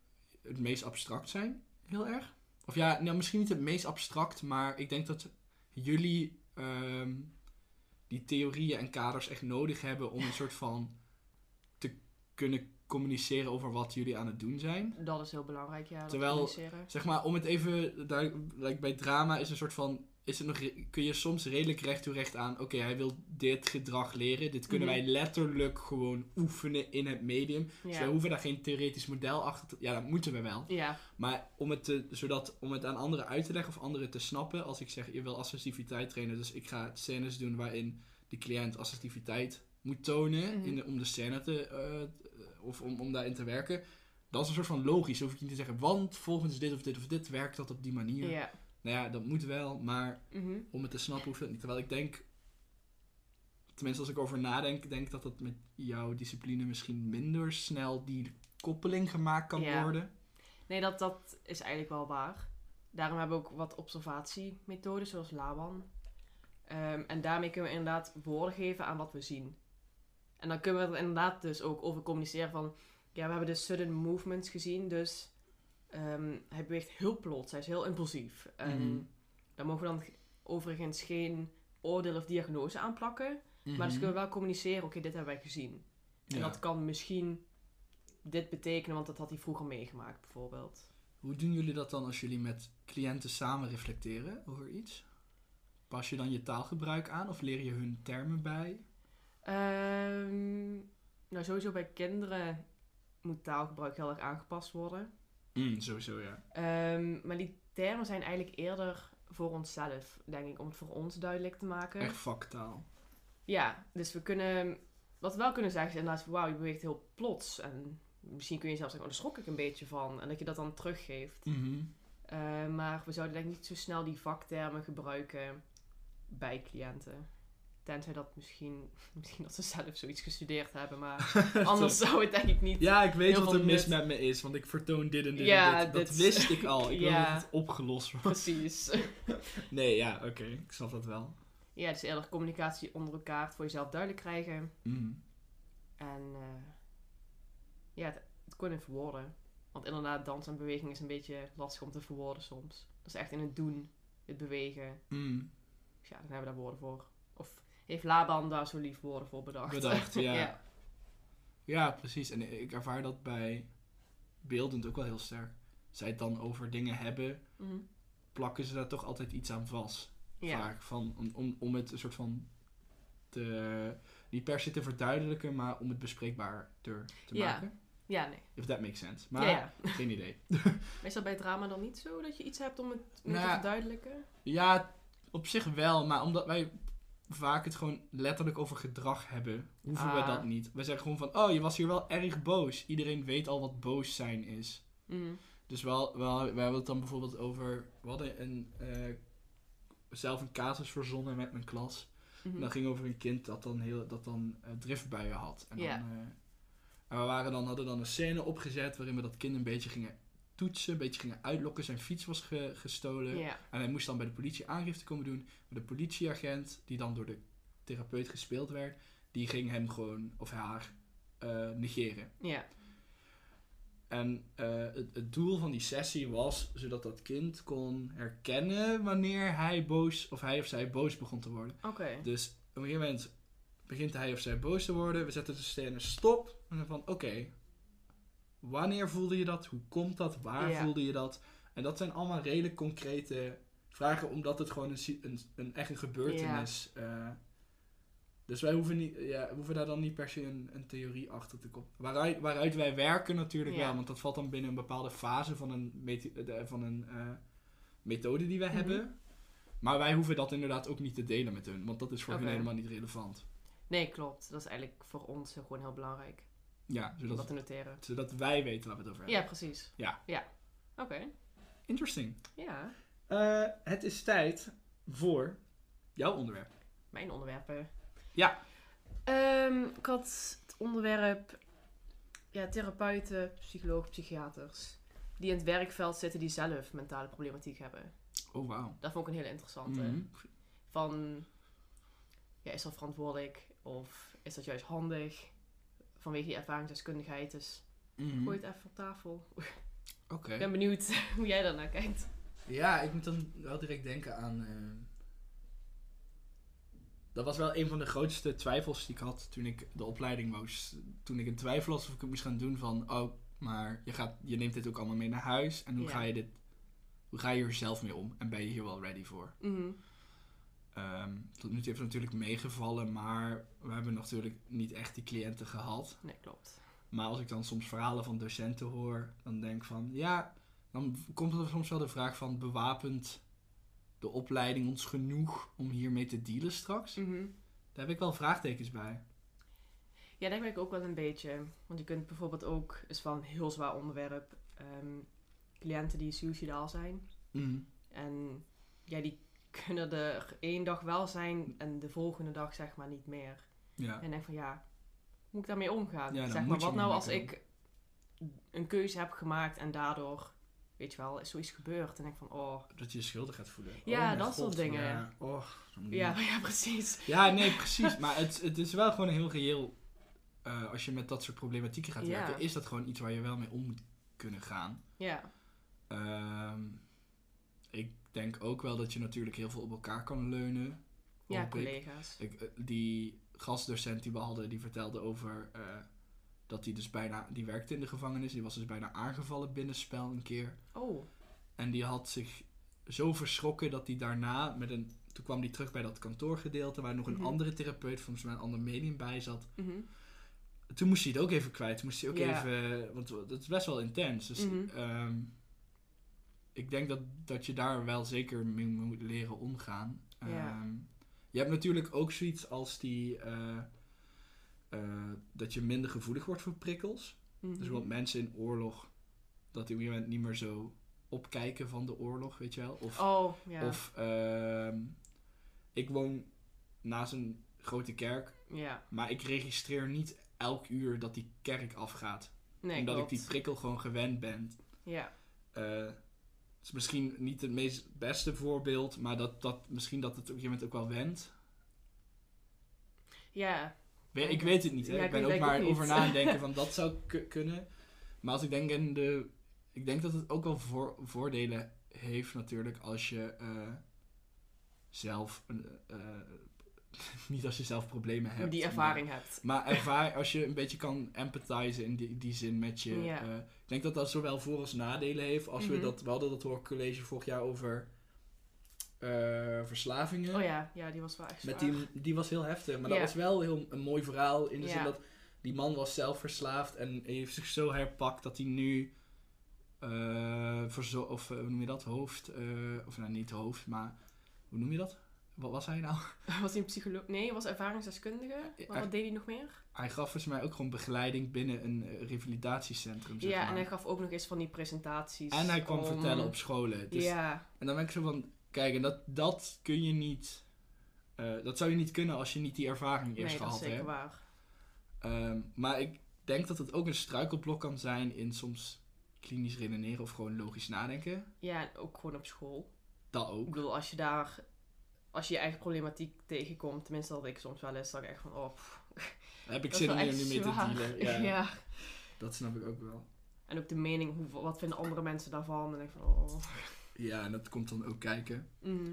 het meest abstract zijn. Heel erg. Of ja, nou, misschien niet het meest abstract. Maar ik denk dat jullie ehm, die theorieën en kaders echt nodig hebben om een soort van te kunnen communiceren over wat jullie aan het doen zijn. dat is heel belangrijk, ja. Terwijl- communiceren. Zeg maar, om het even, daar, like bij drama is een soort van, is het nog, kun je soms redelijk recht toe recht aan, oké, hij wil dit gedrag leren, dit kunnen Mhm. wij letterlijk gewoon oefenen in het medium. Dus wij Ja. hoeven daar geen theoretisch model achter te, ja, dat moeten we wel. Ja, Maar om het, te, zodat, om het aan anderen uit te leggen of anderen te snappen, als ik zeg, je wil assertiviteit trainen, dus ik ga scènes doen waarin de cliënt assertiviteit moet tonen Mhm. in de- om de scène te, eh, of om, om daarin te werken. Dat is een soort van logisch. Dan hoef je niet te zeggen, want volgens dit of dit of dit werkt dat op die manier. ja. Nou ja, dat moet wel, maar Mhm. om het te snappen hoeft het niet. Terwijl ik denk, tenminste als ik over nadenk, denk dat dat met jouw discipline misschien minder snel die koppeling gemaakt kan Ja. worden. Nee, dat, dat is eigenlijk wel waar. Daarom hebben we ook wat observatiemethodes, zoals Laban. Ehm, en daarmee kunnen we inderdaad woorden geven aan wat we zien. En dan kunnen we er inderdaad dus ook over communiceren van... Ja, we hebben de sudden movements gezien, dus... ehm, hij beweegt heel plots, hij is heel impulsief. En Mhm. daar mogen we dan overigens geen oordeel of diagnose aan plakken. Maar dus kunnen we wel communiceren, oké, dit hebben wij gezien. En Mhm. Ja. dat kan misschien dit betekenen, want dat had hij vroeger meegemaakt, bijvoorbeeld. Hoe doen jullie dat dan als jullie met cliënten samen reflecteren over iets? Pas je dan je taalgebruik aan of leer je hun termen bij? Ehm, nou, sowieso bij kinderen moet taalgebruik heel erg aangepast worden. Mm, sowieso, ja. Ehm, maar die termen zijn eigenlijk eerder voor onszelf, denk ik, om het voor ons duidelijk te maken. Echt vaktaal. Ja, dus we kunnen, wat we wel kunnen zeggen is inderdaad, wauw, je beweegt heel plots. En misschien kun je zelfs zeggen, oh, daar schrok ik een beetje van. En dat je dat dan teruggeeft. Mhm. Eh, maar we zouden denk ik niet zo snel die vaktermen gebruiken bij cliënten. Tenzij dat misschien, (laughs) misschien dat ze zelf zoiets gestudeerd hebben, maar (laughs) anders zou het denk ik niet. Ja, ik weet wat er mis met me is, want ik vertoon dit en dit Ja, en dit. Dat dit- wist ik al. Ik (laughs) Ja. dat het opgelost wordt. Precies. Nee, ja, oké. Ik snap dat wel. Ja, dus eerder communicatie onder elkaar, voor jezelf duidelijk krijgen. Mhm. En eh, ja, het, het kunnen verwoorden. Want inderdaad, dans en beweging is een beetje lastig om te verwoorden soms. Dat is echt in het doen, het bewegen. Mhm. Dus ja, dan hebben we daar woorden voor. Of heeft Laban daar zo lief woorden voor bedacht? Bedacht, (laughs) ja. ja. Ja, precies. En ik ervaar dat bij beeldend ook wel heel sterk. Zij het dan over dingen hebben, Mhm. plakken ze daar toch altijd iets aan vast. Ja. Vaak. Van, om, om, het een soort van te, niet per se te verduidelijken, maar om het bespreekbaar te, te Ja. maken. ja, nee. If that makes sense. Maar ja, ja. (laughs) geen idee. (laughs) Is dat bij drama dan niet zo? Dat je iets hebt om het Nou te verduidelijken? Ja, op zich wel, maar omdat wij vaak het gewoon letterlijk over gedrag hebben, hoeven we Ah. dat niet. We zeggen gewoon van, oh, je was hier wel erg boos. Iedereen weet al wat boos zijn is. Mhm. Dus wel, wel, we hebben het dan bijvoorbeeld over, we hadden een, eh, zelf een casus verzonnen met mijn klas. Mhm. En dat ging over een kind dat dan, heel, dat dan eh, driftbuien had. En, dan, eh, en we waren dan, hadden dan een scène opgezet waarin we dat kind een beetje gingen toetsen, een beetje gingen uitlokken. Zijn fiets was ge- gestolen. En hij moest dan bij de politie aangifte komen doen. Maar de politieagent, die dan door de therapeut gespeeld werd, die ging hem gewoon, of haar, eh, negeren. Ja. En eh, het, het doel van die sessie was zodat dat kind kon herkennen wanneer hij boos, of hij of zij boos begon te worden. Oké. Dus op een gegeven moment begint hij of zij boos te worden. We zetten de scène stop. En dan van, oké, wanneer voelde je dat? Hoe komt dat? Waar Ja. voelde je dat? En dat zijn allemaal redelijk concrete vragen, omdat het gewoon een, een, een echt een gebeurtenis eh, Dus wij hoeven, niet, ja, hoeven daar dan niet per se een, een theorie achter te komen. Waaruit, waaruit wij werken natuurlijk Ja. wel, want dat valt dan binnen een bepaalde fase van een, de- van een eh, methode die wij Mhm. hebben. Maar wij hoeven dat inderdaad ook niet te delen met hun, want dat is voor hun helemaal niet relevant. Nee, klopt. Dat is eigenlijk voor ons gewoon heel belangrijk. Ja, zodat, dat te noteren. zodat wij weten waar we het over hebben. Ja, precies. Ja. Ja. Oké. Interesting. Ja. Eh, het is tijd voor jouw onderwerp. Mijn onderwerpen. Ja. Ehm, ik had het onderwerp ja, therapeuten, psychologen, psychiaters. Die in het werkveld zitten die zelf mentale problematiek hebben. Oh, wauw. Dat vond ik een hele interessante. Mhm. Van, ja, is dat verantwoordelijk of is dat juist handig? Vanwege die ervaringsdeskundigheid. Dus Mhm. gooi het even op tafel. Oké. Ik ben benieuwd (laughs) hoe jij daarnaar kijkt. Ja, ik moet dan wel direct denken aan. eh, dat was wel een van de grootste twijfels die ik had toen ik de opleiding moest. Toen ik in twijfel was of ik het moest gaan doen van, oh, maar je, gaat, je neemt dit ook allemaal mee naar huis. En hoe Ja. ga je dit, hoe ga je er zelf mee om? En ben je hier wel ready voor? Mhm. Ehm, tot nu toe heeft het natuurlijk meegevallen, maar we hebben natuurlijk niet echt die cliënten gehad. Nee, klopt. Maar als ik dan soms verhalen van docenten hoor, dan denk ik van ja, dan komt er soms wel de vraag van bewapend de opleiding ons genoeg om hiermee te dealen straks? Mhm. Daar heb ik wel vraagtekens bij. Ja, daar ben ik ook wel een beetje. Want je kunt bijvoorbeeld ook, is wel een heel zwaar onderwerp, ehm, cliënten die suicidaal zijn. En ja, die kunnen er één dag wel zijn en de volgende dag zeg maar niet meer. Ja. En ik denk van ja, hoe moet ik daarmee omgaan? Ja, zeg maar, wat nou als ik een keuze heb gemaakt en daardoor, weet je wel, is zoiets gebeurd. En ik van, oh, Dat je je schuldig gaat voelen. Ja, Oh dat soort dingen. Ja, oh, ja, (laughs) ja, precies. Ja, nee, precies. Maar het, het is wel gewoon heel reëel. eh, als je met dat soort problematieken gaat Ja. werken, is dat gewoon iets waar je wel mee om moet kunnen gaan. Ja, Ehm, ik denk ook wel dat je natuurlijk heel veel op elkaar kan leunen. ja ik. collega's. Ik, eh, die gastdocent die we hadden, die vertelde over eh, dat hij dus bijna, die werkte in de gevangenis, die was dus bijna aangevallen binnen spel een keer. Oh, En die had zich zo verschrokken dat hij daarna, met een, toen kwam hij terug bij dat kantoorgedeelte waar nog een Mhm. andere therapeut, volgens mij een ander medium bij zat. mhm. Toen moest hij het ook even kwijt. Toen moest hij ook even, want dat is best wel intens. Dus Mhm. ehm, ik denk dat, dat je daar wel zeker mee moet leren omgaan. Ja. Ehm, je hebt natuurlijk ook zoiets als die, eh, eh, dat je minder gevoelig wordt voor prikkels. Mhm. Dus wat mensen in oorlog, dat die op een moment niet meer zo opkijken van de oorlog, weet je wel. Of, Oh, ja. of ehm, ik woon naast een grote kerk, ja. maar ik registreer niet elk uur dat die kerk afgaat. Nee, omdat klopt. ik die prikkel gewoon gewend ben. Ja, Eh, is misschien niet het meest beste voorbeeld, maar dat, dat misschien dat het op een gegeven moment ook wel wendt. ja. We- Ik weet het niet, hè? Ja, ik ben ook maar over niet. na aan het denken (laughs) van dat zou ku- kunnen. Maar als ik denk in de... Ik denk dat het ook wel voor, voordelen heeft natuurlijk als je eh, zelf... een, eh, (laughs) niet als je zelf problemen hebt. die maar- ervaring hebt. Maar ervaar, als je een beetje kan empathizen in die, die zin met je. Ja. eh, ik denk dat dat zowel voor- als nadelen heeft. Als we Mhm. dat, we hadden dat hoorcollege vorig jaar over eh, verslavingen. Oh ja, ja, die was wel echt Met die, die was heel heftig. Maar Ja. dat was wel heel, een mooi verhaal. In de zin dat die man was zelf verslaafd. En heeft zich zo herpakt dat hij nu... verzo- of hoe noem je dat? Hoofd. of nou, niet hoofd, maar... Hoe noem je dat? Wat was hij nou? (laughs) Was hij een psycholoog? Nee, hij was ervaringsdeskundige. Maar wat deed hij nog meer? Hij gaf volgens mij ook gewoon begeleiding binnen een eh, revalidatiecentrum. Zeg ja, maar. en hij gaf ook nog eens van die presentaties. En hij kwam om- vertellen op scholen. Dus, Ja, En dan ben ik zo van, kijk, en dat, dat kun je niet... eh, dat zou je niet kunnen als je niet die ervaring eerst nee, dat is gehad zeker hebt. waar. Ehm, maar ik denk dat het ook een struikelblok kan zijn in soms klinisch redeneren of gewoon logisch nadenken. Ja, en ook gewoon op school. Dat Ik ook. bedoel, als je daar... Als je je eigen problematiek tegenkomt, tenminste dat ik soms wel eens, dat ik echt van, oh, pff, heb ik zin om nu mee te dealen. (laughs) Ja, ja. Dat snap ik ook wel. En ook de mening, hoe, wat vinden andere mensen daarvan? En ik van, oh. Ja, en dat komt dan ook kijken. Mhm.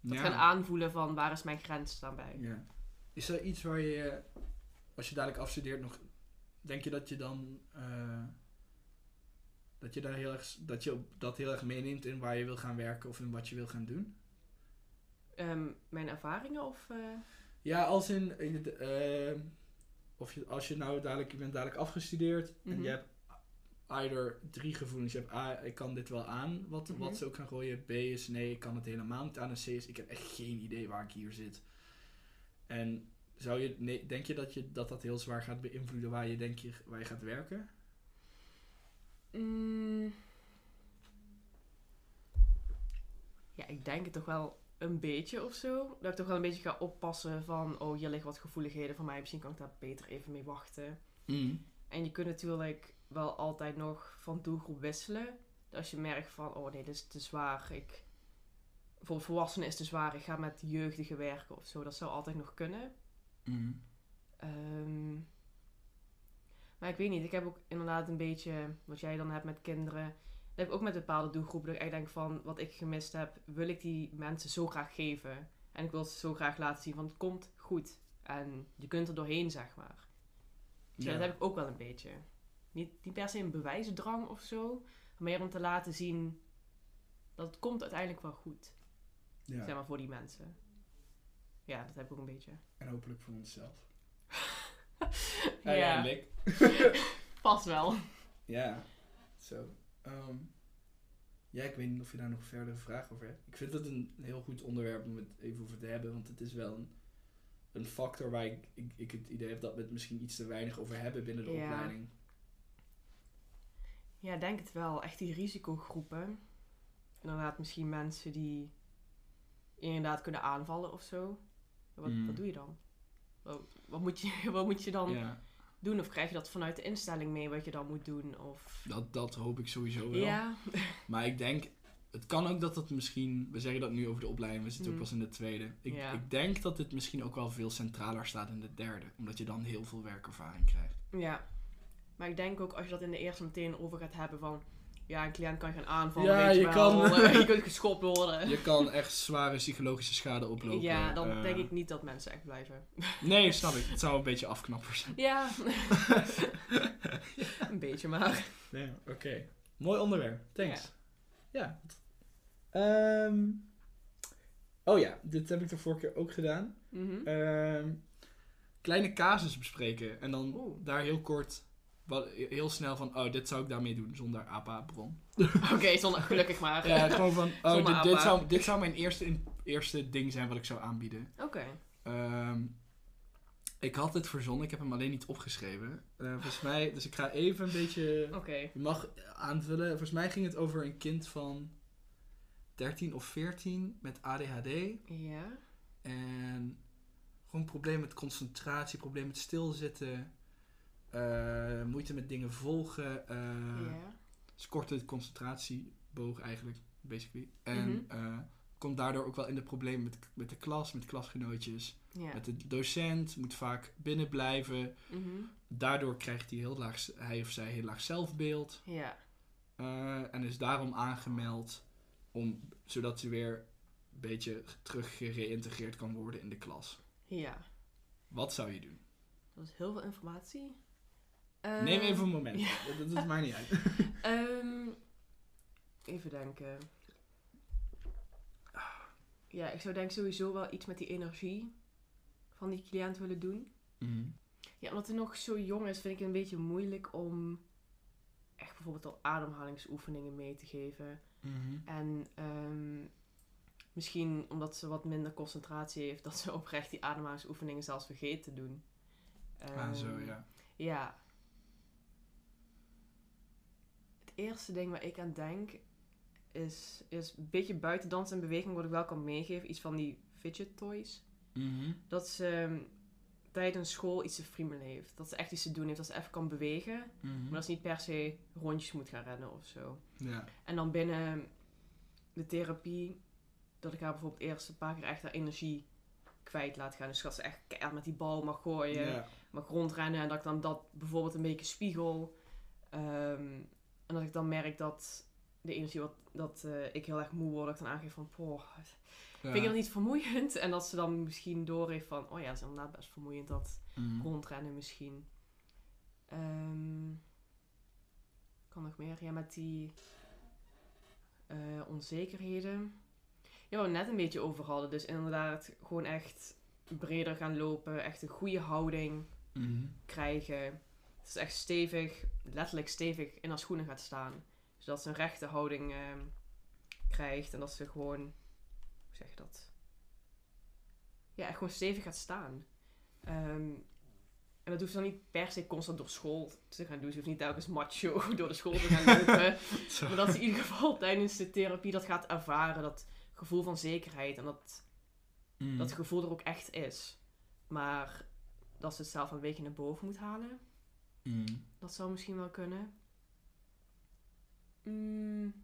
Dat ja. gaan aanvoelen van, waar is mijn grens dan bij? Ja. Is er iets waar je, als je dadelijk afstudeert, nog. Denk je dat je dan. eh, dat je daar heel erg. Dat je dat heel erg meeneemt in waar je wil gaan werken of in wat je wil gaan doen? Ehm, mijn ervaringen of... eh, Ja, als in... in het, eh, of je, als je nou dadelijk... Je bent dadelijk afgestudeerd. En Mhm. je hebt either drie gevoelens. Je hebt A, ik kan dit wel aan. Wat, Mhm. wat ze ook gaan gooien. B is nee, ik kan het helemaal niet aan. En C is ik heb echt geen idee waar ik hier zit. En zou je, nee, denk je dat, je dat dat heel zwaar gaat beïnvloeden waar je, denk je, waar je gaat werken? Mm. Ja, ik denk het toch wel een beetje of zo. Dat ik toch wel een beetje ga oppassen van, oh, hier liggen wat gevoeligheden van mij. Misschien kan ik daar beter even mee wachten. En je kunt natuurlijk wel altijd nog van doelgroep wisselen. Als je merkt van, oh nee, dit is te zwaar. Ik, voor volwassenen is het te zwaar. Ik ga met jeugdigen werken of zo. Dat zou altijd nog kunnen. Ehm, maar ik weet niet, ik heb ook inderdaad een beetje, wat jij dan hebt met kinderen, heb ik ook met bepaalde doelgroepen, dat ik echt denk van, wat ik gemist heb, wil ik die mensen zo graag geven. En ik wil ze zo graag laten zien van, het komt goed. En je kunt er doorheen, zeg maar. Dus ja, dat heb ik ook wel een beetje. Niet, niet per se een bewijsdrang of zo, maar meer om te laten zien dat het komt uiteindelijk wel goed. Ja. Zeg maar, voor die mensen. Ja, dat heb ik ook een beetje. En hopelijk voor onszelf. (laughs) ja, (laughs) Uiteindelijk. vast wel. Ja, zo. Ehm, ja, ik weet niet of je daar nog verdere vragen over hebt. Ik vind het een heel goed onderwerp om het even over te hebben, want het is wel een, een factor waar ik, ik, ik het idee heb dat we het misschien iets te weinig over hebben binnen de Ja. opleiding. Ja, ik denk het wel. Echt die risicogroepen. Inderdaad, misschien mensen die inderdaad kunnen aanvallen of zo. Wat, Mm. wat doe je dan? Wat, wat, moet je, (laughs) wat moet je dan Ja, doen? Of krijg je dat vanuit de instelling mee wat je dan moet doen? Of... dat, dat hoop ik sowieso wel. Ja, (laughs) Maar ik denk, het kan ook dat het misschien, we zeggen dat nu over de opleiding, we zitten ook Mm. pas in de tweede. Ik, Ja. ik denk dat dit misschien ook wel veel centraler staat in de derde, omdat je dan heel veel werkervaring krijgt. ja. Maar ik denk ook als je dat in de eerste meteen over gaat hebben van... Ja, een cliënt kan gaan aanvallen, Ja, weet je, je wel. kan- (laughs) je kunt (laughs) geschopt worden. Je kan echt zware psychologische schade oplopen. Ja, dan eh, denk ik niet dat mensen echt blijven. (laughs) Nee, snap ik. Het zou een beetje afknapper zijn. Ja. een beetje maar. Nee, oké. Mooi onderwerp. Thanks. Ja. Ehm, oh ja, dit heb ik de vorige keer ook gedaan. Mhm. Ehm, kleine casus bespreken. En dan Oeh. daar heel kort, heel snel van, oh, dit zou ik daarmee doen, zonder APA-bron. (laughs) Oké, zonder gelukkig maar. Ja, gewoon van, oh, dit, dit, zou, dit zou mijn eerste, eerste ding zijn wat ik zou aanbieden. Oké. Ehm, ik had het verzonnen, ik heb hem alleen niet opgeschreven. Eh, volgens mij, dus ik ga even een beetje... Oké. Je mag aanvullen. Volgens mij ging het over een kind van 13 of 14 met ADHD. Ja. En gewoon probleem met concentratie, probleem met stilzitten. Eh, moeite met dingen volgen. eh ja. is korte concentratieboog eigenlijk, basically. En Mhm. eh, komt daardoor ook wel in de problemen met, met de klas, met klasgenootjes. Met de docent, moet vaak binnen blijven. Mhm. Daardoor krijgt hij, heel laag, hij of zij heel laag zelfbeeld. Ja. Eh, en is daarom aangemeld om, zodat ze weer een beetje terug gereïntegreerd kan worden in de klas. Ja. Wat zou je doen? Dat is heel veel informatie. Neem Ehm, even een moment. ja. Dat, dat doet mij niet uit. (laughs) ehm, even denken. Ja, ik zou denk sowieso wel iets met die energie van die cliënt willen doen. Mhm. Ja, omdat hij nog zo jong is, vind ik het een beetje moeilijk om echt bijvoorbeeld al ademhalingsoefeningen mee te geven. Mhm. En ehm, misschien omdat ze wat minder concentratie heeft, (laughs) dat ze oprecht die ademhalingsoefeningen zelfs vergeet te doen. Ah, zo, ja. Ja. Het eerste ding waar ik aan denk is, is een beetje buiten dans en beweging wat ik wel kan meegeven. Iets van die fidget toys. Mhm. Dat ze ehm, tijdens school iets te friemelen heeft. Dat ze echt iets te doen heeft. Dat ze even kan bewegen. Mhm. Maar dat ze niet per se rondjes moet gaan rennen of zo. Ja. En dan binnen de therapie, dat ik haar bijvoorbeeld eerst een paar keer echt haar energie kwijt laat gaan. Dus dat ze echt keihard met die bal mag gooien, Ja. mag rondrennen. En dat ik dan dat bijvoorbeeld een beetje spiegel. Ehm, en dat ik dan merk dat de energie wat dat eh, ik heel erg moe word, dat ik dan aangeef van, poh, vind je dat niet vermoeiend? En dat ze dan misschien doorheeft van, oh ja, het is inderdaad best vermoeiend dat Mhm. rondrennen misschien. Ehm, kan nog meer? Ja, met die eh, onzekerheden. Ja, we net een beetje over hadden. Dus inderdaad, gewoon echt breder gaan lopen, echt een goede houding Mhm. krijgen. Dat ze echt stevig, letterlijk stevig in haar schoenen gaat staan. Zodat ze een rechte houding ehm, krijgt en dat ze gewoon, hoe zeg je dat? Ja, echt gewoon stevig gaat staan. Ehm, en dat hoeft dan niet per se constant door school te gaan doen. Ze hoeft niet telkens macho (laughs) door de school te gaan lopen. (laughs) Maar dat ze in ieder geval tijdens de therapie dat gaat ervaren. Dat gevoel van zekerheid. En dat Mhm. dat gevoel er ook echt is. Maar dat ze het zelf een beetje naar boven moet halen. Mhm. Dat zou misschien wel kunnen. Mm.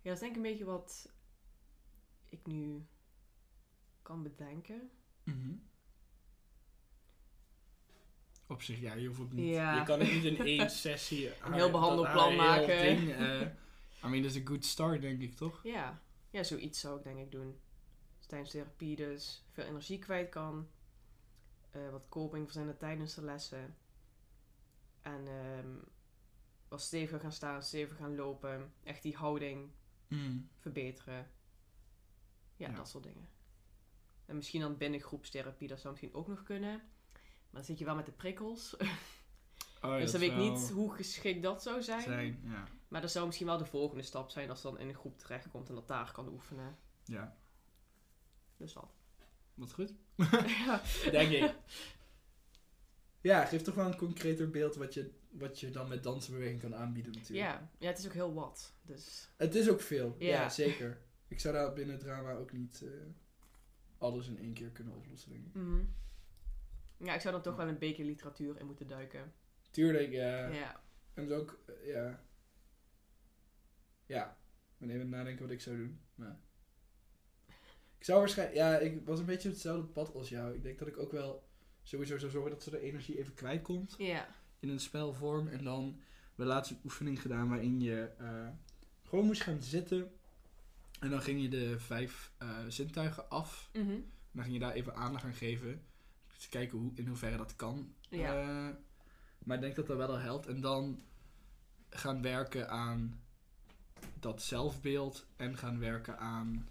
Ja, dat is denk ik een beetje wat ik nu kan bedenken. Mhm. Op zich, ja, je hoeft niet. Ja. Je kan het niet in (laughs) één sessie. Een heel behandelplan maken. Ding, I mean, dat is een good start, denk ik, toch? Ja. ja, zoiets zou ik denk ik doen. Dus tijdens therapie dus veel energie kwijt kan. Eh, wat coping verzinnen tijdens de lessen. En ehm wat steviger gaan staan, steviger gaan lopen. Echt die houding Mhm. verbeteren. Ja, Ja. dat soort dingen. En misschien dan binnen groepstherapie, dat zou misschien ook nog kunnen. Maar dan zit je wel met de prikkels. (laughs) Oh, dus dan weet ik niet hoe geschikt dat zou zijn. zijn. Ja. Maar dat zou misschien wel de volgende stap zijn als ze dan in een groep terechtkomt en dat daar kan oefenen. ja, Dus dat. wat goed. ja. (laughs) Denk ik. Ja, geef toch wel een concreter beeld wat je, wat je dan met dansenbeweging kan aanbieden natuurlijk. Ja. ja, het is ook heel wat. Dus Het is ook veel, ja, Ja. zeker. Ik zou daar binnen het drama ook niet eh, alles in één keer kunnen oplossen, denk ik. mhm. ja, ik zou dan toch wel een beetje literatuur in moeten duiken. Tuurlijk, ja. Ja. En dus ook, eh, ja. Ja, ik ben even nadenken wat ik zou doen. Maar... Ik zou waarschijnlijk, ja, ik was een beetje op hetzelfde pad als jou. Ik denk dat ik ook wel sowieso zou zorgen dat ze de energie even kwijtkomt Ja. in een spelvorm. En dan, we laatst een oefening gedaan waarin je eh, gewoon moest gaan zitten. En dan ging je de vijf eh, zintuigen af. Mhm. En dan ging je daar even aandacht aan geven. Te kijken hoe, in hoeverre dat kan. Ja. Eh, maar ik denk dat dat wel al helpt. En dan gaan werken aan dat zelfbeeld. En gaan werken aan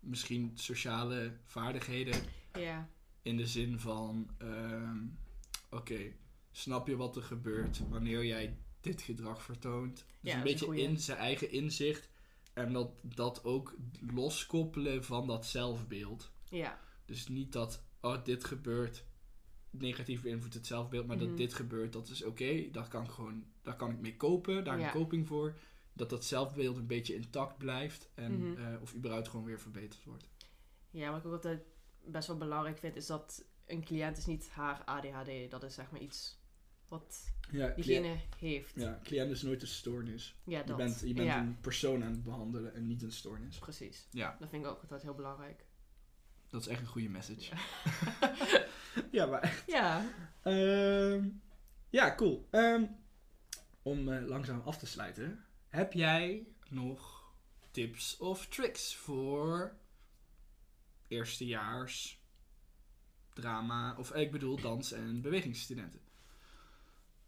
misschien sociale vaardigheden. ja. In de zin van, ehm, oké, snap je wat er gebeurt wanneer jij dit gedrag vertoont? Dus Ja, een beetje goeie. in zijn eigen inzicht. En dat, dat ook loskoppelen van dat zelfbeeld. Ja. Dus niet dat, oh, dit gebeurt, negatief beïnvloedt het zelfbeeld, maar Mhm. dat dit gebeurt, dat is oké. daar kan ik gewoon, daar kan ik mee kopen, daar Ja. een coping voor. Dat dat zelfbeeld een beetje intact blijft en eh, of überhaupt gewoon weer verbeterd wordt. Ja, wat ik ook altijd best wel belangrijk vind, is dat een cliënt is niet haar ADHD. Dat is zeg maar iets wat Ja, diegene heeft. ja, cliënt is nooit een stoornis. Ja, Je dat. bent, je bent ja, een persoon aan het behandelen en niet een stoornis. precies. Ja, Dat vind ik ook altijd heel belangrijk. dat is echt een goede message. Ja, (laughs) Ja, maar echt. (laughs) ja. Ehm, ja, cool. Ehm, om eh, langzaam af te sluiten. Heb jij nog tips of tricks voor eerstejaars drama, of eh, ik bedoel dans- en bewegingsstudenten?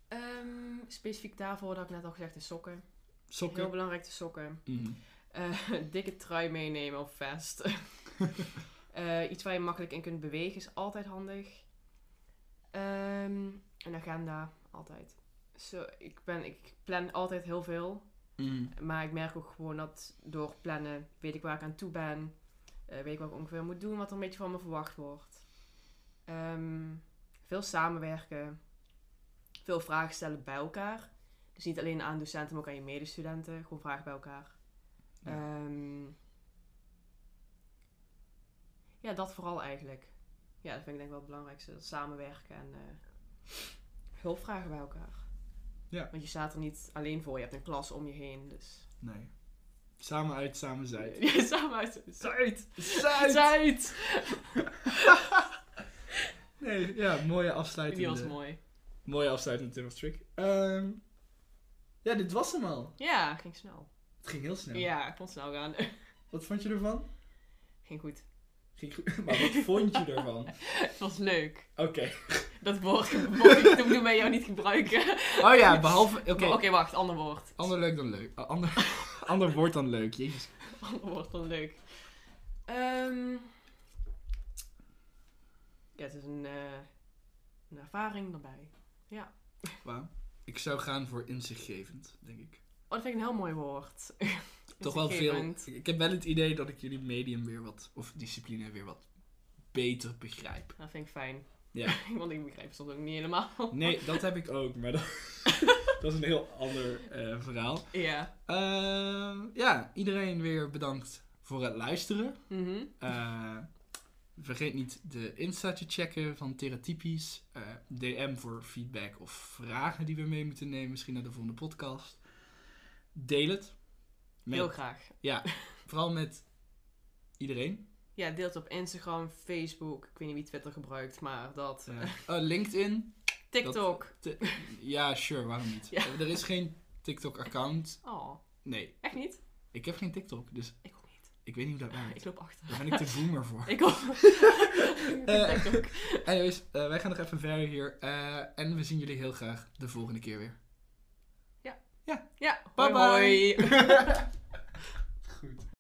Ehm, specifiek daarvoor had ik net al gezegd, de sokken. Heel Sokken? belangrijk, de sokken. Eh, (laughs) dikke trui meenemen of vest. (laughs) Eh, iets waar je makkelijk in kunt bewegen is altijd handig. Ehm, een agenda, altijd. Zo, ik, ben, ik plan altijd heel veel. Mhm. Maar ik merk ook gewoon dat door plannen weet ik waar ik aan toe ben. Eh, weet ik wat ik ongeveer moet doen, wat er een beetje van me verwacht wordt. Ehm, veel samenwerken. Veel vragen stellen bij elkaar. Dus niet alleen aan docenten, maar ook aan je medestudenten. Gewoon vragen bij elkaar. Ja. Ehm, ja, dat vooral eigenlijk. Ja, dat vind ik denk ik wel het belangrijkste. Dat samenwerken en eh, hulp vragen bij elkaar. Ja. Want je staat er niet alleen voor. Je hebt een klas om je heen. Dus Nee. Samen uit, samen zuid. (laughs) Ja, samen uit Zuid. Zuid! Zuid! Nee, ja, mooie afsluiting. Die was mooi. Mooie afsluitende tip of trick. Ehm, ja, dit was hem al. Ja, ging snel. Het ging heel snel. Ja, ik het snel gaan. Wat vond je ervan? ging goed. (laughs) Maar wat vond je ervan? (laughs) Het was leuk. Oké. Dat woord (laughs) mocht ik toen bij jou niet gebruiken. Oh ja, behalve... Oké. Wacht. Ander woord. Ander leuk dan leuk. Ander, ander woord dan leuk. Jezus. Ander woord dan leuk. Ehm, ja, het is een, eh, een ervaring erbij. Wauw. Ik zou gaan voor inzichtgevend, denk ik. Oh, dat vind ik een heel mooi woord. Toch wel veel. Ik heb wel het idee dat ik jullie medium weer wat, of discipline weer wat beter begrijp. Dat vind ik fijn. Ja. Want (laughs) ik begrijp soms ook niet helemaal. Nee, dat heb ik ook, maar dat, (laughs) dat is een heel ander eh, verhaal. Ja. Ehm, ja, iedereen weer bedankt voor het luisteren. Mhm. Eh, vergeet niet de Insta te checken van Theratypisch. Eh, DM voor feedback of vragen die we mee moeten nemen. Misschien naar de volgende podcast. Deel het. Met, Heel graag. Ja, (laughs) vooral met iedereen. Ja, deel het op Instagram, Facebook. Ik weet niet wie Twitter gebruikt, maar dat. Oh, LinkedIn. TikTok. Ja, sure, waarom niet? Ja. Er is geen TikTok-account. Oh, Nee, echt niet? ik heb geen TikTok, dus Ik ook niet. ik weet niet hoe dat Ik werkt. loop achter. Daar ben ik te boomer voor. (laughs) Ik ook. (laughs) TikTok. Anyways, eh, wij gaan nog even verder hier. eh, en we zien jullie heel graag de volgende keer weer. Ja, Bye hoi bye. hoi. Goed.